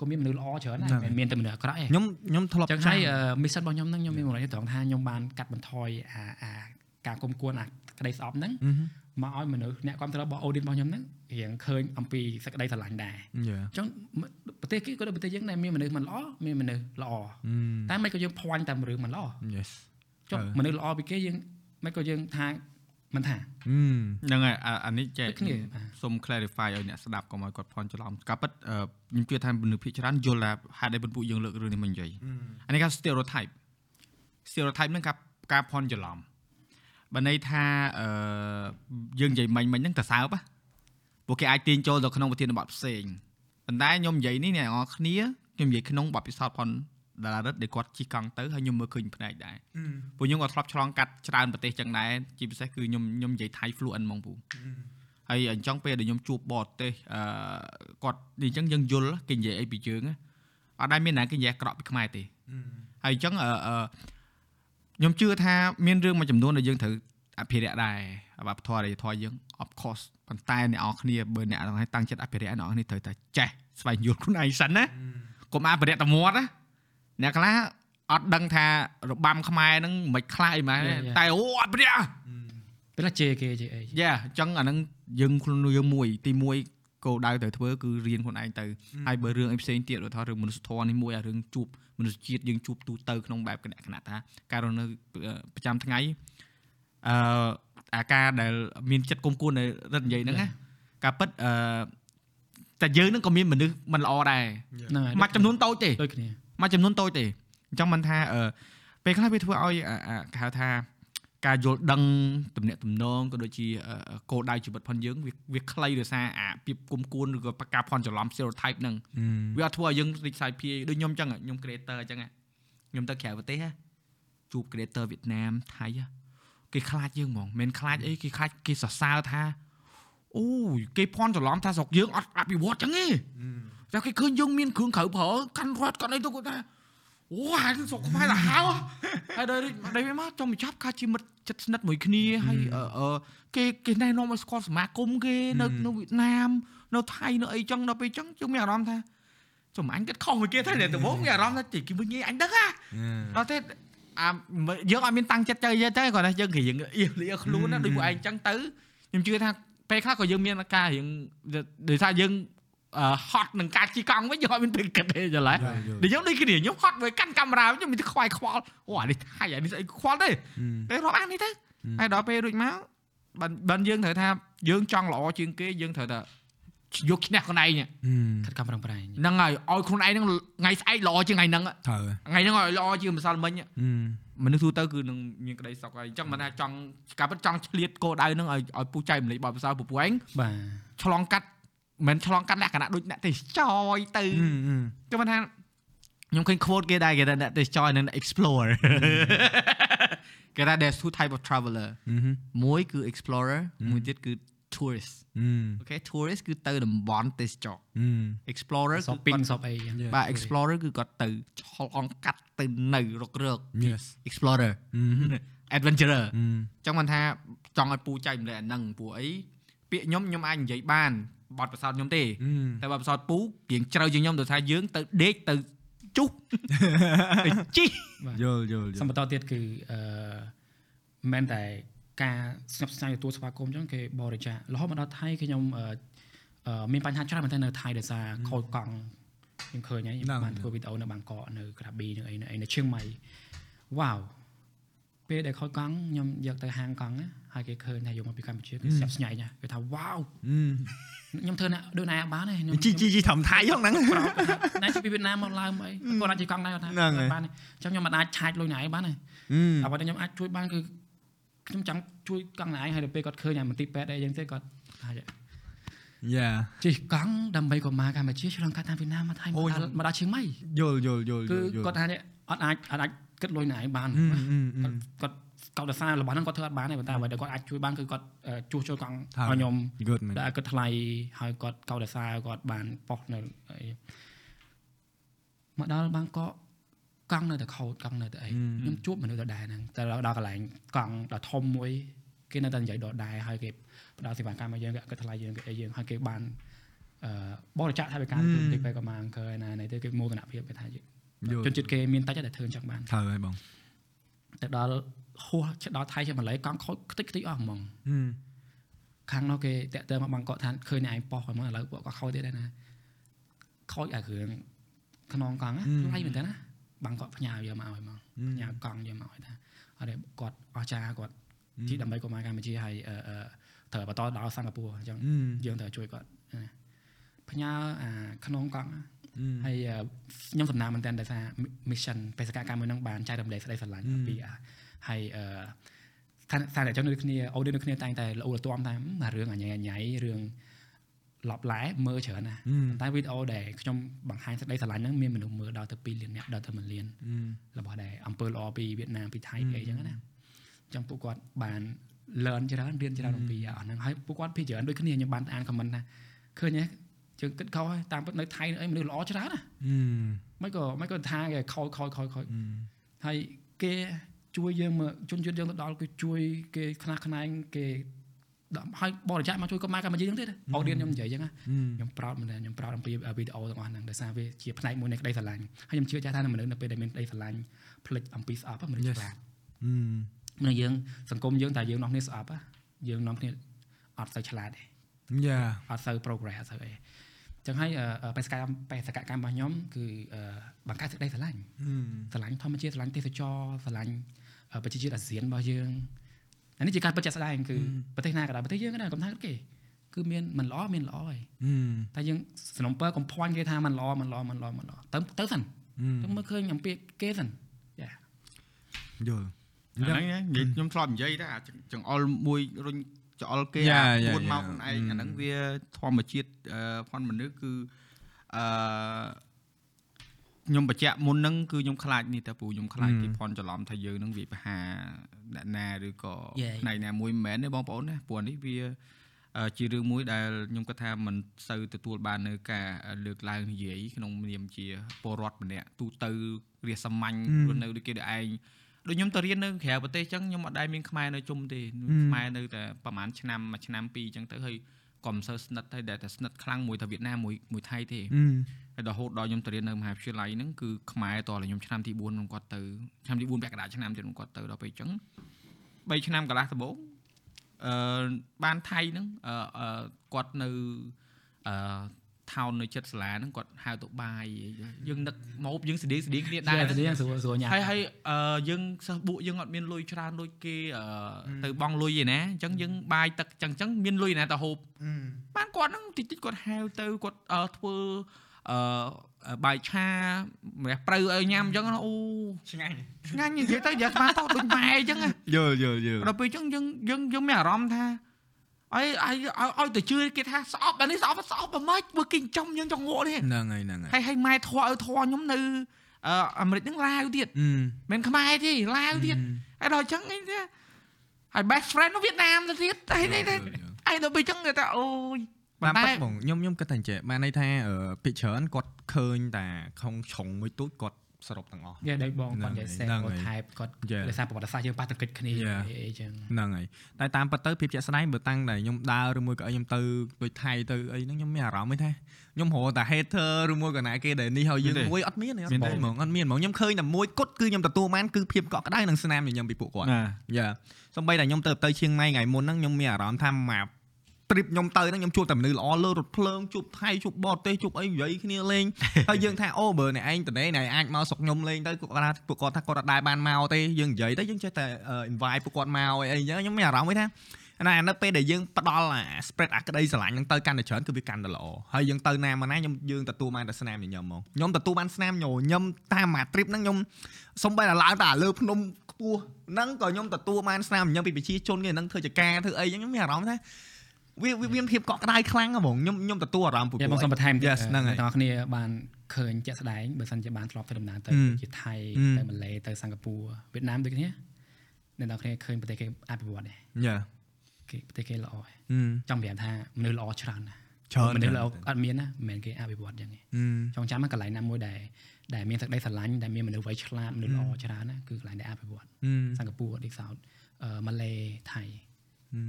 ក៏មានមនុស្សល្អច្រើនដែរហ្នឹងមិនមែនមានតែមនុស្សអាក្រក់ទេខ្ញុំខ្ញុំធ្លាប់ចឹងហើយ mission របស់ខ្ញុំហ្នឹងខ្ញុំមានមរណត្រង់ថាខ្ញុំបានកាត់បន្ថយអាអាការគុំគួនអាក្តីស្អប់ហ្នឹងហឹមមកឲ្យមនុស្សអ្នកគ្រប់គ្រងរបស់ audience របស់ខ្ញុំហ្នឹងរៀងឃើញអំពីសេចក្តីស្រឡាញ់ដែរយ៉ាអញ្ចឹងប្រទេសគេក៏ដូចប្រទេសយើងដែរមានមនុស្សមិនល្អមានមនុស្សល្អហឹមតែមិនក៏យើងភ័ញតែរឿងមិនល្អ yes ចុះអឺមនុស្សល្អពីគេយើងមិនក៏យើងថា មិនថាហឹមហ្នឹងហើយអាអានេះចេះដូចគ្នាបាទសូម clarify ឲ្យអ្នកស្ដាប់កុំឲ្យគាត់ភ័ន្តច្រឡំការពិតអឺខ្ញុំជឿថាមនុស្សភាគច្រើនយល់ថាហេតុអីបងពួកយើងលើករឿងនេះមកនិយាយអានេះគេ stereotype stereotype ហ្នឹងការការភ័ន្តច្រឡំបើន័យថាអឺយើងនិយាយមិញមិញហ្នឹងតសើបណាពួកគេអាចទាញចូលទៅក្នុងប្រធានបទផ្សេងប៉ុន្តែខ្ញុំនិយាយនេះអ្នកនរគ្នាខ្ញុំនិយាយក្នុងបទពិសោធន៍ផន ដារ៉ារិតដែលគាត់ជិះកង់ទៅហើយខ្ញុំមើលឃើញផ្នែកដែរពួកខ្ញុំក៏ធ្លាប់ឆ្លងកាត់ច្រើនប្រទេសចឹងដែរជាពិសេសគឺខ្ញុំខ្ញុំនិយាយថៃ fluent ហ្មងពូហើយអញ្ចឹងពេលដែលខ្ញុំជួបបរទេសអឺគាត់និយាយអញ្ចឹងយើងយល់គេនិយាយអីពីយើងណាអត់ដែរមានណាគេនិយាយអាក្រក់ពីខ្មែរទេហើយអញ្ចឹងអឺអឺខ្ញុំជឿថាមានរឿងមួយចំនួនដែលយើងត្រូវអភិរក្សដែរវប្បធម៌ដែលធម៌យើង of course ប៉ុន្តែអ្នកនរគ្នាបើអ្នកទាំងឲ្យតាំងចិត្តអភិរក្សអ្នកនរគ្នាត្រូវតែចេះស្វែងយល់ខ្លួនឯងសិនណាកុំអភិរក្សតែមាត់ណា អ្នកខ្លះអត់ដឹងថារបាំខ្មែរហ្នឹងមិនខ្លាយម៉ែ Yeah, yeah. តែអូអភិរក្សពេលជេគេជេអីយ៉ាអញ្ចឹងអាហ្នឹងយើងខ្លួនយើងមួយទីមួយគោលដៅត្រូវធ្វើគឺរៀនខ្លួនឯងទៅហើយបើរឿងអីផ្សេងទៀតឧទាហរណ៍រឿងមនុស្សធម៌នេះមួយអារឿងជួបមនុស្សជាតិយើងជួបទូទៅក្នុងបែបគណៈគណៈថាការរស់នៅប្រចាំថ្ងៃអឺអាការដែលមានចិត្តគុំគួនដែលរត់និយាយហ្នឹងណាការពិតអឺតែយើងហ្នឹងក៏មានមនុស្សមិនល្អដែរហ្នឹងហើយមួយចំនួនតូចទេដូចគ្នា មួយចំនួនតូចទេអញ្ចឹងមិនថាអឺពេលខ្លះវាធ្វើឲ្យអាអាគេហៅថាការយល់ដឹងទំនាក់ទំនងក៏ដូចជាអឺគោលដៅជីវិតផងយើងវាវាខ្លីដោយសារអាពីបគុំគួនឬក៏ការផន់ច្រឡំ stereotype ហ្នឹងវាអត់ធ្វើឲ្យយើងរីកសាយភាយដូចខ្ញុំអញ្ចឹងខ្ញុំ creator អញ្ចឹងខ្ញុំទៅក្រៅប្រទេសជួប creator វៀតណាមថៃគេខ្លាចយើងហ្មងមិនខ្លាចអីគេខ្លាចគេសរសើរថាអូយគេផន់ច្រឡំថាស្រុកយើងអត់អភិវឌ្ឍអញ្ចឹងទេ តែគេឃើញយើងមានគ្រឿងក្រៅប្រើកាន់រត់កាន់អីទៅគាត់ថាអូហើយស្រុកខ្មែរទៅហៅហើយដល់ដល់វាមកចង់បញ្ចប់ការជាមិត្តចិត្តស្និទ្ធមួយគ្នាហើយអឺអឺគេគេណែនាំឲ្យស្គាល់សមាគមគេនៅនៅវៀតណាមនៅថៃនៅអីចឹងដល់ពេលចឹងយើងមានអារម្មណ៍ថាចំអញគិតខុសមួយគេថាតែដំបូងមានអារម្មណ៍ថាទីគេវិញងាយអញដឹងហ่ะដល់ទេអាយើងអត់មានតាំងចិត្តទៅទេគាត់ថាយើងរៀងអៀសលៀខ្លួនណាដូចពួកឯងចឹងទៅខ្ញុំជឿថាពេលខ្លះក៏យើងមានការរៀងដោយសារយើងអឺ ហត់នឹងការជិះកង់វិញយើងអត់មានពេលគិតទេចុះឡើយដូចខ្ញុំដូចគ្នាខ្ញុំហត់ទៅកាន់កាមេរ៉ាខ្ញុំមានតែខ្វាយខ្វល់អូអានេះថៃអានេះស្អីខ្វល់ទេពេលរាប់អាននេះទៅហើយដល់ពេលរួចមកបានបានយើងត្រូវថាយើងចង់ល្អជាងគេយើងត្រូវតែយកឈ្នះខ្លួនឯងខិតខំប្រឹងប្រែងហ្នឹងហើយឲ្យខ្លួនឯងហ្នឹងថ្ងៃស្អែកល្អជាងថ្ងៃហ្នឹងត្រូវថ្ងៃហ្នឹងឲ្យល្អជាងម្សិលមិញមនុស្សទូទៅគឺនឹងមានក្តីសុខហើយអញ្ចឹងមិនថាចង់ការពិតចង់ឆ្លៀតគោលដៅហ្នឹងឲ្យឲ្យពុះចៃម្លេចបបផ្សោពពួកឯងបាទឆ្លងកាត់ មិនឆ្លងកាត់លក្ខណៈដូចអ្នកទេសចរទៅគឺមិនថាខ្ញុំឃើញ quote គេដែរគេថាអ្នកទេសចរនិង explore គេថា there's two type of traveler មួយគឺ explorer មួយទៀតគឺ tourist អូខេ tourist គឺទៅតំបន់ទេសចរ explorer សគឺបពីងគាត់សបអីចឹងបាទ explorer គឺគាត់ទៅឆ្លងកាត់ទៅនៅរករក Yes explorer adventurer អញ្ចឹងមិនថាចង់ឲ្យពូចែកម្លែកអាហ្នឹងព្រោះអី ពាក្យខ្ញុំខ្ញុំអាចនិយាយបានបទពិសោធន៍ខ្ញុំទេតែបទពិសោធន៍ពូរៀងជ្រៅជាងខ្ញុំដោយសារយើងទៅដេកទៅជុះទៅជីកយល់យល់យសំល់បន្តទៀតគឺអឺមិនមែនតែការស្ញប់ស្ញែងទទួលស្វាគមន៍អញ្ចឹងគេបរិច្ចាគរហូតមកដល់ថៃគឺខ្ញុំអឺអឺមានបញ្ហាច្រើនមែនទែននៅថៃដោយសារខូចកង់ខ្ញុំឃើញហើយខ្ញុំបានធ្វើវីដេអូនៅបាងកកនៅក្រាប៊ីនៅអីនៅអីនៅឈៀងម៉ៃវ៉ាវពេលដែលខូចកង់ខ្ញុំយកទៅហាងកង់ណា ហើយគេឃើញថាយកមកពីកម្ពុជាគេស្ញប់ស្ញែងណាគេថាវ៉ាវខ្ញុំធ្វើណាដូចណាបានទេខ្ញុំជីជីជីធំថៃហ្នឹងប្រោតណាពីវៀតណាមមកឡើងអីគាត់អាចជិះកង់ដែរគាត់ថាហ្នឹងហើយបានទេអញ្ចឹងខ្ញុំមិនអាចឆាចលុយណាឯងបានទេអ្វីដែលខ្ញុំអាចជួយបានគឺខ្ញុំចង់ជួយកង់ណាឯងហើយដល់ពេលគាត់ឃើញអាមន្ទីរពេទ្យអីចឹងទៅគាត់ថាយ៉ាជិះកង់ដើម្បីកុំមកកម្ពុជាឆ្លងកាត់តាមវៀតណាមមកថៃមកដល់មកដល់ឈៀងម៉ៃយល់យល់យល់គឺយល់គាត់ថាអត់អាចអត់អាចគិតលុយណាឯងបានគាត់គាត់ កោតសាររបស់ហ្នឹងគាត់ធ្វើអត់បានទេប៉ុន្តែអ្វីដែលគាត់អាចជួយបានគឺគាត់ជួសជុលកង់ឲ្យខ្ញុំ good man ដែលគាត់ថ្លៃហើយគាត់កោតសារគាត់បានប៉ុសនៅអីមកដល់បាងកកកង់នៅតែខូចកង់នៅតែអីខ្ញុំជួបមនុស្សដដែលហ្នឹងតែដល់កន្លែងកង់ដល់ធំមួយគេនៅតែនិយាយដដែលហើយគេផ្ដល់សេវាកម្មមកយើងគេគាត់ថ្លៃយើងគេអីយើងហើយគេបានអឺបរិច្ចាគថវិកាទៅទីពេលក៏មកអង្គើណានេះទៅគេមោទនភាពគេថាយល់ជនជាតិគេមានតែតែធ្វើអញ្ចឹងបានត្រូវហើយបងទៅដល់ ហួសដល់ថៃជាម៉ាឡេកង់ខូចខ្ទេចខ្ទីអស់ហ្មងខាងនោះគេតាក់ទងមកបាងកកថាឃើញអ្នកឯងប៉ោះហើយមកឥឡូវពួកក៏ខូចទៀតដែរណាខូចអាគ្រឿងខ្នងកង់ណាថ្លៃមែនតើណាបាងកកផ្ញើយកមកឲ្យមកផ្ញើកង់យកមកឲ្យថាអត់ទេគាត់អស្ចារ្យគាត់ជីដើម្បីកុំឲ្យកម្ពុជាហើយអឺអឺត្រូវបន្តដល់សិង្ហបុរីអញ្ចឹងយើងត្រូវជួយគាត់ណាផ្ញើអាខ្នងកង់ណាហើយអឺខ្ញុំសំណាងមែនតើដោយសារ mission បេសកកម្មមួយហ្នឹងបានចែករំលែកស្ដីស្រឡាញ់ពីអា ហើយអឺថាថាតែចឹងដូចគ្នាអូដូចគ្នាតែងតែល្អលទាំតាមអារឿងអញ្ញៃអញ្ញៃរឿងឡប់ឡែមើលច្រើនណាប៉ុន្តែវីដេអូដែលខ្ញុំបង្ហាញសេចក្តីស្រឡាញ់ហ្នឹងមានមនុស្សមើលដល់ទៅ2លានអ្នកដល់ទៅ1លានរបស់ដែលអំពើល្អពីវៀតណាមពីថៃពីអីចឹងណាអញ្ចឹងពួកគាត់បាន learn ច្រើនរៀនច្រើនអំពីអាហ្នឹងហើយពួកគាត់ភាគច្រើនដូចគ្នាខ្ញុំបានអាន comment ថាឃើញទេជើងគិតខុសហើយតាមពិតនៅថៃនៅអីមនុស្សល្អច្រើនណាមិនក៏មិនក៏ថាគេខូចខូចខូចខូចហើយគេ ជួយយើងមកជនជាតិយើងទៅដល់គឺជួយគេខ្នះខ្នែងគេដាក់ឲ្យបរិច្ចាគមកជួយកម្ពុជាកម្ពុជាហ្នឹងទៀតអូឌៀនខ្ញុំនិយាយអញ្ចឹងណាខ្ញុំប្រោតមែនទេខ្ញុំប្រោតអំពីវីដេអូទាំងអស់ហ្នឹងដោយសារវាជាផ្នែកមួយនៃក្តីស្រឡាញ់ហើយខ្ញុំជឿចាស់ថាមនុស្សនៅពេលដែលមានក្តីស្រឡាញ់ផ្លិចអំពីស្អប់ហ្នឹងមនុស្សឆ្លាតអឺមនុស្សយើងសង្គមយើងតែយើងនាំគ្នាស្អប់ហ៎យើងនាំគ្នាអត់សូវឆ្លាតទេយ៉ាអត់សូវ progress អត់សូវអីចឹងហើយអឺបេសកកម្មបេសកកម្មរបស់ខ្ញុំគឺអឺបង្កើតសេចក្តីស្រឡាញ់ស្រឡាញ់ធម្មជាតិស្រឡាញ់ទេសចរស្រឡាញ់អឺ ប្រជាជាតិអាស៊ានរបស់យើងអានេះជាការពិតជាក់ស្ដែងគឺប្រទេសណាក៏ដោយប្រទេសយើងក៏ដោយកុំថាគេគឺមានមិនល្អមានល្អហើយអឺតែយើងสนុំពើកំភ័ញគេថាមិនល្អមិនល្អមិនល្អមិនល្អទៅទៅសិនទៅមើលឃើញអំពីគេសិនចាយល់អាហ្នឹងណានិយាយខ្ញុំធ្លាប់និយាយដែរអាចចង្អុលមួយរុញចង្អុលគេយ៉ាអាយ៉ាពួនមកយ៉ាខ្លួនឯងអឺអាហ្នឹងវាធម្មជាតិអឺផនមនុស្សគឺអឺ ខ្ញុំបញ្ជាក់មុនហ្នឹងគឺខ្ញុំខ្លាចនេះតែពូខ្ញុំខ្លាចគេផនច្រឡំថាយើងនឹងវាបហាអ្នកណាឬក៏យេផ្នែកណាមួយមិនមែនទេបងប្អូនណាព្រោះនេះវាអឺជារឿងមួយដែលខ្ញុំគិតថាมันសូវទទួលបាននៅការលើកឡើងនិយាយក្នុងនាមជាពលរដ្ឋម្នាក់ទូទៅរាសសាមញ្ញរស់នៅដូចគេដូចឯងដូចខ្ញុំទៅរៀននៅក្រៅប្រទេសអញ្ចឹងខ្ញុំអត់ដែលមានខ្មែរនៅជុំទេខ្មែរនៅតែប្រហែលឆ្នាំមួយឆ្នាំពីរអញ្ចឹងទៅហើយក៏មិនសូវស្និទ្ធហើយដែលតែស្និទ្ធខ្លាំងមួយទៅវៀតណាមមួយមួយថៃទេអឺ ហើយដល់ហូតដល់ខ្ញុំទៅរៀននៅមហាវិទ្យាល័យហ្នឹងគឺខ្មែរតរខ្ញុំឆ្នាំទី4ខ្ញុំគាត់ទៅឆ្នាំទី4ពាក់កណ្ដាលឆ្នាំទៀតខ្ញុំគាត់ទៅដល់ពេលអញ្ចឹង3ឆ្នាំកន្លះដំបូងអឺបានថៃហ្នឹងអឺអឺគាត់នៅអឺថោននៅចិត្តសាលាហ្នឹងគាត់ហៅទៅបាយយើងនឹកមកយើងស្តៀងស្តៀងគ្នាតែដែរតែយើងស្រួលស្រួលញ៉ាំហើយហើយអឺយើងសិស្សពួកយើងអត់មានលុយច្រើនដូចគេអឺទៅបងលុយឯណាអញ្ចឹងយើងបាយទឹកអញ្ចឹងអញ្ចឹងមានលុយឯណាទៅហូបបានគាត់ហ្នឹងតិចតិចគាត់ហៅទៅគាត់អឺធ្វើ អឺបាយឆាម្រះព្រៅឲ្យញ៉ាំអញ្ចឹងអូឆ្ងាញ់ឆ្ងាញ់និយាយទៅយ៉ាស្មានទៅដូចម៉ែអញ្ចឹងណាយល់យល់យល់ដល់ពេលអញ្ចឹងយើងយើងយើងមានអារម្មណ៍ថាអីឲ្យឲ្យទៅជឿគេថាស្អប់អានេះស្អប់ស្អប់អាម៉េចមើលគេចិញ្ចឹមយើងចង់ងក់នេះហ្នឹងហើយហ្នឹងហើយហើយហើយម៉ែធွာឲ្យធွာខ្ញុំនៅអឺអាមេរិកហ្នឹងឡាវទៀតអឺមិនខ្មែរទេឡាវទៀតហើយដល់អញ្ចឹងអីទេហើយ best friend នៅវៀតណាមទៅទៀតតែនេះតែឯងទៅអញ្ចឹងគេថាអូយ តាមប៉ិតែតបងខ្ញុំខ្ញុំគិតតែអញ្ចឹងបានន័យថាអឺពីច្រើនគាត់ឃើញតែក្នុងឆុងមួយទូចគាត់សរុបទាំងអស់យ៉ាដូចបងគាត់និយាយហ្នឹងហើយសេថែបគាត់ Yeah. ដោយសារប្រវត្តិសាស្ត្រយើងប៉ះទង្គិចគ្នា Yeah. អីអីចឹងហ្នឹងហើយតែតាមពិតទៅភាពជាក់ស្ដែងបើតាំងតែខ្ញុំដើរឬមួយក៏អីខ្ញុំទៅដូចថៃទៅអីហ្នឹងខ្ញុំមានអារម្មណ៍ឯថាខ្ញុំរកតែ hater ឬមួយក៏ណាគេដែលនេះហើយយើងមួយអត់មានទេអត់បងហ្មងអត់មានហ្មងខ្ញុំឃើញតែមួយគត់គឺខ្ញុំទទួលបានគឺភាពកក់ក្ដៅនិងស្នាមញញឹមពីពួកគាត់ណាយ៉ាសំបីតែខ្ញុំទៅទៅឈៀងម៉ៃថ្ងៃមុនហ្នឹងខ្ញុំមានអារម្មណ៍ថាមក trip ខ្ញុំទៅហ្នឹងខ្ញុំជួបតែមនុស្សល្អលើរថភ្លើងជួបថៃជួបបរទេសជួបអីនិយាយគ្នាលេងហើយយើងថាអូបើអ្នកឯងតនេអ្នកអាចមកស្រុកខ្ញុំលេងទៅគាត់ថាពួកគាត់ថាគាត់អត់ដែរបានមកទេយើងនិយាយទៅយើងចេះតែ invite ពួកគាត់មកអីអីចឹងខ្ញុំមានអារម្មណ៍វិញថាណានៅពេលដែលយើងផ្ដល់អា spread អាក្តីស្រឡាញ់ហ្នឹងទៅកាន់តែច្រើនគឺវាកាន់តែល្អហើយយើងទៅណាមកណាខ្ញុំយើងទទួលបានតែស្នាមញញឹមហ្មងខ្ញុំទទួលបានស្នាមញញឹមតាមអា trip ហ្នឹងខ្ញុំសំបីតែឡើងតែលើភ្នំខ្ពស់ហ្នឹងក៏ខ្ញុំទទួលបានស្នាមញញឹមពីប្រជាជនគេហ្នឹងធ្វើចការធ្វើអីចឹងខ្ញុំមានអារម្មណ៍ថា វាវាមានភាពកក់ក្ដៅខ្លាំងហ្មងខ្ញុំខ្ញុំទទួលអារម្មណ៍ពួកយ៉ាគាត់បងសុំបន្ថែមទៀត Yes ហ្នឹងហើយអ្នកទាំងអស់គ្នាបានឃើញជាក់ស្ដែងបើសិនជាបានធ្លាប់ទៅដំណើរទៅហឹមជាថៃហឹមទៅម៉ាឡេទៅសិង្ហបុរីវៀតណាមដូចគ្នាអ្នកទាំងអស់គ្នាឃើញប្រទេសគេអភិវឌ្ឍដែរយ៉ាគេប្រទេសគេល្អហើយអឺចង់ប្រាប់ថាមនុស្សល្អច្រើនណាស់ច្រើនមនុស្សណាស់ល្អអត់មានណាមិនមែនគេអភិវឌ្ឍយ៉ាងនេះអឺចង់ចាំណាកន្លែងណាមួយដែលដែលមានទឹកដីស្រឡាញ់ដែលមានមនុស្សវ័យឆ្លាតមនុស្សល្អច្រើនណាគឺកន្លែងដែលអភិវឌ្ឍអឺសិង្ហបុរីដូចសោតអឺម៉ាឡេថៃ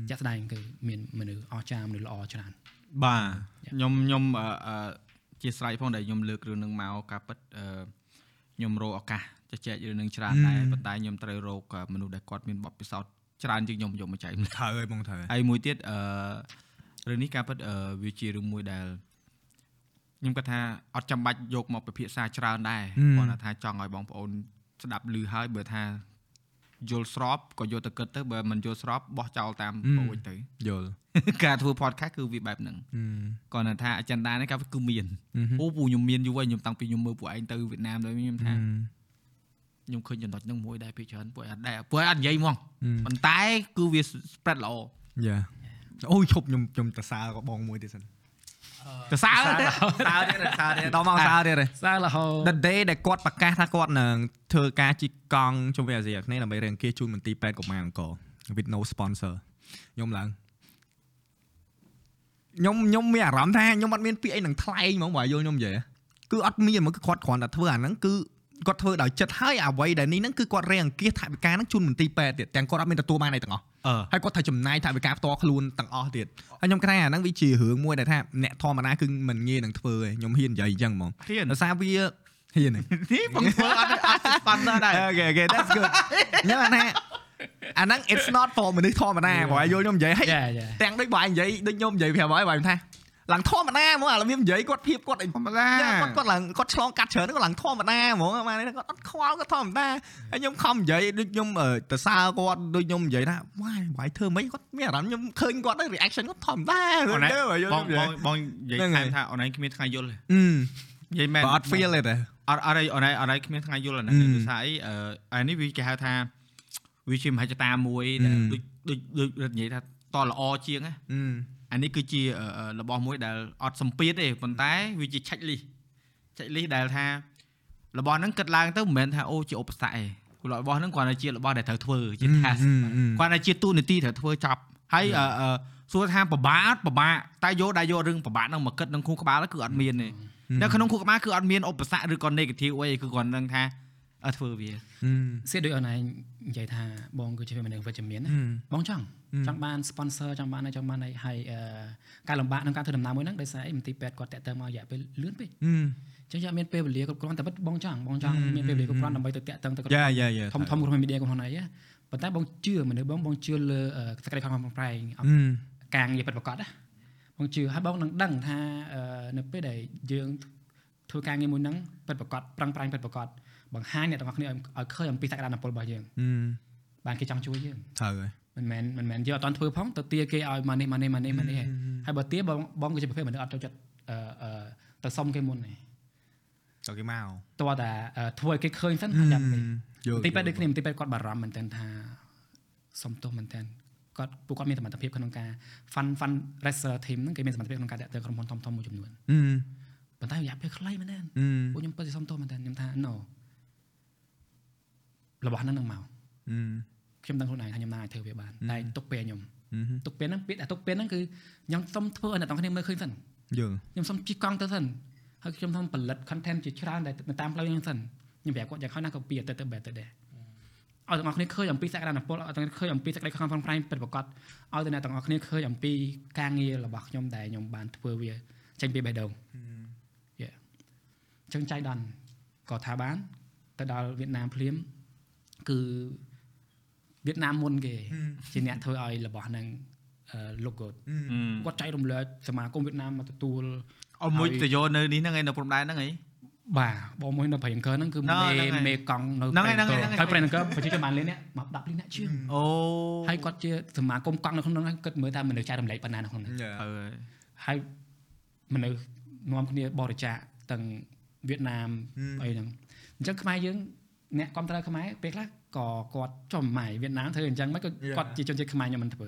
ជាក់ស្ដែងគឺមានមនុស្សអស្ចារ្យមនុស្សល្អច្រើនបាទខ្ញុំខ្ញុំអឺអឺជាស្រ័យផងដែលខ្ញុំលើករឿងនឹងមកការពិតអឺខ្ញុំរកឱកាសជជែករឿងនឹងច្រើនដែរប៉ុន្តែខ្ញុំត្រូវរកមនុស្សដែលគាត់មានបទពិសោធន៍ច្រើនជាងខ្ញុំយកមកចែកត្រូវហើយបងត្រូវហើយមួយទៀតអឺរឿងនេះការពិតអឺវាជារឿងមួយដែលខ្ញុំគាត់ថាអត់ចាំបាច់យកមកពិភាក្សាច្រើនដែរគាត់ថាចង់ឲ្យបងប្អូនស្ដាប់ឮហើយបើថា យល់ស្របក៏យកទៅគិតទៅបើមិនយល់ស្របបោះចោលតាមពូជទៅយល់ការធ្វើ podcast គឺវាបែបហ្នឹងអឺគាត់ថា agenda នេះក៏គឺមានអឺហឹមអូពូខ្ញុំមានយូរហើយខ្ញុំតាំងពីខ្ញុំមើលពួកឯងទៅវៀតណាមទៅខ្ញុំថាខ្ញុំឃើញចំណុចហ្នឹងមួយដែរពីច្រើនពួកឯងអត់ដែរពួកឯងអត់និយាយហ្មងប៉ុន្តែ គឺវា spread ល្អយ៉ាអូយឈប់ខ្ញុំខ្ញុំតសើក៏បងមួយទៀតសិន ទៅសើទៅសើទៀតសើទៀតដល់មកសើទៀតសើរហូត The day ដែលគាត់ប្រកាសថាគាត់នឹងធ្វើការជីកកង់ជុំវិញអាស៊ីអាគ្នេយ៍ដើម្បីរង្គៀសជូនមន្ទីរពេទ្យកុមារអង្គរ with no sponsor ខ្ញុំឡើងខ្ញុំខ្ញុំមានអារម្មណ៍ថាខ្ញុំអត់មានពាក្យអីនឹងថ្លែងហ្មងបើយល់ខ្ញុំនិយាយគឺអត់មានហ្មងគឺគាត់គ្រាន់តែធ្វើអាហ្នឹងគឺ គាត់ធ្វើដោយចិត្តហើយអ្វីដែលនេះហ្នឹងគឺគាត់រេអង្គាសថវិកាហ្នឹងជូនមន្ទីរពេទ្យទៀតទាំងគាត់អត់មានទទួលបានអីទាំងអស់អឺហើយគាត់ត្រូវចំណាយថវិកាផ្ទាល់ខ្លួនទាំងអស់ទៀតហើយខ្ញុំគិតថាអាហ្នឹងវាជារឿងមួយដែលថាអ្នកធម្មតាគឺមិនងាយនឹងធ្វើទេខ្ញុំហ៊ាននិយាយអញ្ចឹងហ្មងហ៊ានដោយសារវាហ៊ានទេនេះបងធ្វើអត់អត់ sponsor ដែរ Okay okay that's good ខ្ញុំថាអាហ្នឹង it's not for មនុស្សធម្មតាបងឲ្យយល់ខ្ញុំនិយាយហើយយ៉ាយ៉ាទាំងដូចបងនិយាយដូចខ្ញុំនិយាយប្រាប់ហើយបងថា ឡើងធម្មតាហ្មងឥឡូវវានិយាយគាត់ភាពគាត់អីធម្មតាគាត់គាត់ឡើងគាត់ឆ្លងកាត់ច្រើនគាត់ឡើងធម្មតាហ្មងបានគាត់អត់ខ្វល់គាត់ធម្មតាហើយខ្ញុំខំនិយាយដូចខ្ញុំអឺទៅសើគាត់ដូចខ្ញុំនិយាយថាវ៉ាយបាយធ្វើមិនគាត់មានអារម្មណ៍ខ្ញុំឃើញគាត់ទៅ reaction គាត់ធម្មតាអូនឯងទៅយល់បងខ្ញុំបងបងនិយាយហ្នឹងហើយថែមថាអូនឯងគ្មានថ្ងៃយល់ទេអឺនិយាយមែនបើអត់ feel ទេតែអត់អត់អីអូនឯងអូនឯងគ្មានថ្ងៃយល់អាហ្នឹងអឺដោយសារអីអឺអានេះវាគេហៅថាវាជាមហិច្ឆតាមួយដែលអឺដូចដូចដូចនិយាយថាតល្អជាងណា អឺអានេះគឺជាអឺអឺរបស់មួយដែលអត់សម្ពាធទេប៉ុន្តែវាជាឆាច់លីសឆាច់លីសដែលថារបស់ហ្នឹងគិតឡើងទៅមិនមែនថាអូជាឧបសគ្គទេព្រោះរបស់ហ្នឹងគ្រាន់តែជារបស់ដែលត្រូវធ្វើជា task គាត់តែជាទូនីតិត្រូវធ្វើចប់ហើយអឺអឺសួរថាពិបាកអត់ពិបាកតែយកដែរយករឿងពិបាកហ្នឹងមកគិតក្នុងខួរក្បាលគឺអត់មានទេនៅក្នុងខួរក្បាលគឺអត់មានឧបសគ្គឬក៏ negative អីគឺគាត់នឹងថា អត់ធ្វើវាសៀតដូចអូនឯងនិយាយថាបងគឺជាមនុស្សវិជ្ជមានណាបងចង់ចង់បាន sponsor ចង់បានអីចង់បានអីហើយអឺការលំបាកក្នុងការធ្វើដំណើរមួយហ្នឹងដោយសារអីមន្ទីរពេទ្យគាត់តាក់ទងមករយៈពេលលឿនពេកអញ្ចឹងយកមានពេលវេលាគ្រប់គ្រាន់តែពិតបងចង់បងចង់មានពេលវេលាគ្រប់គ្រាន់ដើម្បីទៅតាក់ទងទៅគាត់យ៉ាយ៉ាយ៉ាធំធំក្រុមហ៊ុនមីឌៀក្រុមហ៊ុនអីណាប៉ុន្តែបងជឿមនុស្សបងបងជឿលើអឺសក្តិខំប្រឹងប្រែងអត់ការងារពិតប្រាកដណាបងជឿហើយបងនឹងដឹងថាអឺនៅពេលដែលយើងធ្វើការងារមួយហ្នឹងពិតប្រាកដប្រឹងប្រែងពិតប្រាកដ បង្ហាញអ្នកទាំងអស់គ្នាឲ្យឲ្យឃើញអំពីសក្តានុពលរបស់យើងបានគេចង់ជួយយើងត្រូវហើយមិនមែនមិនមែនយើងអត់តន់ធ្វើផងទៅទាគេឲ្យមកនេះមកនេះមកនេះមកនេះហើយបើទាបងបងគឺជាប្រភេទមនុស្សអត់ចូលចិត្តអឺអឺទៅសុំគេមុនទេទៅគេមកតោះតែអឺធ្វើឲ្យគេឃើញសិនហើយចាំគេយល់ទីពេទ្យដូចគ្នាទីពេទ្យគាត់បារម្ភមែនតើថាសុំទោសមែនតើគាត់ពួកគាត់មានសមត្ថភាពក្នុងការ fund fund research team ហ្នឹងគេមានសមត្ថភាពក្នុងការតាក់ទងក្រុមហ៊ុនធំធំមួយចំនួនអឺប៉ុន្តែរយៈពេលខ្លីមែនតើអឺ ពួកខ្ញុំពិតជាសុំទោសមែនតើខ្ញុំថា no របស់ហ្នឹងនឹងមកអឺខ្ញុំដឹងខ្លួនឯងថាខ្ញុំនឹងអាចធ្វើវាបានតែទុកពេលខ្ញុំអឺទុកពេលហ្នឹងពេលតែទុកពេលហ្នឹងគឺខ្ញុំសុំធ្វើឲ្យអ្នកទាំងគ្នាមើលឃើញសិនយល់ខ្ញុំសុំជិះកង់ទៅសិនហើយខ្ញុំសុំផលិត content ជាច្រើនដែលនៅតាមផ្លូវហ្នឹងសិនខ្ញុំប្រាប់គាត់យ៉ាងហោចណាក៏ពីទៅទៅបែបទៅដែរឲ្យទាំងអស់គ្នាឃើញអំពីសក្តានុពលឲ្យទាំងឃើញអំពីសក្តិខំប្រឹងប្រែងពិតប្រាកដឲ្យតែអ្នកទាំងអស់គ្នាឃើញអំពីការងាររបស់ខ្ញុំដែលខ្ញុំបានធ្វើវាចេញពីបេះដូងយេអញ្ចឹងចៃដន្យក៏ថាបានទៅដល់វៀតណាមភ្លាម គឺវៀតណាមមុនគេជាអ្នកធ្វើឲ្យរបស់ហ្នឹងអឺ logo គាត់ចែករំលែកសមាគមវៀតណាមមកទទួលអត់មួយទៅយកនៅនេះហ្នឹងឯងនៅព្រំដែនហ្នឹងឯងបាទបងមួយនៅប្រៃអង្គរហ្នឹងគឺហ្នឹងមេហើយហ្នឹងហើយមេកង់នៅហ្នឹងហើយហ្នឹងហើយហ្នឹងហើយហើយប្រៃអង្គរប្រជាជនបានលេងនេះមក10លេងអ្នកជាងអូហើយគាត់ជាសមាគមកង់នៅក្នុងហ្នឹងគិតមើលថាមនុស្សចែករំលែកប៉ុណ្ណានៅក្នុងហ្នឹងយ៉ាអើហើយមនុស្សនាំគ្នាបរិច្ចាគទាំងវៀតណាមអីហ្នឹងអញ្ចឹងខ្មែរយើង អ្នកគ្រប់គ្រងខ្មែរពេលខ្លះក៏គាត់ចំម៉ៃវៀតណាមធ្វើអញ្ចឹងមិនក៏គាត់ជាជនជាតិខ្មែរខ្ញុំមិនធ្វើ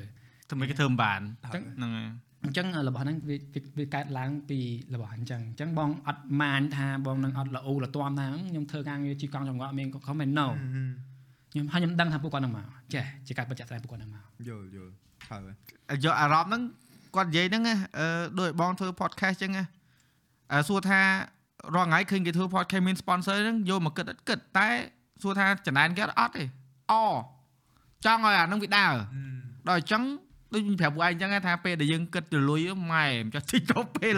ធ្វើមិនគេធ្វើមិនបានអញ្ចឹងហ្នឹងហើយអញ្ចឹងរបស់ហ្នឹងវាវាវាកើតឡើងពីរបស់អញ្ចឹងអញ្ចឹងបងអត់ម៉ាញថាបងនឹងអត់ល្អលទាំថាខ្ញុំធ្វើការងារជីកង់ចង្វាក់មានខំមិន no ខ្ញុំហើយខ្ញុំដឹងថាពួកគាត់នឹងមកចេះជាការបញ្ជាក់ស្ដែងពួកគាត់នឹងមកយល់យល់ត្រូវហើយយកអារម្មណ៍ហ្នឹងគាត់និយាយហ្នឹងណាអឺដូចបងធ្វើ podcast ចឹងណាអឺសួរថារាល់ថ្ងៃឃើញគេធ្វើ podcast មាន sponsor ហ្នឹងយកមកគិតអត់គិតតែ សួរថាចំណែនគេអត់អត់ទេអចង់ឲ្យអាហ្នឹងវាដើរដល់អញ្ចឹងដូចខ្ញុំប្រាប់ពួកឯងអញ្ចឹងថាពេលដែលយើងគិតទៅលុយម៉ែមិនចោះតិចទៅពេល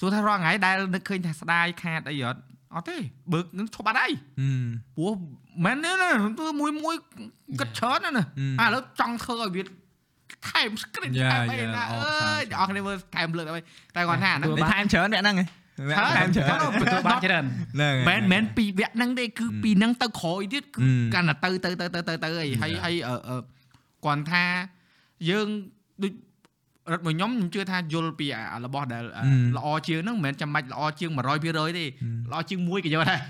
សួរថារាល់ថ្ងៃដែលនឹកឃើញថាស្ដាយខាតអីអត់អត់ទេបើកនឹងឈប់អត់អីព្រោះមែនទេណាធ្វើមួយមួយគិតច្រើនណាស់ណា Ừ. អាឥឡូវចង់ធ្វើឲ្យវាថែម script យ៉ាថែមអីយ៉ាណាអអបថែមើយអ្នកនរគ្នាមើលថែមលើកអីតែគាត់ថាអាហ្នឹងនេះថែមច្រើនអ្នកហ្នឹងឯង ថែមច្រើនទទួលបានច្រើនហ្នឹងមែនមែនពីរវគ្គហ្នឹងទេគឺពីហ្នឹងទៅក្រោយទៀតគឺ Ừ. កាន់តែទៅទៅទៅទៅទៅទៅអីហើយហើយអឺអឺគាត់ថាយើងដូចរត់មួយខ្ញុំខ្ញុំជឿថាយល់ពីអារបស់ដែលអា Ừ. ល្អជាងហ្នឹងមិនមែនចាំបាច់ល្អជាង100%ទេល្អជាងមួយក៏យកដែរ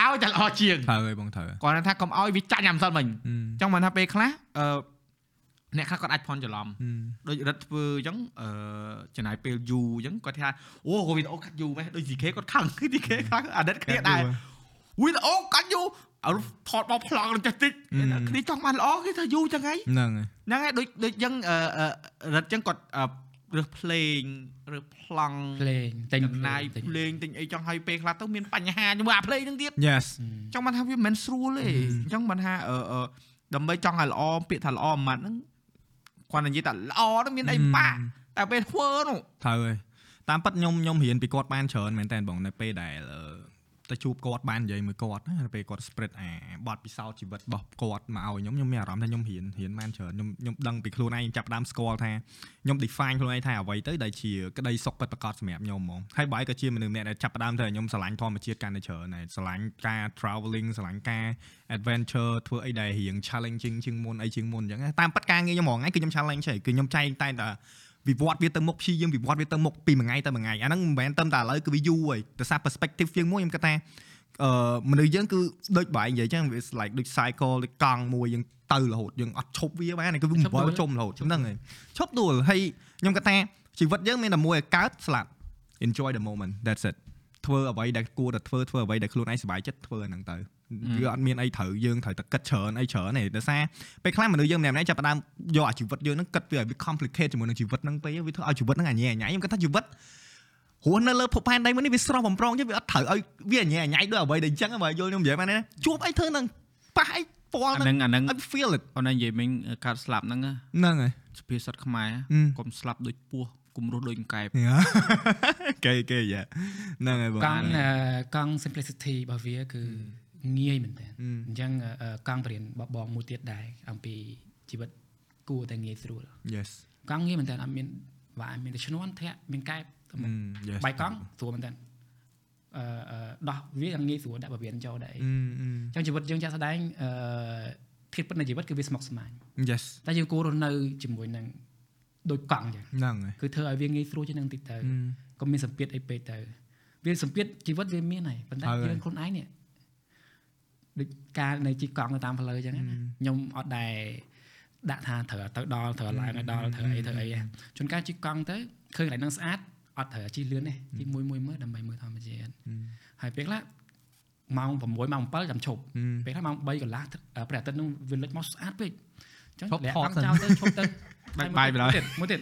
ហឹមឲ្យតែល្អជាងត្រូវហើយបងត្រូវហើយគាត់ថាកុំឲ្យវាចាញ់អាម្សិលមិញហឹមចង់បានថាពេលខ្លះអឺ អ្នកខ្លះគាត់អាចផន់ច្រឡំហឹមដូចរឹតធ្វើអញ្ចឹងអឺចំណាយពេលយូរអញ្ចឹងគាត់ថាអូវីដេអូកាត់យូរម៉េះដូច DK គាត់ខឹង DK ខឹងអាណិតគ្នាដែរវីដេអូកាត់យូរអរុថតបោះប្លង់នឹងចេះតិចគ្នាចង់បានល្អគេថាយូរចឹងហីហ្នឹងហើយហ្នឹងហើយដូចដូចអញ្ចឹងអឺអឺរឹតអញ្ចឹងគាត់អឺរើសភ្លេងរើសប្លង់ភ្លេងតែងចំណាយភ្លេងទិញអីចង់ឲ្យពេលខ្លះទៅមានបញ្ហាជាមួយអាភ្លេងហ្នឹងទៀត Yes ចង់បានថាវាមិនមែនស្រួលទេអញ្ចឹងបានថាអឺអឺដើម្បីចង់ឲ្យល្អពាក្យថាល្អមួយម៉ាត់ហ្នឹង គាត់និយាយថាល្អហ្នឹងមានអីបាក់តែពេលធ្វើនោះត្រូវហើយតាមពិតខ្ញុំខ្ញុំរៀនពីគាត់បានច្រើនមែនតើបងនៅពេលដែលអឺ ទៅជួបគាត់បាននិយាយមួយគាត់ណាពេលគាត់ spread អាបទពិសោធន៍ជីវិតរបស់គាត់មកឲ្យខ្ញុំខ្ញុំមានអារម្មណ៍ថាខ្ញុំរៀនរៀនបានច្រើនខ្ញុំខ្ញុំដឹងពីខ្លួនឯងចាប់ផ្ដើមស្គាល់ថាខ្ញុំ define ខ្លួនឯងថាអ្វីទៅដែលជាក្តីសុខពិតប្រាកដសម្រាប់ខ្ញុំហ្មងហើយបើឲ្យក៏ជាមនុស្សម្នាក់ដែលចាប់ផ្ដើមទៅខ្ញុំស្រឡាញ់ធម្មជាតិកាន់តែច្រើនហើយស្រឡាញ់ការ traveling ស្រឡាញ់ការ adventure ធ្វើអីដែលរៀង challenging ជាងមុនអីជាងមុនអញ្ចឹងណាតាមពិតការងារខ្ញុំហ្មងថ្ងៃគឺខ្ញុំ challenge ហីគឺខ្ញុំចែងតែតែ វិវត្តវាទៅមុខព្យាយាមវិវត្តវាទៅមុខពីមួយថ្ងៃទៅមួយថ្ងៃអាហ្នឹងមិនមែនត្រឹមតែឥឡូវគឺវាយូរហើយដោយសារ perspective ជាងមួយខ្ញុំគិតថាអឺមនុស្សយើងគឺដូចបាយនិយាយចឹងវា like ដូច cycle ដូចកង់មួយយើងទៅរហូតយើងអត់ឈប់វាបានគឺវាមិនបើជុំរហូតហ្នឹងហើយឈប់ដួលហើយខ្ញុំគិតថាជីវិតយើងមានតែមួយឲ្យកើតស្លាប់ enjoy the moment that's it ធ្វើអ្វីដែលគួរតែធ្វើធ្វើអ្វីដែលខ្លួនឯងសប្បាយចិត្តធ្វើអាហ្នឹងទៅ វាអត់មានអីត្រូវយើងត្រូវតែគិតច្រើនអីច្រើនទេដោយសារពេលខ្លះមនុស្សយើងម្នាក់ៗចាប់ផ្ដើមយកអាជីវិតយើងហ្នឹងគិតវាឲ្យវា complicate ជាមួយនឹងជីវិតហ្នឹងពេកវាធ្វើឲ្យជីវិតហ្នឹងអញញ៉ៃអញញ៉ៃខ្ញុំគិតថាជីវិតរស់នៅលើភពផែនដីមួយនេះវាស្រស់បំប្រង chứ វាអត់ត្រូវឲ្យវាអញញ៉ៃអញញ៉ៃដូចអ្វីដែលអញ្ចឹងបើយល់ខ្ញុំនិយាយបានទេណាជួបអីធ្វើហ្នឹងប៉ះអីពណ៌អាហ្នឹងហ្នឹងអាហ្នឹង I feel it អូននិយាយមិញកាត់ស្លាប់ហ្នឹងណាហ្នឹងហើយសុភាសិតខ្មែរហឹមកុំស្លាប់ដូចពស់កុំរស់ដូចកង្កែបគេគេយ៉ាហ្នឹងហើយបងកង់អឺកង់ simplicity របស់វាគឺ ងាយមែនតើអឺអញ្ចឹងអឺកង់បរៀនបបងមួយទៀតដែរអំពីជីវិតគួរតែងាយស្រួល yes កង់ងាយមែនតើអត់មានវាអត់មានតែឈ្នន់ធាក់មានកែបទៅមុខ Mm, yes បាយកង់ស្រួលមែនតើអឺអឺដោះវាយ៉ាងងាយស្រួលដាក់បរៀនចូលដែរអីអឺអឺអញ្ចឹងជីវិតយើងចាក់ស្ដែងអឺភាពពិតនៃជីវិតគឺវាស្មុគស្មាញ yes តែយើងគួររស់នៅជាមួយនឹងដូចកង់អញ្ចឹងហ្នឹងហើយគឺធ្វើឲ្យវាងាយស្រួលជាងនឹងតិចទៅអឺកុំមានសម្ពាធអីពេកទៅវាសម្ពាធជីវិតវាមានហើយប៉ុន្តែហើយយើងខ្លួនឯងនេះ ដូចការនៅជីកង់នៅតាមផ្លូវអញ្ចឹងណាហឹមខ្ញុំអត់ដែរដាក់ថាត្រូវទៅដល់ត្រូវឡើងឲ្យដល់ត្រូវអីត្រូវអីហ្នឹងជួនកាលជីកង់ទៅឃើញកន្លែងហ្នឹងស្អាតអត់ត្រូវជិះលឿនទេជិះមួយមួយមើលដើម្បីមើលធម្មជាតិហើយពេលខ្លះម៉ោង6ម៉ោង7ចាំឈប់អឺពេលខ្លះម៉ោង3កន្លះព្រះអាទិត្យហ្នឹងវាលិចមកស្អាតពេកអញ្ចឹងឈប់លាក់ថតកង់សិនចោលទៅឈប់ទៅបែកបាយបណ្ដោយមួយទៀតមួយទៀត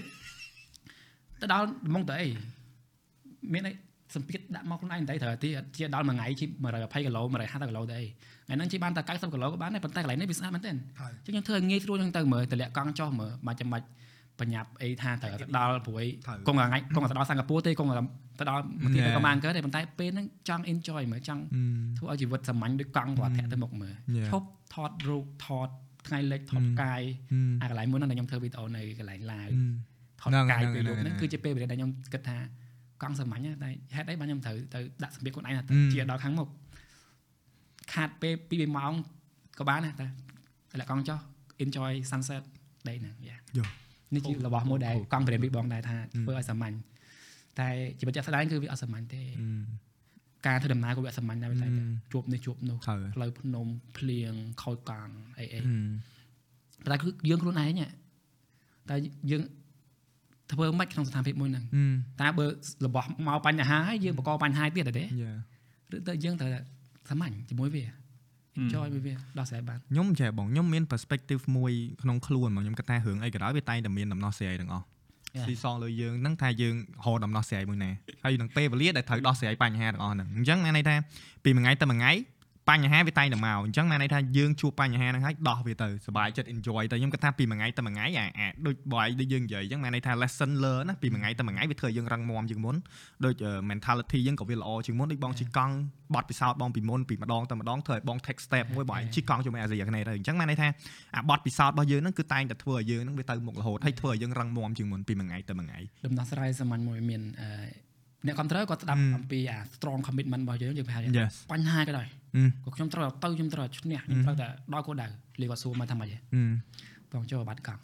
ទៅដល់ហ្មងទៅអីមានអីសម្ពាធដាក់មកខ្លួនឯងតែត្រូវទីជាដល់មួយថ្ងៃជិះ120គីឡូ150គីឡូទៅអី ថ្ងៃហ្នឹងជិះបានតែ90គីឡូក៏បានដែរប៉ុន្តែកន្លែងនេះវាស្អាតមែនទែនអញ្ចឹងខ្ញុំធ្វើឲ្យងាយស្រួលហ្នឹងទៅមើលតម្លាក់កង់ចុះមើលមិនចាំបាច់បញ្ញាប់អីថាត្រូវទៅដល់ព្រួយត្រូវគង់ថ្ងៃគង់ទៅដល់សិង្ហបុរីទេគង់ទៅដល់មួយទីទៅ Yeah. ក៏បានកើតទេប៉ុន្តែពេលហ្នឹងចង់ enjoy មើលចង់អឺធ្វើឲ្យជីវិតសាមញ្ញដូចកង់គាត់ធាក់ទៅមុខមើល Yeah. ឈប់ថតរូបថតថ្ងៃលិចថតកាយអឺអាកន្លែងមួយហ្នឹងដែលខ្ញុំធ្វើវីដេអូនៅកន្លែងឡាវអឺថតហ្នឹងកាយហ្នឹងពេលយប់ហ្នឹងហ្នឹងហ្នឹងគឺជាពេលវេលាដែលខ្ញុំគិតថាកង់សាមញ្ញណាស់តែហេតុអីបានខ្ញុំត្រូវទៅដាក់សម្ភារខ្លួនឯងថាអឺជាដល់ខាងមុខ ខាតពេល2 3ម៉ោងក៏បានដែរតែតែកង់ចុះ enjoy sunset ដេកហ្នឹងយ៉ាយោនេះជារបស់មួយដែលកង់ប្រៀនពីបងដែរថាធ្វើឲ្យសាមញ្ញតែជីវិតជាក់ស្ដែងគឺវាអត់សាមញ្ញទេអឺការធ្វើដំណើរក៏វាអត់សាមញ្ញដែរតែអឺជួបនេះជួបនោះត្រូវផ្លូវភ្នំភ្លៀងខូចកង់អីអីអឺប៉ុន្តែគឺយើងខ្លួនឯងហ่ะតែយើងធ្វើមិនក្នុងស្ថានភាពមួយហ្នឹងអឺតែបើរបស់មកបញ្ហាហើយយើងបង្កបញ្ហាទៀតទេយ៉ាឬទៅយើងត្រូវតែ សាមញ្ញជាមួយវា enjoy មួយវាដោះស្រាយបានខ្ញុំចេះបងខ្ញុំមាន perspective មួយក្នុងខ្លួនមកខ្ញុំគិតថារឿងអីក៏ដោយវាតែងតែមានដំណោះស្រាយទាំងអស់ Yeah. ស៊ីសងលើយើងហ្នឹងថាយើងរកដំណោះស្រាយមួយណាហើយនឹងពេលវេលាដែលត្រូវដោះស្រាយបញ្ហាទាំងអស់ហ្នឹងអញ្ចឹងមានន័យថាពីមួយថ្ងៃទៅមួយថ្ងៃ បញ្ហាវាតែងតែមកអញ្ចឹងមានន័យថាយើងជួបបញ្ហាហ្នឹងហើយដោះវាទៅសប្បាយចិត្ត enjoy ទៅខ្ញុំគិតថាពីមួយថ្ងៃទៅមួយថ្ងៃអាអាដូចបើឲ្យដូចយើងនិយាយអញ្ចឹងមានន័យថា lesson learn ណាពីមួយថ្ងៃទៅមួយថ្ងៃវាធ្វើឲ្យយើងរឹងមាំជាងមុនដូច mentality យើងក៏វាល្អជាងមុនដូចបងជិះកង់បត់ពិសោធន៍បងពីមុនពីម្ដងទៅម្ដងធ្វើឲ្យបង take step មួយបើឲ្យជិះកង់ជាមួយអាស៊ីអាគ្នេយ៍ទៅអញ្ចឹងមានន័យថាអាបត់ពិសោធន៍របស់យើងហ្នឹងគឺតែងតែធ្វើឲ្យយើងហ្នឹងវាទៅមុខរហូតហើយធ្វើឲ្យយើងរឹងមាំជាងមុនពីមួយថ្ងៃទៅមួយថ្ងៃដំណោះស្រាយសាមញ្ញមួយមាន អឺអ្នកគ្រប់គ្រងគាត់ស្ដាប់ Mm. អំពីអា strong commitment របស់យើងយើងប្រហែល Yes បញ្ហាក៏ដោយអឺក៏ខ្ញុំត្រូវទៅខ្ញុំត្រូវឈ្នះខ្ញុំត្រូវតែដល់គោលដៅលីគាត់សួរមកថាម៉េចហ៎អឺបងចូលបាត់កង់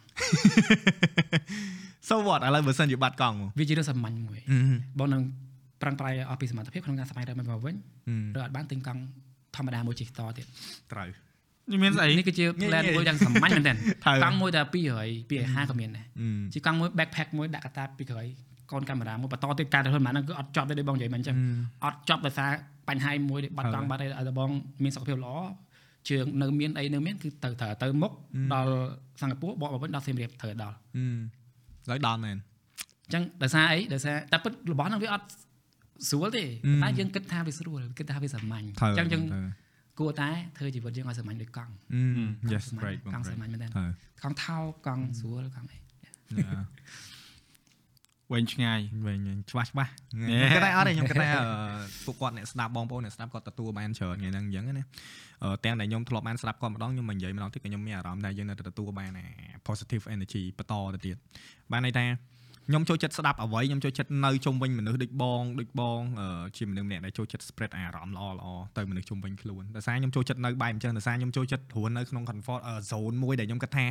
so what ឥឡូវបើសិនជាបាត់កង់មកវាជារឿងសាមញ្ញមួយអឺបងនឹងប្រឹងប្រែងអស់ពីសមត្ថភាពក្នុងការស្វែងរកមកវិញអឺឬអត់បានទិញកង់ធម្មតាមួយជិះតទៀតត្រូវនេះមានស្អីនេះគឺជា plan ងាយៗមួយយ៉ាងសាមញ្ញមែនទែនត្រូវកង់មួយតែ200 250ក៏មានដែរអឺជាកង់មួយ backpack មួយដាក់កតាពីក្រោយ កូនកាមេរ៉ាមួយបន្តទៀតការទៅធ្វើម៉ាហ្នឹងគឺអត់ចប់ទេដូចបងនិយាយមិនអញ្ចឹងអត់ចប់ដោយសារបញ្ហាមួយដែលបាត់កង់បាត់អីឲ្យតែបងមានសុខភាពល្អជើងនៅមានអីនៅមានគឺទៅត្រូវទៅមុខដល់សិង្ហបុរីបកមកវិញដល់សៀមរាបត្រូវដល់អឺឡើយដល់មែនអញ្ចឹងដោយសារអីដោយសារតែពិតរបស់ហ្នឹងវាអត់ស្រួលទេតែយើងគិតថាវាស្រួលគិតថាវាសាមញ្ញអញ្ចឹងយើងគួរតែធ្វើជីវិតយើងឲ្យសាមញ្ញដូចកង់ Yes សាមញ្ញ great កង់សាមញ្ញមែនទេហើយកង់ថោកកង់ស្រួលកង់អី វែងឆ្ងាយវិញច្បាស់ច្បាស់ណែខ្ញុំគិតថាអត់ទេខ្ញុំគិតថាអឺពួកគាត់អ្នកស្ដាប់បងប្អូនអ្នកស្ដាប់គាត់ទទួលបានច្រើនថ្ងៃហ្នឹងអញ្ចឹងណាអឺទាំងដែលខ្ញុំធ្លាប់បានស្ដាប់គាត់ម្ដងខ្ញុំមិននិយាយម្ដងទៀតក៏ខ្ញុំមានអារម្មណ៍ថាយើងនៅតែទទួលបានអា positive energy បន្តទៅទៀតបានន័យថាខ្ញុំចូលចិត្តស្ដាប់អ្វីខ្ញុំចូលចិត្តនៅជុំវិញមនុស្សដូចបងដូចបងអឺជាមនុស្សម្នាក់ដែលចូលចិត្ត spread អារម្មណ៍ល្អល្អទៅមនុស្សជុំវិញខ្លួនដោយសារខ្ញុំចូលចិត្តនៅបែបអញ្ចឹងដោយសារខ្ញុំចូលចិត្តរស់នៅក្នុង comfort zone មួយដែលខ្ញុំគិតថា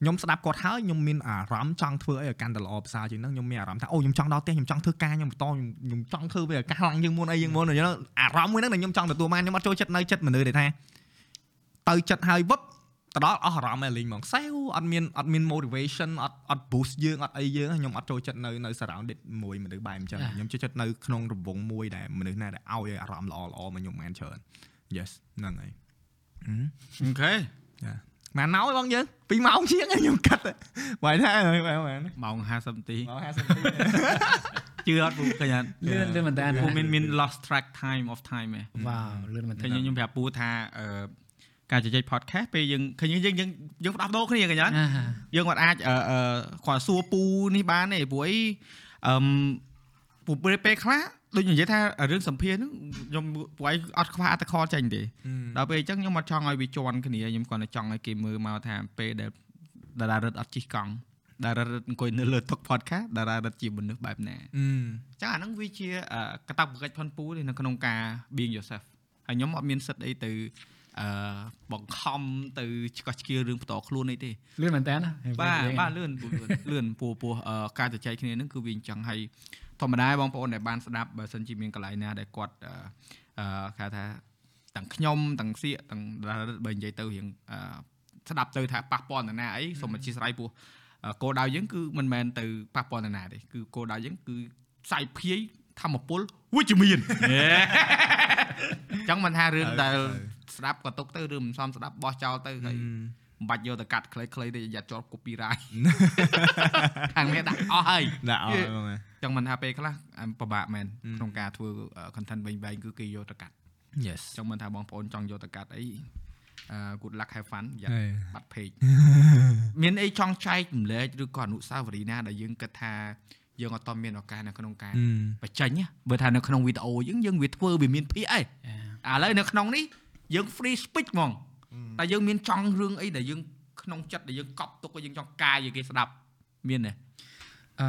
ខ្ញុំស្ដាប់គាត់ហើយខ្ញុំមានអារម្មណ៍ចង់ធ្វើអីឲ្យកាន់តែល្អប្រសើរជាងហ្នឹងខ្ញុំមានអារម្មណ៍ថាអូខ្ញុំចង់ដល់ផ្ទះខ្ញុំចង់ធ្វើការខ្ញុំបន្តខ្ញុំខ្ញុំចង់ធ្វើវាឲ្យកាសឡើងជាងមុនអីជាងមុនអញ្ចឹងអារម្មណ៍មួយហ្នឹងដែលខ្ញុំចង់ទទួលបានខ្ញុំអត់ចូលចិត្តនៅចិត្តមនុស្សដែលថាទៅចិត្តហើយវឹបទៅដល់អស់អារម្មណ៍ឯលីងហ្មងសែវអត់មានអត់មាន motivation អត់អត់ boost យើងអត់អីយើងខ្ញុំអត់ចូលចិត្តនៅនៅ surrounded មួយមនុស្សបែបអញ្ចឹងខ្ញុំចូលចិត្តនៅក្នុងរង្វង់មួយដែលមនុស្សណាដែលឲ្យអារម្មណ៍ល្អល្អមកខ្ញុំមិនច្រើន yes ហ្នឹងហើយអូខេ ម៉ានម៉ោងបងយើង2ម៉ោងជាងខ្ញុំកាត់បើថាហើយបើមែនម៉ោង50នាទីម៉ោង50នាទីជឿអត់ពូឃើញអត់លឿនលឿនមែនតើពូមានមាន lost track time of time ហ៎វ៉ាវលឿនមែនតើឃើញខ្ញុំប្រាប់ពូថាអឺការជជែក podcast ពេលយើងឃើញយើងយើងយើងផ្ដោះដូរគ្នាឃើញអត់អាយើងអត់អាចអឺអឺគាត់សួរពូនេះបានទេព្រោះអីអឺមពូពេលពេលខ្លះ ដូចនិយាយថារឿងសម្ភារហ្នឹងខ្ញុំព្រោះអីអត់ខ្វះអត្តខចេញទេដល់ពេលអញ្ចឹងខ្ញុំអត់ចង់ឲ្យវាជន់គ្នាខ្ញុំគាត់តែចង់ឲ្យគេមើលមកថាពេលដែលតារារឹតអត់ជិះកង់តារារឹតអង្គុយនៅលើតុ podcast តារារឹតជាមនុស្សបែបណាអឺចឹងអាហ្នឹងវាជាអឺកតាបកិច្ចផុនពូទេនៅក្នុងការ being yourself ហើយខ្ញុំអត់មានសិទ្ធអីទៅអឺបង្ខំទៅឆ្កោះឆ្កៀលរឿងបន្តខ្លួនអីទេលឿនមែនតើបាទបាទលឿនពូលឿនលឿនពូពោះអឺការជជែកគ្នាហ្នឹងគឺវាអញ្ចឹងហើយ ធម្មតាបងប្អូនដែលបានស្ដាប់បើសិនជាមានកន្លែងណាដែលគាត់អឺអឺគេថាទាំងខ្ញុំទាំងសៀកទាំងតារារឹតបើនិយាយទៅរៀងអឺស្ដាប់ទៅថាប៉ះពាល់នរណាអីសូមអធិស្ឋានពោះអឺគោលដៅយើងគឺមិនមែនទៅប៉ះពាល់នរណាទេគឺគោលដៅយើងគឺផ្សាយភាយធម្មពលវិជ្ជមានអញ្ចឹងមិនថារឿងដែលស្ដាប់ក៏ទុកទៅឬមិនសមស្ដាប់បោះចោលទៅហើយ មិនបាច់យកទៅកាត់ខ្លីៗទេយ៉ាត់ជាប់ copyright ខាងនេះដាក់អស់ហើយដាក់អស់ហើយបងចឹងមិនថាពេលខ្លះអ่าពិបាកមែនក្នុងការធ្វើ content វិញៗគឺគេយកទៅកាត់ yes ចឹងមិនថាបងប្អូនចង់យកទៅកាត់អីអឺ good luck have fun យ៉ាហេបាត់ page មានអីចង់ចែករំលែកឬក៏អនុស្សាវរីយ៍ណាដែលយើងគិតថាយើងអត់តមានឱកាសនៅក្នុងការបញ្ចេញណាបើថានៅក្នុងវីដេអូយើងយើងវាធ្វើវាមានភាគអីឥឡូវនៅក្នុងនេះយើង free speech ហ្មង តែយើងមានចង់រឿងអីដែលយើងក្នុងចិត្តដែលយើងកប់ទុកឲ្យយើងចង់កាយឲ្យគេស្ដាប់មានទេអឺ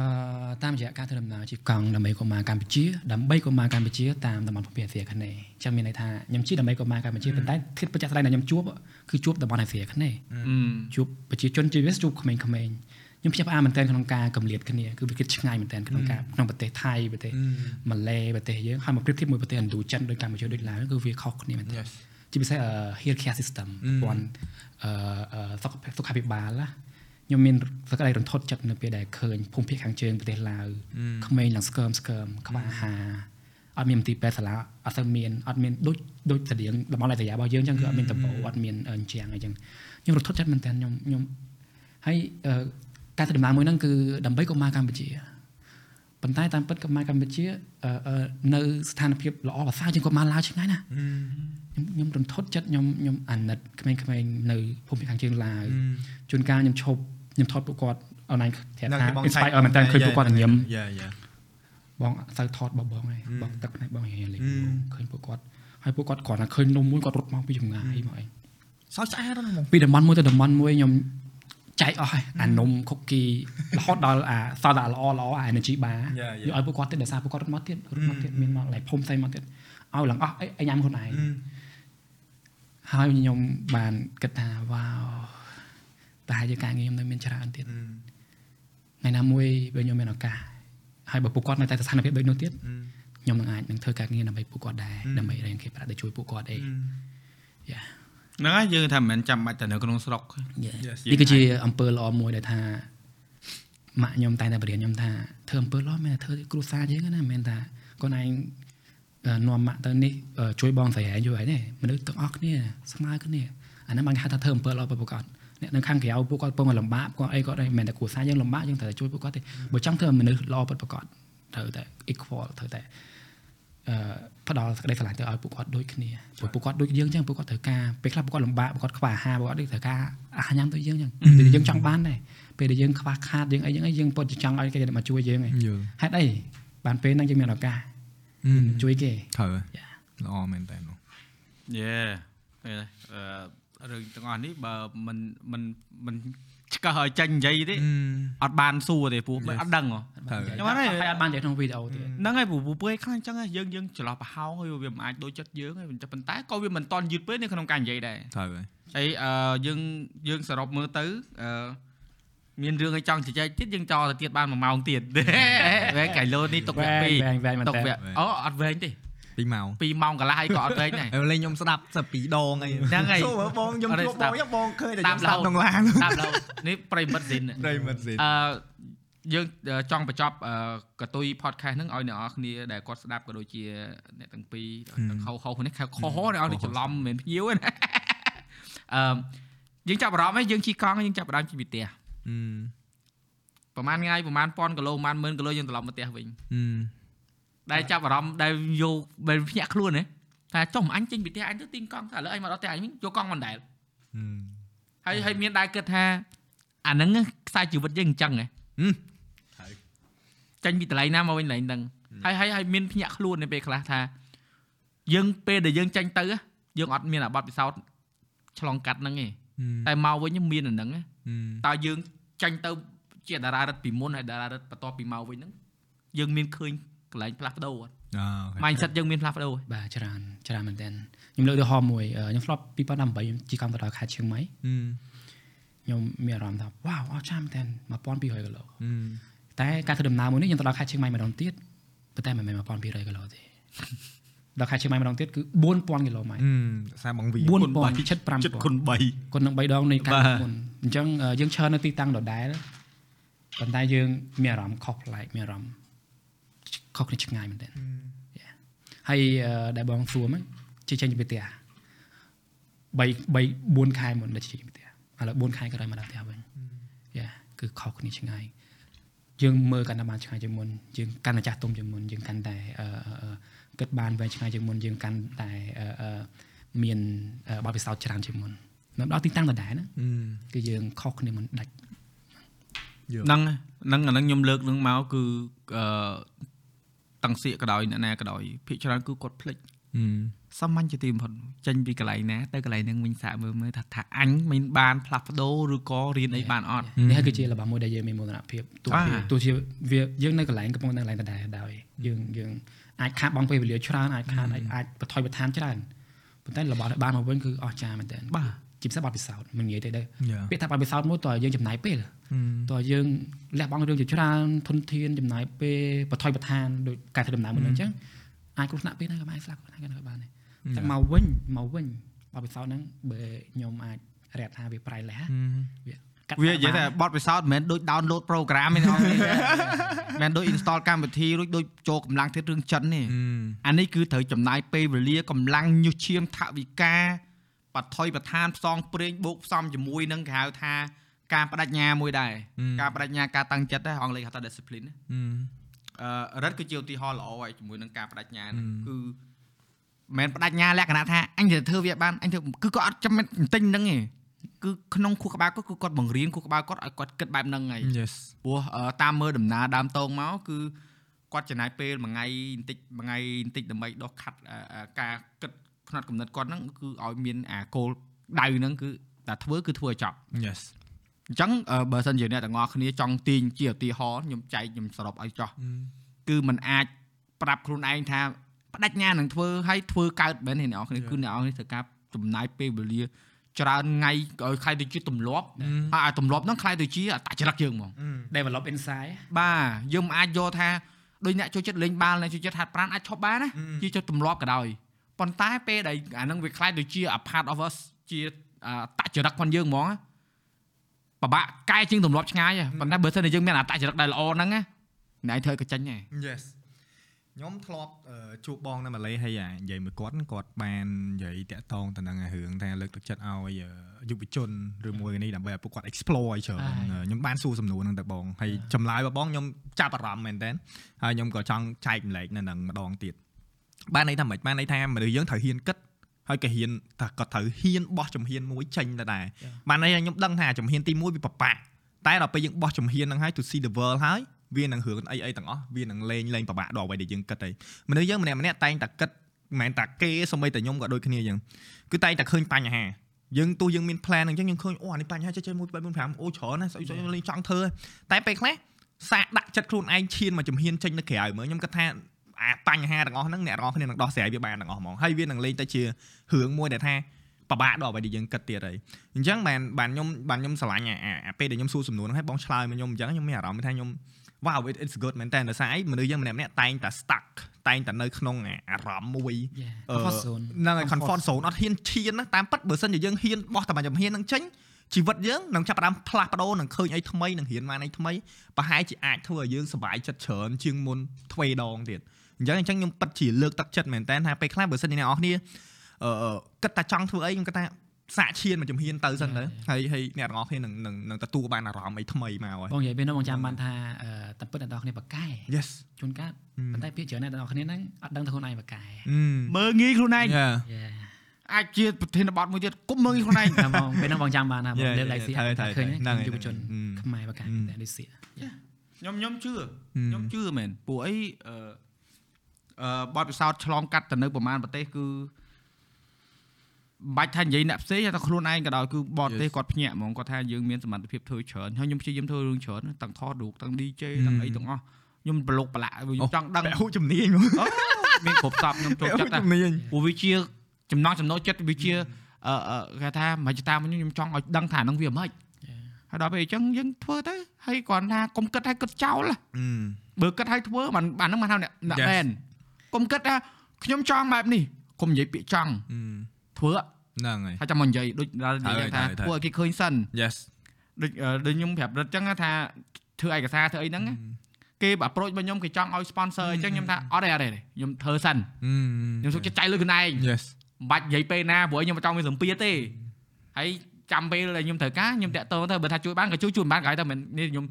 តាមរយៈការធ្វើដំណើរជិះកង់ដើម្បីកុមារកម្ពុជាដើម្បីកុមារកម្ពុជាតាមតំបន់ភូមិអាស៊ីអាគ្នេយ៍អញ្ចឹងមានន័យថាខ្ញុំជិះដើម្បីកុមារកម្ពុជាប៉ុន្តែធៀបប្រចាំស្ដែងដែលខ្ញុំជួបគឺជួបតំបន់អាស៊ីអាគ្នេយ៍ជួបប្រជាជនជាពិសេសជួបក្មេងៗខ្ញុំភ្ញាក់ផ្អើលមែនទែនក្នុងការកម្លាតគ្នាគឺវាគិតឆ្ងាយមែនទែនក្នុងការក្នុងប្រទេសថៃប្រទេសម៉ាឡេប្រទេសយើងហើយមកប្រៀបធៀបមួយប្រទេសឥណ្ឌូចិនដូចកម្ពុជាដូចឡាវគឺវាខុសគ្នាមែនទែន Yes ជាពិសេស healthcare system ព័ន្ធអឺសុខភាពសុខាភិបាលណាខ្ញុំមានសក្តិរន្ធត់ចិត្តនៅពេលដែលឃើញភូមិភាគខាងជើងប្រទេសឡាវក្មេងឡើងស្កើមស្កើមខ្វះអាហារអត់មានមន្ទីរពេទ្យសាលាអត់ទៅមានអត់មានដូចដូចស្តៀងតំបន់អាស៊ីរបស់យើងអញ្ចឹងគឺអត់មានតំបូអត់មានអញ្ចឹងអញ្ចឹងខ្ញុំរន្ធត់ចិត្តមែនតើខ្ញុំខ្ញុំហើយអឺការធ្វើដំណើរមួយហ្នឹងគឺដើម្បីកុមារកម្ពុជាប៉ុន្តែតាមពិតកុមារកម្ពុជាអឺអឺនៅស្ថានភាពល្អប្រសើរជាងកុមារឡាវឆ្ងាយណាស់ ខ្ញុំខ្ញុំរន្ធត់ចិត្តខ្ញុំខ្ញុំអាណិតក្មេងៗនៅភូមិភាគខាងជើងឡាវជួនកាលខ្ញុំឈប់ខ្ញុំថតពួកគាត់អនឡាញប្រាប់ថា inspire មែនតើឃើញពួកគាត់ញញឹមយ៉ាយ៉ាបងអត់ទៅថតរបស់បងឯងបងទឹកនេះបងរៀនលេងឃើញពួកគាត់ហើយពួកគាត់គ្រាន់តែឃើញនំមួយគាត់រត់មកពីចម្ងាយមកឯងសោកស្អាតហ្នឹងហ្មងពីតំបន់មួយទៅតំបន់មួយខ្ញុំចែកអស់ហើយអានំខុកគីរហូតដល់អាសតតែល្អល្អអា energy bar យកឲ្យពួកគាត់ទៀតដោយសារពួកគាត់រត់មកទៀតរត់មកទៀតមានមកឡៃភូមិផ្សេងមកទៀតឲ្យឡើងអស់អីញ៉ាំខ្លួនឯង ហើយខ្ញុំបានគិតថាវ៉ាវតែជាការងារខ្ញុំនៅមានច្រើនទៀតថ្ងៃណាមួយបើខ្ញុំមានឱកាសហើយបើពួកគាត់នៅតែស្ថានភាពដូចនោះទៀតខ្ញុំនឹងអាចនឹងធ្វើការងារដើម្បីពួកគាត់ដែរដើម្បីរៀនគេប្រាក់ទៅជួយពួកគាត់អីយ៉ាហ្នឹងហើយយើងថាមិនមែនចាំបាច់តែនៅក្នុងស្រុក Yes នេះគឺជាអំពើល្អមួយដែលថាម៉ាក់ខ្ញុំតែងតែបរៀនខ្ញុំថាធ្វើអំពើល្អមែនតែធ្វើគ្រួសារយើងណាមិនមែនថាខ្លួនឯងអឺ នាំម៉ាក់ទៅនេះអឺជួយបងស្រីឯងជួយឯងទេមនុស្សទាំងអស់គ្នាស្មើគ្នាអាហ្នឹងបានគេហៅថាធ្វើអំពើល្អប្រកបអ្នកនៅខាងក្រៅពួកគាត់ពងតែលំបាកគាត់អីគាត់អីមិនមែនតែគ្រួសារយើងលំបាកយើងត្រូវតែជួយពួកគាត់ទេបើចង់ធ្វើឲ្យមនុស្សល្អពិតប្រាកដត្រូវតែ equal ត្រូវតែអឺផ្ដល់សេចក្តីស្រឡាញ់ទៅឲ្យពួកគាត់ដូចគ្នាព្រោះពួកគាត់ដូចយើងអញ្ចឹងពួកគាត់ត្រូវការពេលខ្លះពួកគាត់លំបាកពួកគាត់ខ្វះអាហារពួកគាត់ត្រូវការអាហារញ៉ាំដូចយើងអញ្ចឹងពេលយើងចង់បានដែរពេលដែលយើងខ្វះខាតយើងអីយ៉ាងអីយើងពិតជាចង់ឲ្យគេមកជួយយើងឯងយល់ហេតុអីបានពេលហ្នឹងយើងមានឱកាស ជួយគេត្រូវយ៉ាល្អមែនតើនោះយេអឺរឿងទាំងអស់នេះបើមិនមិនមិនឆ្កឹះឲ្យចាញ់និយាយទេអត់បានសួរទេព្រោះអត់ដឹងហ៎ត្រូវខ្ញុំអត់ហើយអត់បាននិយាយក្នុងវីដេអូទៀតហ្នឹងហើយព្រោះពួកឯងខ្លាំងចឹងហ៎យើងយើងច្រឡោះប្រហោងហើយវាមិនអាចដូចចិត្តយើងហើយប៉ុន្តែក៏វាមិនតន់យឺតពេកនៅក្នុងការនិយាយដែរត្រូវហើយហើយអឺយើងយើងសរុបមើលទៅអឺ មានរឿងឲ្យចង់ជជែកទៀតយើងចោលទៅទៀតបាន1ម៉ោងទៀតវែងកៃឡូនេះទុកវគ្គវែងវែងមែន2ទុកតើវគ្គអូអត់វែងទេ2ម៉ោង2ម៉ោងកន្លះហើយក៏អត់វែងដែរហើយលេងខ្ញុំស្ដាប់សិប2ដងអីហ្នឹងហើយសួរមើលបងខ្ញុំអត់ទេជួបស្ដាបងប់ខ្ញុំបងឃើញតែស្ដាខ្ញុំប់ស្ដាប់រហូតក្នុងឡានតាមឡូវនេះប្រិមិត្តស៊ីនប្រិមិត្តស៊ីអឺយើងចង់បញ្ចប់អឺកតុយ podcast ហ្នឹងឲ្យអ្នកនរគ្នាដែលគាត់ស្ដាប់ក៏ដូចជាអ្នកទាំងពីរទាំងខុសហុសនេះខុសអ្នកនរនេះច្រឡំមិនមែនភ្ញៀវទេណាអឺយើងចាប់អារម្មណ៍ហើយយើងជិះកង់យើងចាប់អារម្មណ៍ជិះពីផ្ទះហឹម ប្រហែលថ្ងៃប្រហែលពាន់គីឡូប្រហែលម៉ឺនគីឡូយើងត្រឡប់មកផ្ទះវិញហឹមដែលចាប់អារម្មណ៍ដែលយកដែលភ្ញាក់ខ្លួនហ៎ថាចុះមិនអញចេញពីផ្ទះអញទៅទីងកង់តែឥឡូវអញមកដល់ផ្ទះអញវិញយកកង់មិនដែលហឹមហើយហើយមានដែរគិតថាអាហ្នឹងខ្សែជីវិតយើងអញ្ចឹងហ៎ហឹមចាញ់ពីកន្លែងណាមកវិញកន្លែងហ្នឹងហើយហើយហើយមានភ្ញាក់ខ្លួននៅពេលខ្លះថាយើងពេលដែលយើងចាញ់ទៅហ៎យើងអត់មានអាបត្តិពិសោធន៍ឆ្លងកាត់ហ្នឹងទេតែមកវិញមានអាហ្នឹងហ៎ហឹមតើយើង ចាញ់ទៅជាតារារឹតពីមុនហើយតារារឹតបន្ទាប់ពីមកវិញហ្នឹងយើងមានឃើញកន្លែងផ្លាស់ប្ដូរអត់អូ mindset យើងមានផ្លាស់ប្ដូរទេបាទច្រើនច្រើនមែនតើខ្ញុំលើកឧទាហរណ៍មួយអឺខ្ញុំធ្លាប់2018ខ្ញុំជិះកង់ទៅដល់ខេត្តឈៀងម៉ៃហឹមខ្ញុំមានអារម្មណ៍ថាវ៉ាវអស្ចារ្យមែនតើ1200គីឡូហឹមតែការធ្វើដំណើរមួយនេះខ្ញុំទៅដល់ខេត្តឈៀងម៉ៃម្ដងទៀតប៉ុន្តែមិនមែន1200គីឡូទេ ដល់ខេត្តឈៀងម៉ៃម្ដងទៀតគឺ4000គីឡូម៉ែត្រហឹមសារបងវី4000ជិត5000ចិត្តគុណ3គុណនឹង3ដងនៃការបាទមុនអញ្ចឹងអឺយើងឈរនៅទីតាំងដដែលប៉ុន្តែយើងមានអារម្មណ៍ខុសប្លែកមានអារម្មណ៍ខុសគ្នាឆ្ងាយមែនទែនហើយអឺដែលបងសួរមកជិះចេញពីផ្ទះ3 3 4ខែមុនដែលជិះចេញពីផ្ទះឥឡូវ4ខែក្រោយមកដល់ផ្ទះវិញយ៉ាគឺខុសគ្នាឆ្ងាយយើងមើលកាន់តែបានឆ្ងាយជាងមុនយើងកាន់តែចាស់ទុំជាងមុនយើងកាន់តែអឺអឺអឺ គិតបានវែងឆ្ងាយជាងមុនយើងកាន់តែអឺអឺមានអឺបទពិសោធន៍ច្រើនជាងមុននៅដល់ទីតាំងដដែលណាហឹមគឺយើងខុសគ្នាមិនដាច់ហ្នឹងហ្នឹងអាហ្នឹងខ្ញុំលើកនឹងមកគឺអឺតាំងសៀកក៏ដោយអ្នកណាក៏ដោយភាគច្រើនគឺគាត់ភ្លេចហឹមសាមញ្ញជាទីបំផុតចេញពីកន្លែងណាទៅកន្លែងហ្នឹងវិញសាកមើលមើលថាថាអញមិនបានផ្លាស់ប្ដូរឬក៏រៀនអីបានអត់នេះហើយគឺជារបស់មួយដែលយើងមានមោទនភាពទោះបាទជាទោះជាវាយើងនៅកន្លែងកំពុងនៅកន្លែងដដែលដោយយើងយើង អាចខាតបង់ពេលវេលាច្រើនអាចខាតអាចអាចបន្ថយបន្ថែមច្រើនប៉ុន្តែរបស់ដែលបានមកវិញគឺអស្ចារ្យមែនទែនបាទជាពិសេសបទពិសោធន៍មិននិយាយទេទៅយ៉ាពាក្យថាបទពិសោធន៍មួយតើយើងចំណាយពេលហឹមតើយើងលះបង់រឿងជាច្រើនធនធានចំណាយពេលបន្ថយបន្ថែមដោយការធ្វើដំណើរមួយហ្នឹងអញ្ចឹងអាចគ្រោះថ្នាក់ពេលហ្នឹងក៏បានស្លាប់គ្រោះថ្នាក់ក៏បានដែរតែមកវិញមកវិញបទពិសោធន៍ហ្នឹងបើខ្ញុំអាចរកថាវាប្រៃលះវាកាត់ វានិយាយថាបត់ពិសោធន៍មិនមែនដូច download program ទេបងមិនមែនដូច install កម្មវិធីរួចដូចចូលកម្លាំងធាតុរឿងចិនទេហឹមអានេះគឺត្រូវចំណាយពេលវេលាកម្លាំងញុះឈាមថវិកាបថុយប្រឋានផ្សងព្រេងបូកផ្សំជាមួយនឹងគេហៅថាការបដិញ្ញាមួយដែរការបដិញ្ញាការតាំងចិត្តដែរអង់គ្លេសហៅថា discipline ណាហឹមអឺរ៉ិតគឺជាឧទាហរណ៍ល្អហើយជាមួយនឹងការបដិញ្ញាហ្នឹងគឺមិនមែនបដិញ្ញាលក្ខណៈថាអញទៅធ្វើវាបានអញធ្វើគឺគាត់អត់ចាំមិនទិញហ្នឹងទេ គឺក្នុងខួរក្បាលគាត់គឺគាត់បង្រៀនខួរក្បាលគាត់ឲ្យគាត់គិតបែបហ្នឹងហើយ yes ព្រោះអឺតាមមើលដំណើរដើមតោងមកគឺគាត់ចំណាយពេលមួយថ្ងៃបន្តិចមួយថ្ងៃបន្តិចដើម្បីដោះខាត់អឺអឺការគិតផ្នែកកំណត់គាត់ហ្នឹងគឺឲ្យមានអាគោលដៅហ្នឹងគឺតែធ្វើគឺធ្វើឲ្យចប់ yes អញ្ចឹងអឺបើសិនជាអ្នកទាំងអស់គ្នាចង់ទាញជាឧទាហរណ៍ខ្ញុំចែកខ្ញុំសរុបឲ្យចោះគឺมันអាចប្រាប់ខ្លួនឯងថាបដិញ្ញានឹងធ្វើឲ្យធ្វើកើតមែនទេអ្នកនរគ្នាគឺអ្នកនរគ្នាត្រូវការចំណាយពេលវេលា ច្រើនថ្ងៃឲ្យខ្លាយទៅជាទម្លាប់ហើយអាទម្លាប់ហ្នឹងខ្លាយទៅជាអត្តចរិតយើងហ្មង develop inside បាទយើងមិនអាចយកថាដូចអ្នកចូលចិត្តលេងបាល់អ្នកចូលចិត្តហាត់ប្រាណអាចឈប់បានណាជាចិត្តទម្លាប់ក៏ដោយប៉ុន្តែពេលដែលអាហ្នឹងវាខ្លាយទៅជា a part of us ជាអត្តចរិតរបស់យើងហ្មងណាពិបាកកែជាងទម្លាប់ឆ្ងាយហ៎ប៉ុន្តែបើសិនជាយើងមានអត្តចរិតដែលល្អហ្នឹងណាអ្នកឯងធ្វើឲ្យក៏ចាញ់ដែរ yes ខ្ញុំធ្លាប់អឺជួបបងនៅម៉ាឡេហើយអានិយាយមួយគាត់គាត់បាននិយាយតាក់ទងទៅនឹងអារឿងថាលើកទឹកចិត្តឲ្យអឺយុវជនឬមួយនេះដើម្បីឲ្យពួកគាត់ explore ឲ្យច្រើនហើយខ្ញុំបានសួរសំណួរហ្នឹងទៅបងហើយចម្លើយរបស់បងខ្ញុំចាប់អារម្មណ៍មែនតើហើយខ្ញុំក៏ចង់ចែកម្លែកនៅនឹងម្ដងទៀតបានន័យថាម៉េចបានន័យថាមនុស្សយើងត្រូវហ៊ានគិតហើយក៏ហ៊ានថាក៏ត្រូវហ៊ានបោះជំហានមួយចេញទៅដែរបានន័យថាខ្ញុំដឹងថាជំហានទី1វាពិបាកតែដល់ពេលយើងបោះជំហានហ្នឹងហើយ to see the world ហើយ វានឹងរឿងអីអីទាំងអស់វានឹងលេងលេងពិបាកដល់អ្វីដែលយើងគិតហើយមនុស្សយើងម្នាក់ម្នាក់តែងតែគិតមិនមែនតែគេសូម្បីតែខ្ញុំក៏ដូចគ្នាអញ្ចឹងគឺតែងតែឃើញបញ្ហាយើងទោះយើងមាន plan អញ្ចឹងយើងឃើញអូអានេះបញ្ហាចេះចេះ1 2 3 4 5អូច្រើនណាស់ស្អីស្អីលេងចង់ធ្វើតែពេលខ្លះសាកដាក់ចិត្តខ្លួនឯងឈានមកជំហានចេញទៅក្រៅមើលខ្ញុំគិតថាអាបញ្ហាទាំងអស់ហ្នឹងអ្នកទាំងអស់គ្នានឹងដោះស្រាយវាបានទាំងអស់ហ្មងហើយវានឹងលេងទៅជារឿងមួយដែលថាពិបាកដល់អ្វីដែលយើងគិតទៀតហើយអញ្ចឹងបានបានខ្ញុំបានខ្ញុំស្រឡាញ់អាអាអាពេលដែលខ្ញុំសួរសំណួរហ្នឹងឲ្យបងឆ្លើយមកខ្ញុំអញ្ចឹងខ្ញុំមានអារម្មណ៍ថាខ្ញុំ wow it, it's good មែនតើដោយសារអីមនុស្សយើងម្នាក់ម្នាក់តែងតែ stuck តែងតែនៅក្នុងអាអារម្មណ៍មួយ Yeah. អឺ comfort zone ហ្នឹងហើយ comfort zone អត់ហ៊ានឈានណាតាមពិតបើសិនជាយើងហ៊ានបោះតែមួយជំហានហ្នឹងចេញជីវិតយើងនឹងចាប់ផ្ដើមផ្លាស់ប្ដូរនឹងឃើញអីថ្មីនឹងរៀនបានអីថ្មីប្រហែលជាអាចធ្វើឲ្យយើងសប្បាយចិត្តច្រើនជាងមុនទ្វេដងទៀតអញ្ចឹងអញ្ចឹងខ្ញុំពិតជាលើកទឹកចិត្តមែនតើថាពេលខ្លះបើសិនជាអ្នកនរគ្នាអឺគិតតែចង់ធ្វើអីខ្ញុំគិតថា សាកឈានមួយជំហានទៅសិនទៅហើយហើយអ្នកទាំងអស់គ្នានឹងនឹងនឹងទទួលបានអារម្មណ៍អីថ្មីមកហើយបងនិយាយពេលនោះបងចាំបានថាអឺតែពិតអ្នកនរគ្នាបកកែ Yes ជួនកាលប៉ុន្តែពាក្យច្រើនអ្នកនរគ្នាហ្នឹងអត់ដឹងថាខ្លួនឯងបកកែមើលងាយខ្លួនឯង Yeah យេអាចជាប្រធានបទមួយទៀតគុំមើលងាយខ្លួនឯងតែបងពេលនោះបងចាំបានថាបង Yeah, លើក yeah, ដៃសៀត្រូវត្រូវឃើញហ្នឹងហើយយុវជនហ្នឹងហើយខ្មែរបកកែอืมតែដូចសៀខ្ញុំខ្ញុំជឿខ្ញុំជឿមែនពួកអីអឺអឺបទពិសោធន៍ឆ្លងកាត់ទៅនៅប្រហែលប្រទេសគឺមិន បាច់ថានិយាយអ្នកផ្សេងតែខ្លួនឯងក៏ដោយគឺបរទេស Yes. គាត់ភ្ញាក់ហ្មងគាត់ថាយើងមានសមត្ថភាពធ្វើច្រើនហើយខ្ញុំព្យាយាមធ្វើរឿងច្រើនទាំងថតរូបទាំង DJ ទាំងអីទាំងអស់ខ្ញុំប្រឡូកប្រឡាក់ខ្ញុំចង់ដឹងពាក់ហូបជំនាញមកអូមានគ្រប់សពខ្ញុំចូលពាក់ហូចិត្តណាស់បជំនាញព្រោះវាជាចំណងចំណូលចិត្តវាជាអឺអឺគេថាមិនច្បាស់តាមខ្ញុំខ្ញុំចង់ឲ្យដឹងថាហ្នឹងវាមិនហើយដល់ពេលអញ្ចឹងយើងធ្វើទៅហើយគ្រាន់ថាកុំគិតឲ្យគិតចោលណាបើគិតឲ្យធ្វើបានបានហ្នឹងបានហៅអ្នកអ្នក Yes. មែនកុំគិតថាខ្ញុំចង់បែបនេះកុំនិយាយពាក្យចង់ ធ្វើហ្នឹងហើយហើយចាំមកនិយាយដូចដល់និយាយថាត្រូវហើយធ្វើឲ្យគេឃើញសិន Yes ដូចអឺដូចខ្ញុំប្រាប់រត់អញ្ចឹងថាធ្វើឯកសារធ្វើអីហ្នឹងណាគេបើ approach មកខ្ញុំគេចង់ឲ្យ sponsor អញ្ចឹងខ្ញុំថាអត់ទេអត់ទេខ្ញុំធ្វើសិនខ្ញុំសុខចិត្តចៃលុយខ្លួនឯង Yes មិនបាច់និយាយពេលណាព្រោះខ្ញុំមិនចង់មានសម្ពាធទេហើយចាំពេលដែលខ្ញុំត្រូវការខ្ញុំតាក់ទងទៅបើថាជួយបានក៏ជួយជួយមិនបានក៏ឲ្យទៅមិននេះខ្ញុំ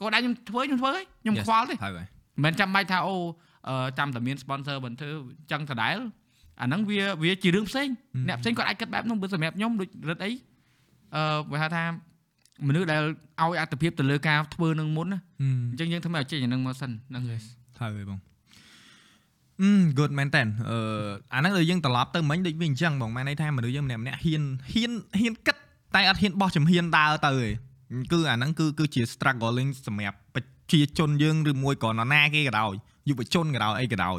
ក៏ដែរខ្ញុំធ្វើខ្ញុំធ្វើហើយខ្ញុំ Yes. ខ្វល់ទេហើយហើយមិនចាំបាច់ថាអូអឺចាំតែមាន sponsor មិនធ្វើចឹងដដែល អាហ្នឹងវាវាជារឿងផ្សេង Ừ. អ្នកផ្សេងគាត់អាចគិតបែបហ្នឹងបើសម្រាប់ខ្ញុំដូចរឹតអីអឺបើហៅថាមនុស្សដែលឲ្យអត្ថភាពទៅលើការធ្វើនឹងមុនណាអញ្ចឹងយើងធ្វើឲ្យចេញអាហ្នឹងមកសិនហ្នឹងហើយហើយបងអឺ good មែនតើអឺអាហ្នឹងដូចយើងត្រឡប់ទៅមិញដូចវាអញ្ចឹងបងម៉ែន័យថាមនុស្សយើងម្នាក់ម្នាក់ហ៊ានហ៊ានហ៊ានគិតតែអត់ហ៊ានបោះជំហានដើរទៅឯងគឺអាហ្នឹងគឺគឺជា struggling សម្រាប់ប្រជាជនយើងឬមួយក៏នរណាគេក៏ដោយយុវជនក៏ដោយអីក៏ដោយ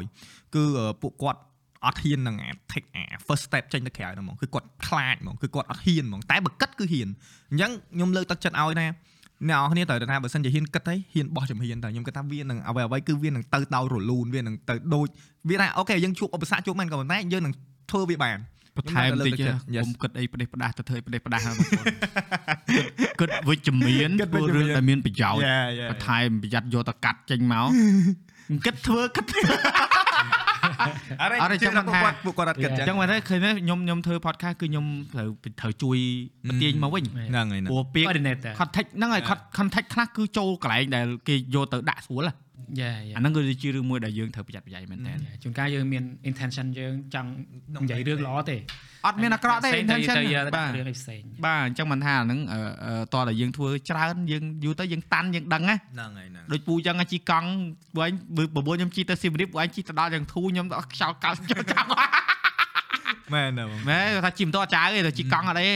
គឺអឺពួកគាត់ អត់ហ៊ាននឹងអា take អា first step ចេញទៅក្រៅហ្នឹងហ្មងគឺគាត់ខ្លាចហ្មងគឺគាត់អត់ហ៊ានហ្មងតែបើគិតគឺហ៊ានអញ្ចឹងខ្ញុំលើកទឹកចិត្តឲ្យណាអ្នកនរគ្នាត្រូវតែថាបើសិនជាហ៊ានគិតទៅហ៊ានបោះជំហានទៅខ្ញុំគិតថាវានឹងអ្វីអ្វីគឺវានឹងទៅដោយរលូនវានឹងទៅដូចវាថាអូខេយើងជួបឧបសគ្គជួបមិនក៏ប៉ុន្តែយើងនឹងធ្វើវាបានបន្ថែមតិចខ្ញុំកុំគិតអីផ្ដេសផ្ដាស់ទៅធ្វើផ្ដេសផ្ដាស់ហ្នឹងបងប្អូនគិតវិជ្ជមានគិតវិធ្វើជ្ជមានរឿងដែលមានប្រយោជន៍ Yeah, yeah, បន្ថែមប្រយ័ត្នយកទៅកាត់ចេញមកគិតធ្វើគិតធ្វើ អរអត់ទេជឿថាចង់ថាពួកគាត់ពួកគាត់អត់គិតអចឹងញ្ចឹងមកទៅឃើញទេខ្ញុំខ្ញុំធ្វើ podcast គឺខ្ញុំត្រូវត្រូវជួយបន្ទាញមកវិញហ្នឹងហើយហ្នឹងព្រោះពាក្យ coordinator context ហ្នឹងហើយ Yeah. context ខ្លះគឺចូលកន្លែងដែលគេយកទៅដាក់ស្រួលហ៎យ៉ា យ៉ាអាហ្នឹងគឺជារឿងមួយដែលយើងត្រូវប្រយ័ត្នប្រយែងមែនតើជួនកាលយើងមាន intention យើងចង់និយាយរឿងល្អទេអត់មានអាក្រក់ទេ intention ទៅយកបាទរឿងអីផ្សេងបាទអញ្ចឹងមិនថាអាហ្នឹងអឺអឺតោះតែយើងធ្វើច្រើនយើងយូរទៅយើងតាន់យើងដឹងណាហ្នឹងហើយហ្នឹងដូចពូអញ្ចឹងអាជីកង់បើអញបើបបួលខ្ញុំជីទៅស៊ីមរៀបបើអញជីទៅដល់យ៉ាងធូរខ្ញុំទៅអត់ខ្យល់កោចចោលចាំមែ នទេបងមែនគាត់ថាជីម៉ូតូអត់ចៅទេទៅជីកង់អត់ទេ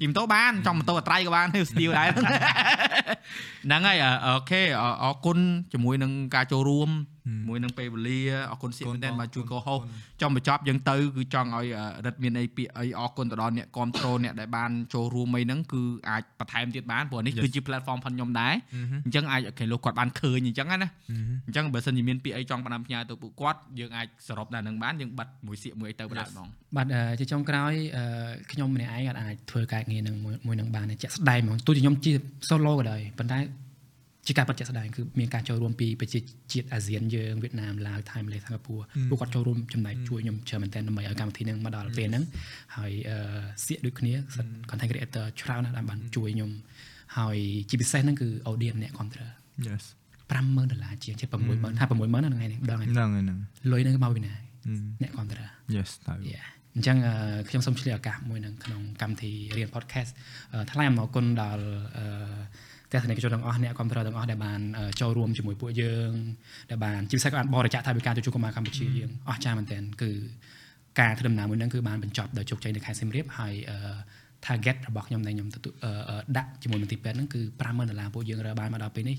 ជីម៉ូតូបានចង់ម៉ូតូអត្រៃក៏បានទេស្ទីលដែរហ្នឹងហើយអ่าអូខេអរអរគុណជាមួយនឹងការចូលរួមជាមួយនឹងពេលវេលាអរគុណសៀកមែនតើបាទជួយកោហោសចង់បញ្ចប់យើងទៅគឺចង់ឲ្យអ่าរិទ្ធមានអីពាក្យអីអរគុណទៅដល់អ្នកគ្រប់គ្រងអ្នកដែលបានចូលរួមអីហ្នឹងគឺអាចបន្ថែមទៀតបានព្រោះនេះគឺជា platform ផងខ្ញុំដែរអញ្ចឹងអាចគេលោកគាត់បានឃើញអញ្ចឹងណាអញ្ចឹងបើសិនជាមានពាក្យអីចង់ផ្ដាំផ្ញើទៅពួកគាត់យើងអាចសរុបដល់នឹងបានយើងបិទមួយសៀកមួយអីទៅបណ្ដាលហ្មងបាទអឺជាចុងក្រោយអឺខ្ញុំម្នាក់ឯងអត់អាចធ្វើការងារនឹងមួយមួយនឹងបានទេជាក់ស្ដែងហ្មងទោះជាខ្ញុំជា solo ក៏ដោយប៉ុន្តែជាការពិតជាក់ស្ដែងគឺមានការចូលរួមពីប្រជាជាតិអាស៊ានយើងវៀតណាមឡាវថៃម៉ាឡេសិង្ហបុរីពួកគាត់ចូលរួមចំណែកជួយខ្ញុំច្រើនមែនទែនដើម្បីឲ្យកម្មវិធីហ្នឹងមកដល់ពេលហ្នឹងហើយអឺសៀកដូចគ្នា content creator ច្រើនណាស់ដែលបានជួយខ្ញុំហើយជាពិសេសហ្នឹងគឺ audience អ្នក control yes 50000ដុល្លារជាងជា60000ថា60000ណាថ្ងៃនេះម្ដងថ្ងៃនេះហ្នឹងហើយហ្នឹងលុយហ្នឹងមកពីណាអ្នក control yes ទៅ Yeah អញ្ចឹងអឺខ្ញុំសូមឆ្លៀតឱកាសមួយនឹងក្នុងកម្មវិធីរៀន podcast អឺថ្លែងអំណរគុណដល់អឺទស្សនិកជនទាំងអស់អ្នកគ្រប់គ្រងទាំងអស់ដែលបានអឺចូលរួមជាមួយពួកយើងដែលបានជាពិសេសក៏បានបរិច្ចាគថវិកាទៅជួបកម្មាកម្ពុជាយើងអស់ចាស់មែនទែនគឺការធ្វើដំណើរមួយហ្នឹងគឺបានបញ្ចប់ដោយជោគជ័យនៅខេត្តសៀមរាបហើយអឺ target របស់ខ្ញុំដែលខ្ញុំទទួលអឺអឺដាក់ជាមួយមន្ទីរពេទ្យហ្នឹងគឺ50000ដុល្លារពួកយើងរើបានមកដល់ពេលនេះ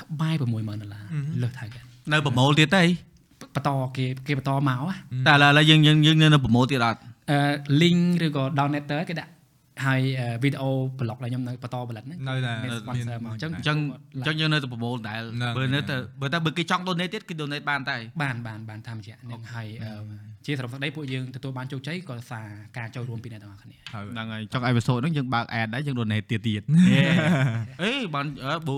ក្បែរ60000ដុល្លារលើស target នៅប្រមូលទៀតទេ បន្តគេគេបន្តមកហ៎តែឥឡូវយើងយើងយើងនៅប្រមូលទៀតអត់អឺ link ឬក៏ donator គេដាក់ហើយវីដេអូ blog ដែលខ្ញុំនៅបន្តផលិតហ្នឹងនៅតែមាន sponsor មកអញ្ចឹងអញ្ចឹងអញ្ចឹងយើងនៅតែប្រមូលដែលហ្នឹងបើនៅហ្នឹងតែបើតែបើគេចង់ donate ទៀតគឺ donate បានតែបានបានបានតាមរយៈហ្នឹងហើយអឺជាសរុបសេចក្តីពួកយើងទទួលបានជោគជ័យក៏សារការចូលរួមពីអ្នកទាំងអស់គ្នាហើយហ្នឹងហើយចុង episode ហ្នឹងយើងបើក ad ដែរយើង donate ទៀតទៀតអេបានអឺបើ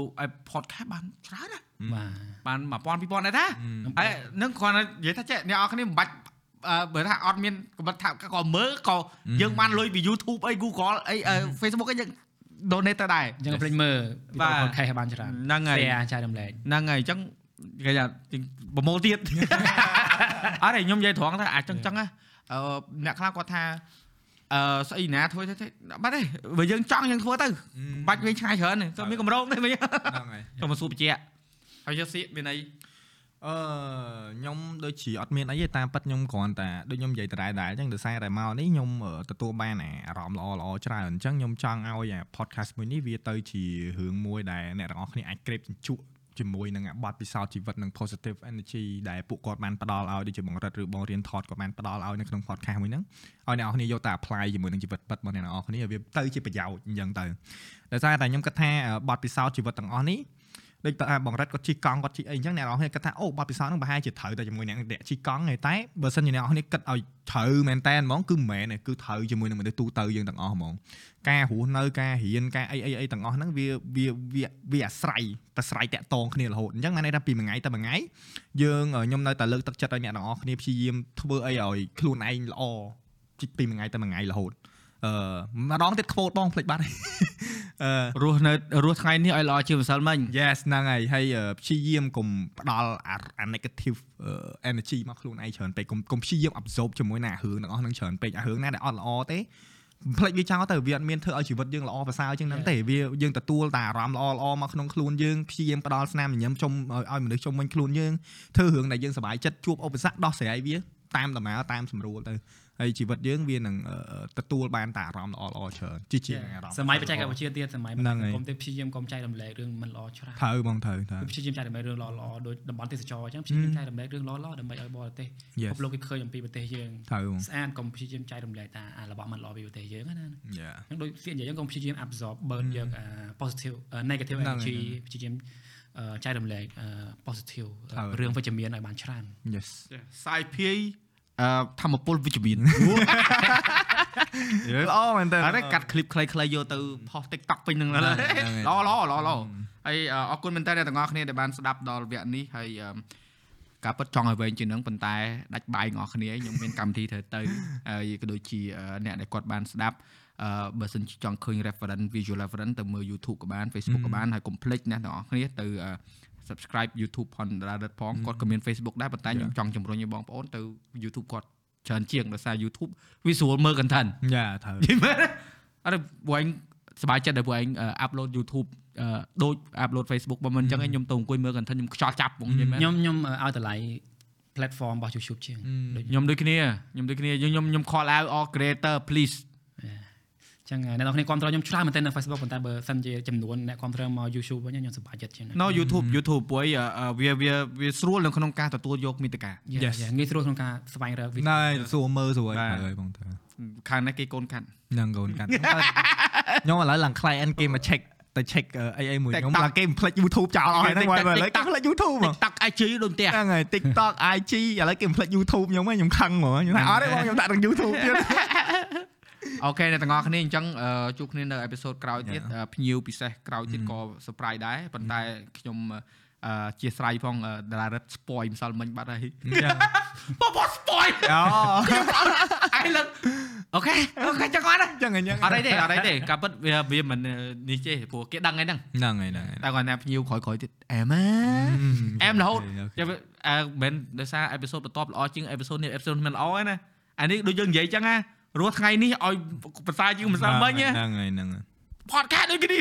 podcast បានច្រើនណាបាទ បាន1000 2000ដែរតាហើយនឹងគ្រាន់តែនិយាយថាចេះអ្នកនរគ្នាមិនបាច់អឺបើថាអត់មានកម្រិតថាក៏មើលក៏យើងបានលុយពី YouTube អី Google អីអឺ Facebook អីយើង donate ទៅដែរអញ្ចឹងភ្លេចមើលបាទវីដេអូ podcast ឲ្យបានច្រើនហ្នឹងហើយ share ចែករំលែកហ្នឹងហើយអញ្ចឹងគេថាប្រមូលទៀតអត់ទេខ្ញុំនិយាយត្រង់ថាអាចចឹងចឹងណាអឺអ្នកខ្លះគាត់ថាអឺស្អីណាធ្វើទៅបាត់ទេបើយើងចង់យើងធ្វើទៅបាច់វិញឆ្ងាយច្រើនទេទៅមានកម្រងទេវិញហ្នឹងហើយទៅមកសួរបញ្ជាក់ ហើយយកសៀកមានអីអឺខ្ញុំដូចជាអត់មានអីទេតាមពិតខ្ញុំគ្រាន់តែដូចខ្ញុំនិយាយដដែលដែរអញ្ចឹងដោយសារតែមកនេះខ្ញុំអឺទទួលបានអារម្មណ៍ល្អល្អច្រើនអញ្ចឹងខ្ញុំចង់ឲ្យអា podcast មួយនេះវាទៅជារឿងមួយដែលអ្នកទាំងអស់គ្នាអាចក្រេបជញ្ជក់ជាមួយនឹងអាបទពិសោធន៍ជីវិតនិង positive energy ដែលពួកគាត់បានផ្ដល់ឲ្យដូចជាបងរិទ្ធឬបងរៀនថតក៏បានផ្ដល់ឲ្យនៅក្នុង podcast មួយហ្នឹងឲ្យអ្នកនរគ្នាយកតែ apply ជាមួយនឹងជីវិតពិតរបស់អ្នកនរគ្នាវាទៅជាប្រយោជន៍អញ្ចឹងទៅដោយសារតែខ្ញុំគិតថាអឺបទពិសោធន៍ជីវិតទាំងអស់នេះ ដូចតើបងរិទ្ធគាត់ជិះកង់គាត់ជិះអីអញ្ចឹងអ្នកនរគ្នាគាត់ថាអូបទពិសោធន៍ហ្នឹងប្រហែលជាត្រូវតែជាមួយអ្នកអ្នកជិះកង់ទេតែបើសិនជាអ្នកនរគ្នាគិតឲ្យត្រូវមែនតើហ្មងគឺមិនមែនទេគឺត្រូវជាមួយនឹងមនុស្សទូទៅយើងទាំងអស់ហ្មងការរស់នៅការរៀនការអីអីអីទាំងអស់ហ្នឹងវាវាវាវាអាស្រ័យតែស្រ័យតាក់តងគ្នារហូតអញ្ចឹងមានន័យថាពីមួយថ្ងៃទៅមួយថ្ងៃយើងខ្ញុំនៅតែលើកទឹកចិត្តឲ្យអ្នកទាំងអស់គ្នាព្យាយាមធ្វើអីឲ្យខ្លួនឯងល្អពីមួយថ្ងៃទៅមួយថ្ងៃរហូត អឺម្ដងទៀតខ្ពោតបងភ្លេចបាត់អឺរស់នៅរស់ថ្ងៃនេះឲ្យល្អជាងម្សិលមិញ Yes ហ្នឹងហើយហើយអឺព្យាយាមកុំផ្ដល់អាអា negative អឺ energy មកខ្លួនឯងច្រើនពេកកុំកុំព្យាយាម absorb ជាមួយនឹងអារឿងទាំងអស់ហ្នឹងច្រើនពេកអារឿងណាដែលអត់ល្អទេផ្លេចវាចោលទៅវាអត់មានធ្វើឲ្យជីវិតយើងល្អប្រសើរជាងហ្នឹងទេវាយើងទទួលតែអារម្មណ៍ល្អល្អមកក្នុងខ្លួនយើងព្យាយាមផ្ដល់ស្នាមញញឹមជុំឲ្យឲ្យមនុស្សជុំវិញខ្លួនយើងធ្វើរឿងដែលយើងសប្បាយចិត្តជួបឧបសគ្គដោះស្រាយវាតាមដំណើរតាមស្រួលទៅ ហើយជីវិតយើងវានឹងអឺទទួលបានតែអារម្មណ៍ល្អល្អច្រើនជាជាងអារម្មណ៍សម័យបច្ចេកវិទ្យាទៀតសម័យហ្នឹងហើយកុំទៅព្យាយាមកុំចែករំលែករឿងមិនល្អច្រើនត្រូវបងត្រូវត្រូវព្យាយាមចែករំលែករឿងល្អល្អដោយតំបន់ទេសចរអញ្ចឹងព្យាយាមចែករំលែករឿងល្អល្អដើម្បីឲ្យបរទេស Yes ពិភពលោកគេឃើញអំពីប្រទេសយើងត្រូវបងស្អាតកុំព្យាយាមចែករំលែកតាអារបស់មិនល្អពីប្រទេសយើងណា Yeah អញ្ចឹងដូចសៀកនិយាយអញ្ចឹងកុំព្យាយាម absorb burn យកអា positive អឺ negative ហ្នឹងហើយ energy ព្យាយាមអឺចែករំលែកអឺ positive ហើយរឿងវិជ្ជមានឲ្យបានច្រើន Yes សាយភាយ អឺធម្មពលវិជ្ជមានល្អមែនតើអរកាត់ឃ្លីបខ្លីៗយកទៅផុស TikTok ពេញនឹងល្អល្អល្អល្អហើយអរគុណមែនតើអ្នកទាំងអស់គ្នាដែលបានស្ដាប់ដល់វគ្គនេះហើយការពិតចង់ឲ្យវែងជាងនឹងប៉ុន្តែដាច់បាយងអស់គ្នាខ្ញុំមានកម្មវិធីត្រូវទៅហើយក៏ដូចជាអ្នកដែលគាត់បានស្ដាប់អឺបើសិនចង់ឃើញ reference visual reference ទៅមើល YouTube ក៏បាន Facebook ក៏បានហើយកុំភ្លេចណាអ្នកទាំងអស់គ្នាទៅ subscribe YouTube ផង Radit ផងគាត់ក៏មាន Facebook ដែរប៉ុន្តែខ្ញុំចង់ជំរុញឲ្យបងប្អូនទៅ YouTube គាត់ច្រើនជាងដោយសារ YouTube visual មើល content យ៉ាត្រូវនិយាយមែនអត់ទេពួកឯងសប្បាយចិត្តដែលពួកឯងអាប់ឡូត YouTube អឺដូចអាប់ឡូត Facebook បើមិនអញ្ចឹងឯងខ្ញុំទៅអង្គុយមើល content ខ្ញុំខ្យល់ចាប់ហ្មងនិយាយមែនខ្ញុំខ្ញុំឲ្យតម្លៃ platform របស់ YouTube ជាងដូចខ្ញុំដូចគ្នាខ្ញុំដូចគ្នាខ្ញុំខ្ញុំ call out all creator please ចឹងអ្នកនរគ្នាគ្រប់គ្រងខ្ញុំច្រើនមែនទែននៅ Facebook ប៉ុន្តែបើសិនជាចំនួនអ្នកគ្រប់គ្រងមក YouTube វិញខ្ញុំសប្បាយចិត្តជាងណាស់ no YouTube YouTube ពួកឯងអឺវាវាវាស្រួលនៅក្នុងការទទួលយកមេតិកា Yeah, Yes. yeah ងាយស្រួលក្នុងការស្វែងរកវីដេណែអូសួរមើលស្រួយបាទហើយបងត្រូវខាងនេះគេកូនកាត់ហ្នឹងកូនកាត់ខ្ញុំឥឡូវឡើង client គេមក check ទៅ check អីអីមួយខ្ញុំ TikTok ឡើងគេបំភ្លេច YouTube ចោលអស់ហើយហ្នឹង TikTok មកឥឡូវគេភ្លេច YouTube ហ្មង TikTok IG ដូចផ្ទះហ្នឹងហើយ TikTok IG ឥឡូវគេបំភ្លេច YouTube ខ្ញុំហ្នឹងខ្ញុំខឹងហ្មងខ្ញុំថាអត់ទេបងខ្ញុំដាក់ក្នុង YouTube ទៀត អូខេអ្នកទាំងអស់គ្នាអញ្ចឹងអឺជួបគ្នានៅអេពីសូតក្រោយទៀត Yeah. អឺភ្ញៀវពិសេសក្រោយទៀតក៏ surprise ដែរប៉ុន្តែខ្ញុំអឺអជាស្រ័យផងអឺតារារិទ្ធ spoil ម្សិលមិញបាត់ហើយបប spoil អូអីឡើងអូខេអូខេចឹងអត់ណាចឹងអញ្ចឹងអត់អីទេអត់អីទេការពិតវាវាមិននេះទេព្រោះគេដឹងហើយហ្នឹងហ្នឹងហើយហ្នឹងហើយតែគាត់ណាភ្ញៀវក្រោយក្រោយទៀតអែមណាអែមរហូតចាំអឺមិនដោយសារអេពីសូតបន្ទាប់ល្អជាងអេពីសូតនេះអេពីសូតមិនល្អទេណាអានេះដូចយើងនិយាយចឹងណា រស់ថ្ងៃនេះឲ្យប្រសើរជាងម្សិលមិញណាហ្នឹងហើយហ្នឹងហើយ podcast ដូចគ្នា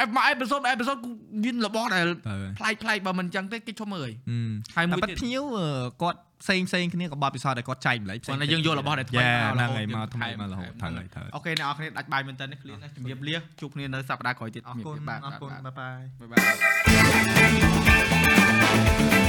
អេមកអេពីសូតអេពីសូតមានរបស់ដែលទៅប្លែកប្លែកបើមិនចឹងទេគេឈប់មើលហឹមហើយតែមួយបាត់ទៀតភ្ញៀវអឺគាត់ផ្សេងផ្សេងគ្នាក៏បបពិសោធន៍តែគាត់ចែកម្លែកផ្សេគាត់ងតែយើងយករបស់ដែលថ្មីយ៉ាមករហ្នឹងហូតហើយយើងមកថ្មីថែមករហូតត្រូវហើយត្រូវអូខេអ្នកនរគ្នាដាច់បាយមែនតើនេះឃ្លៀនណាជំរាបលាជួបគ្នានៅសប្តាហ៍ក្រោយទៀតអរគុណបាទអរគុណបាទបាយបាយបាយបាយ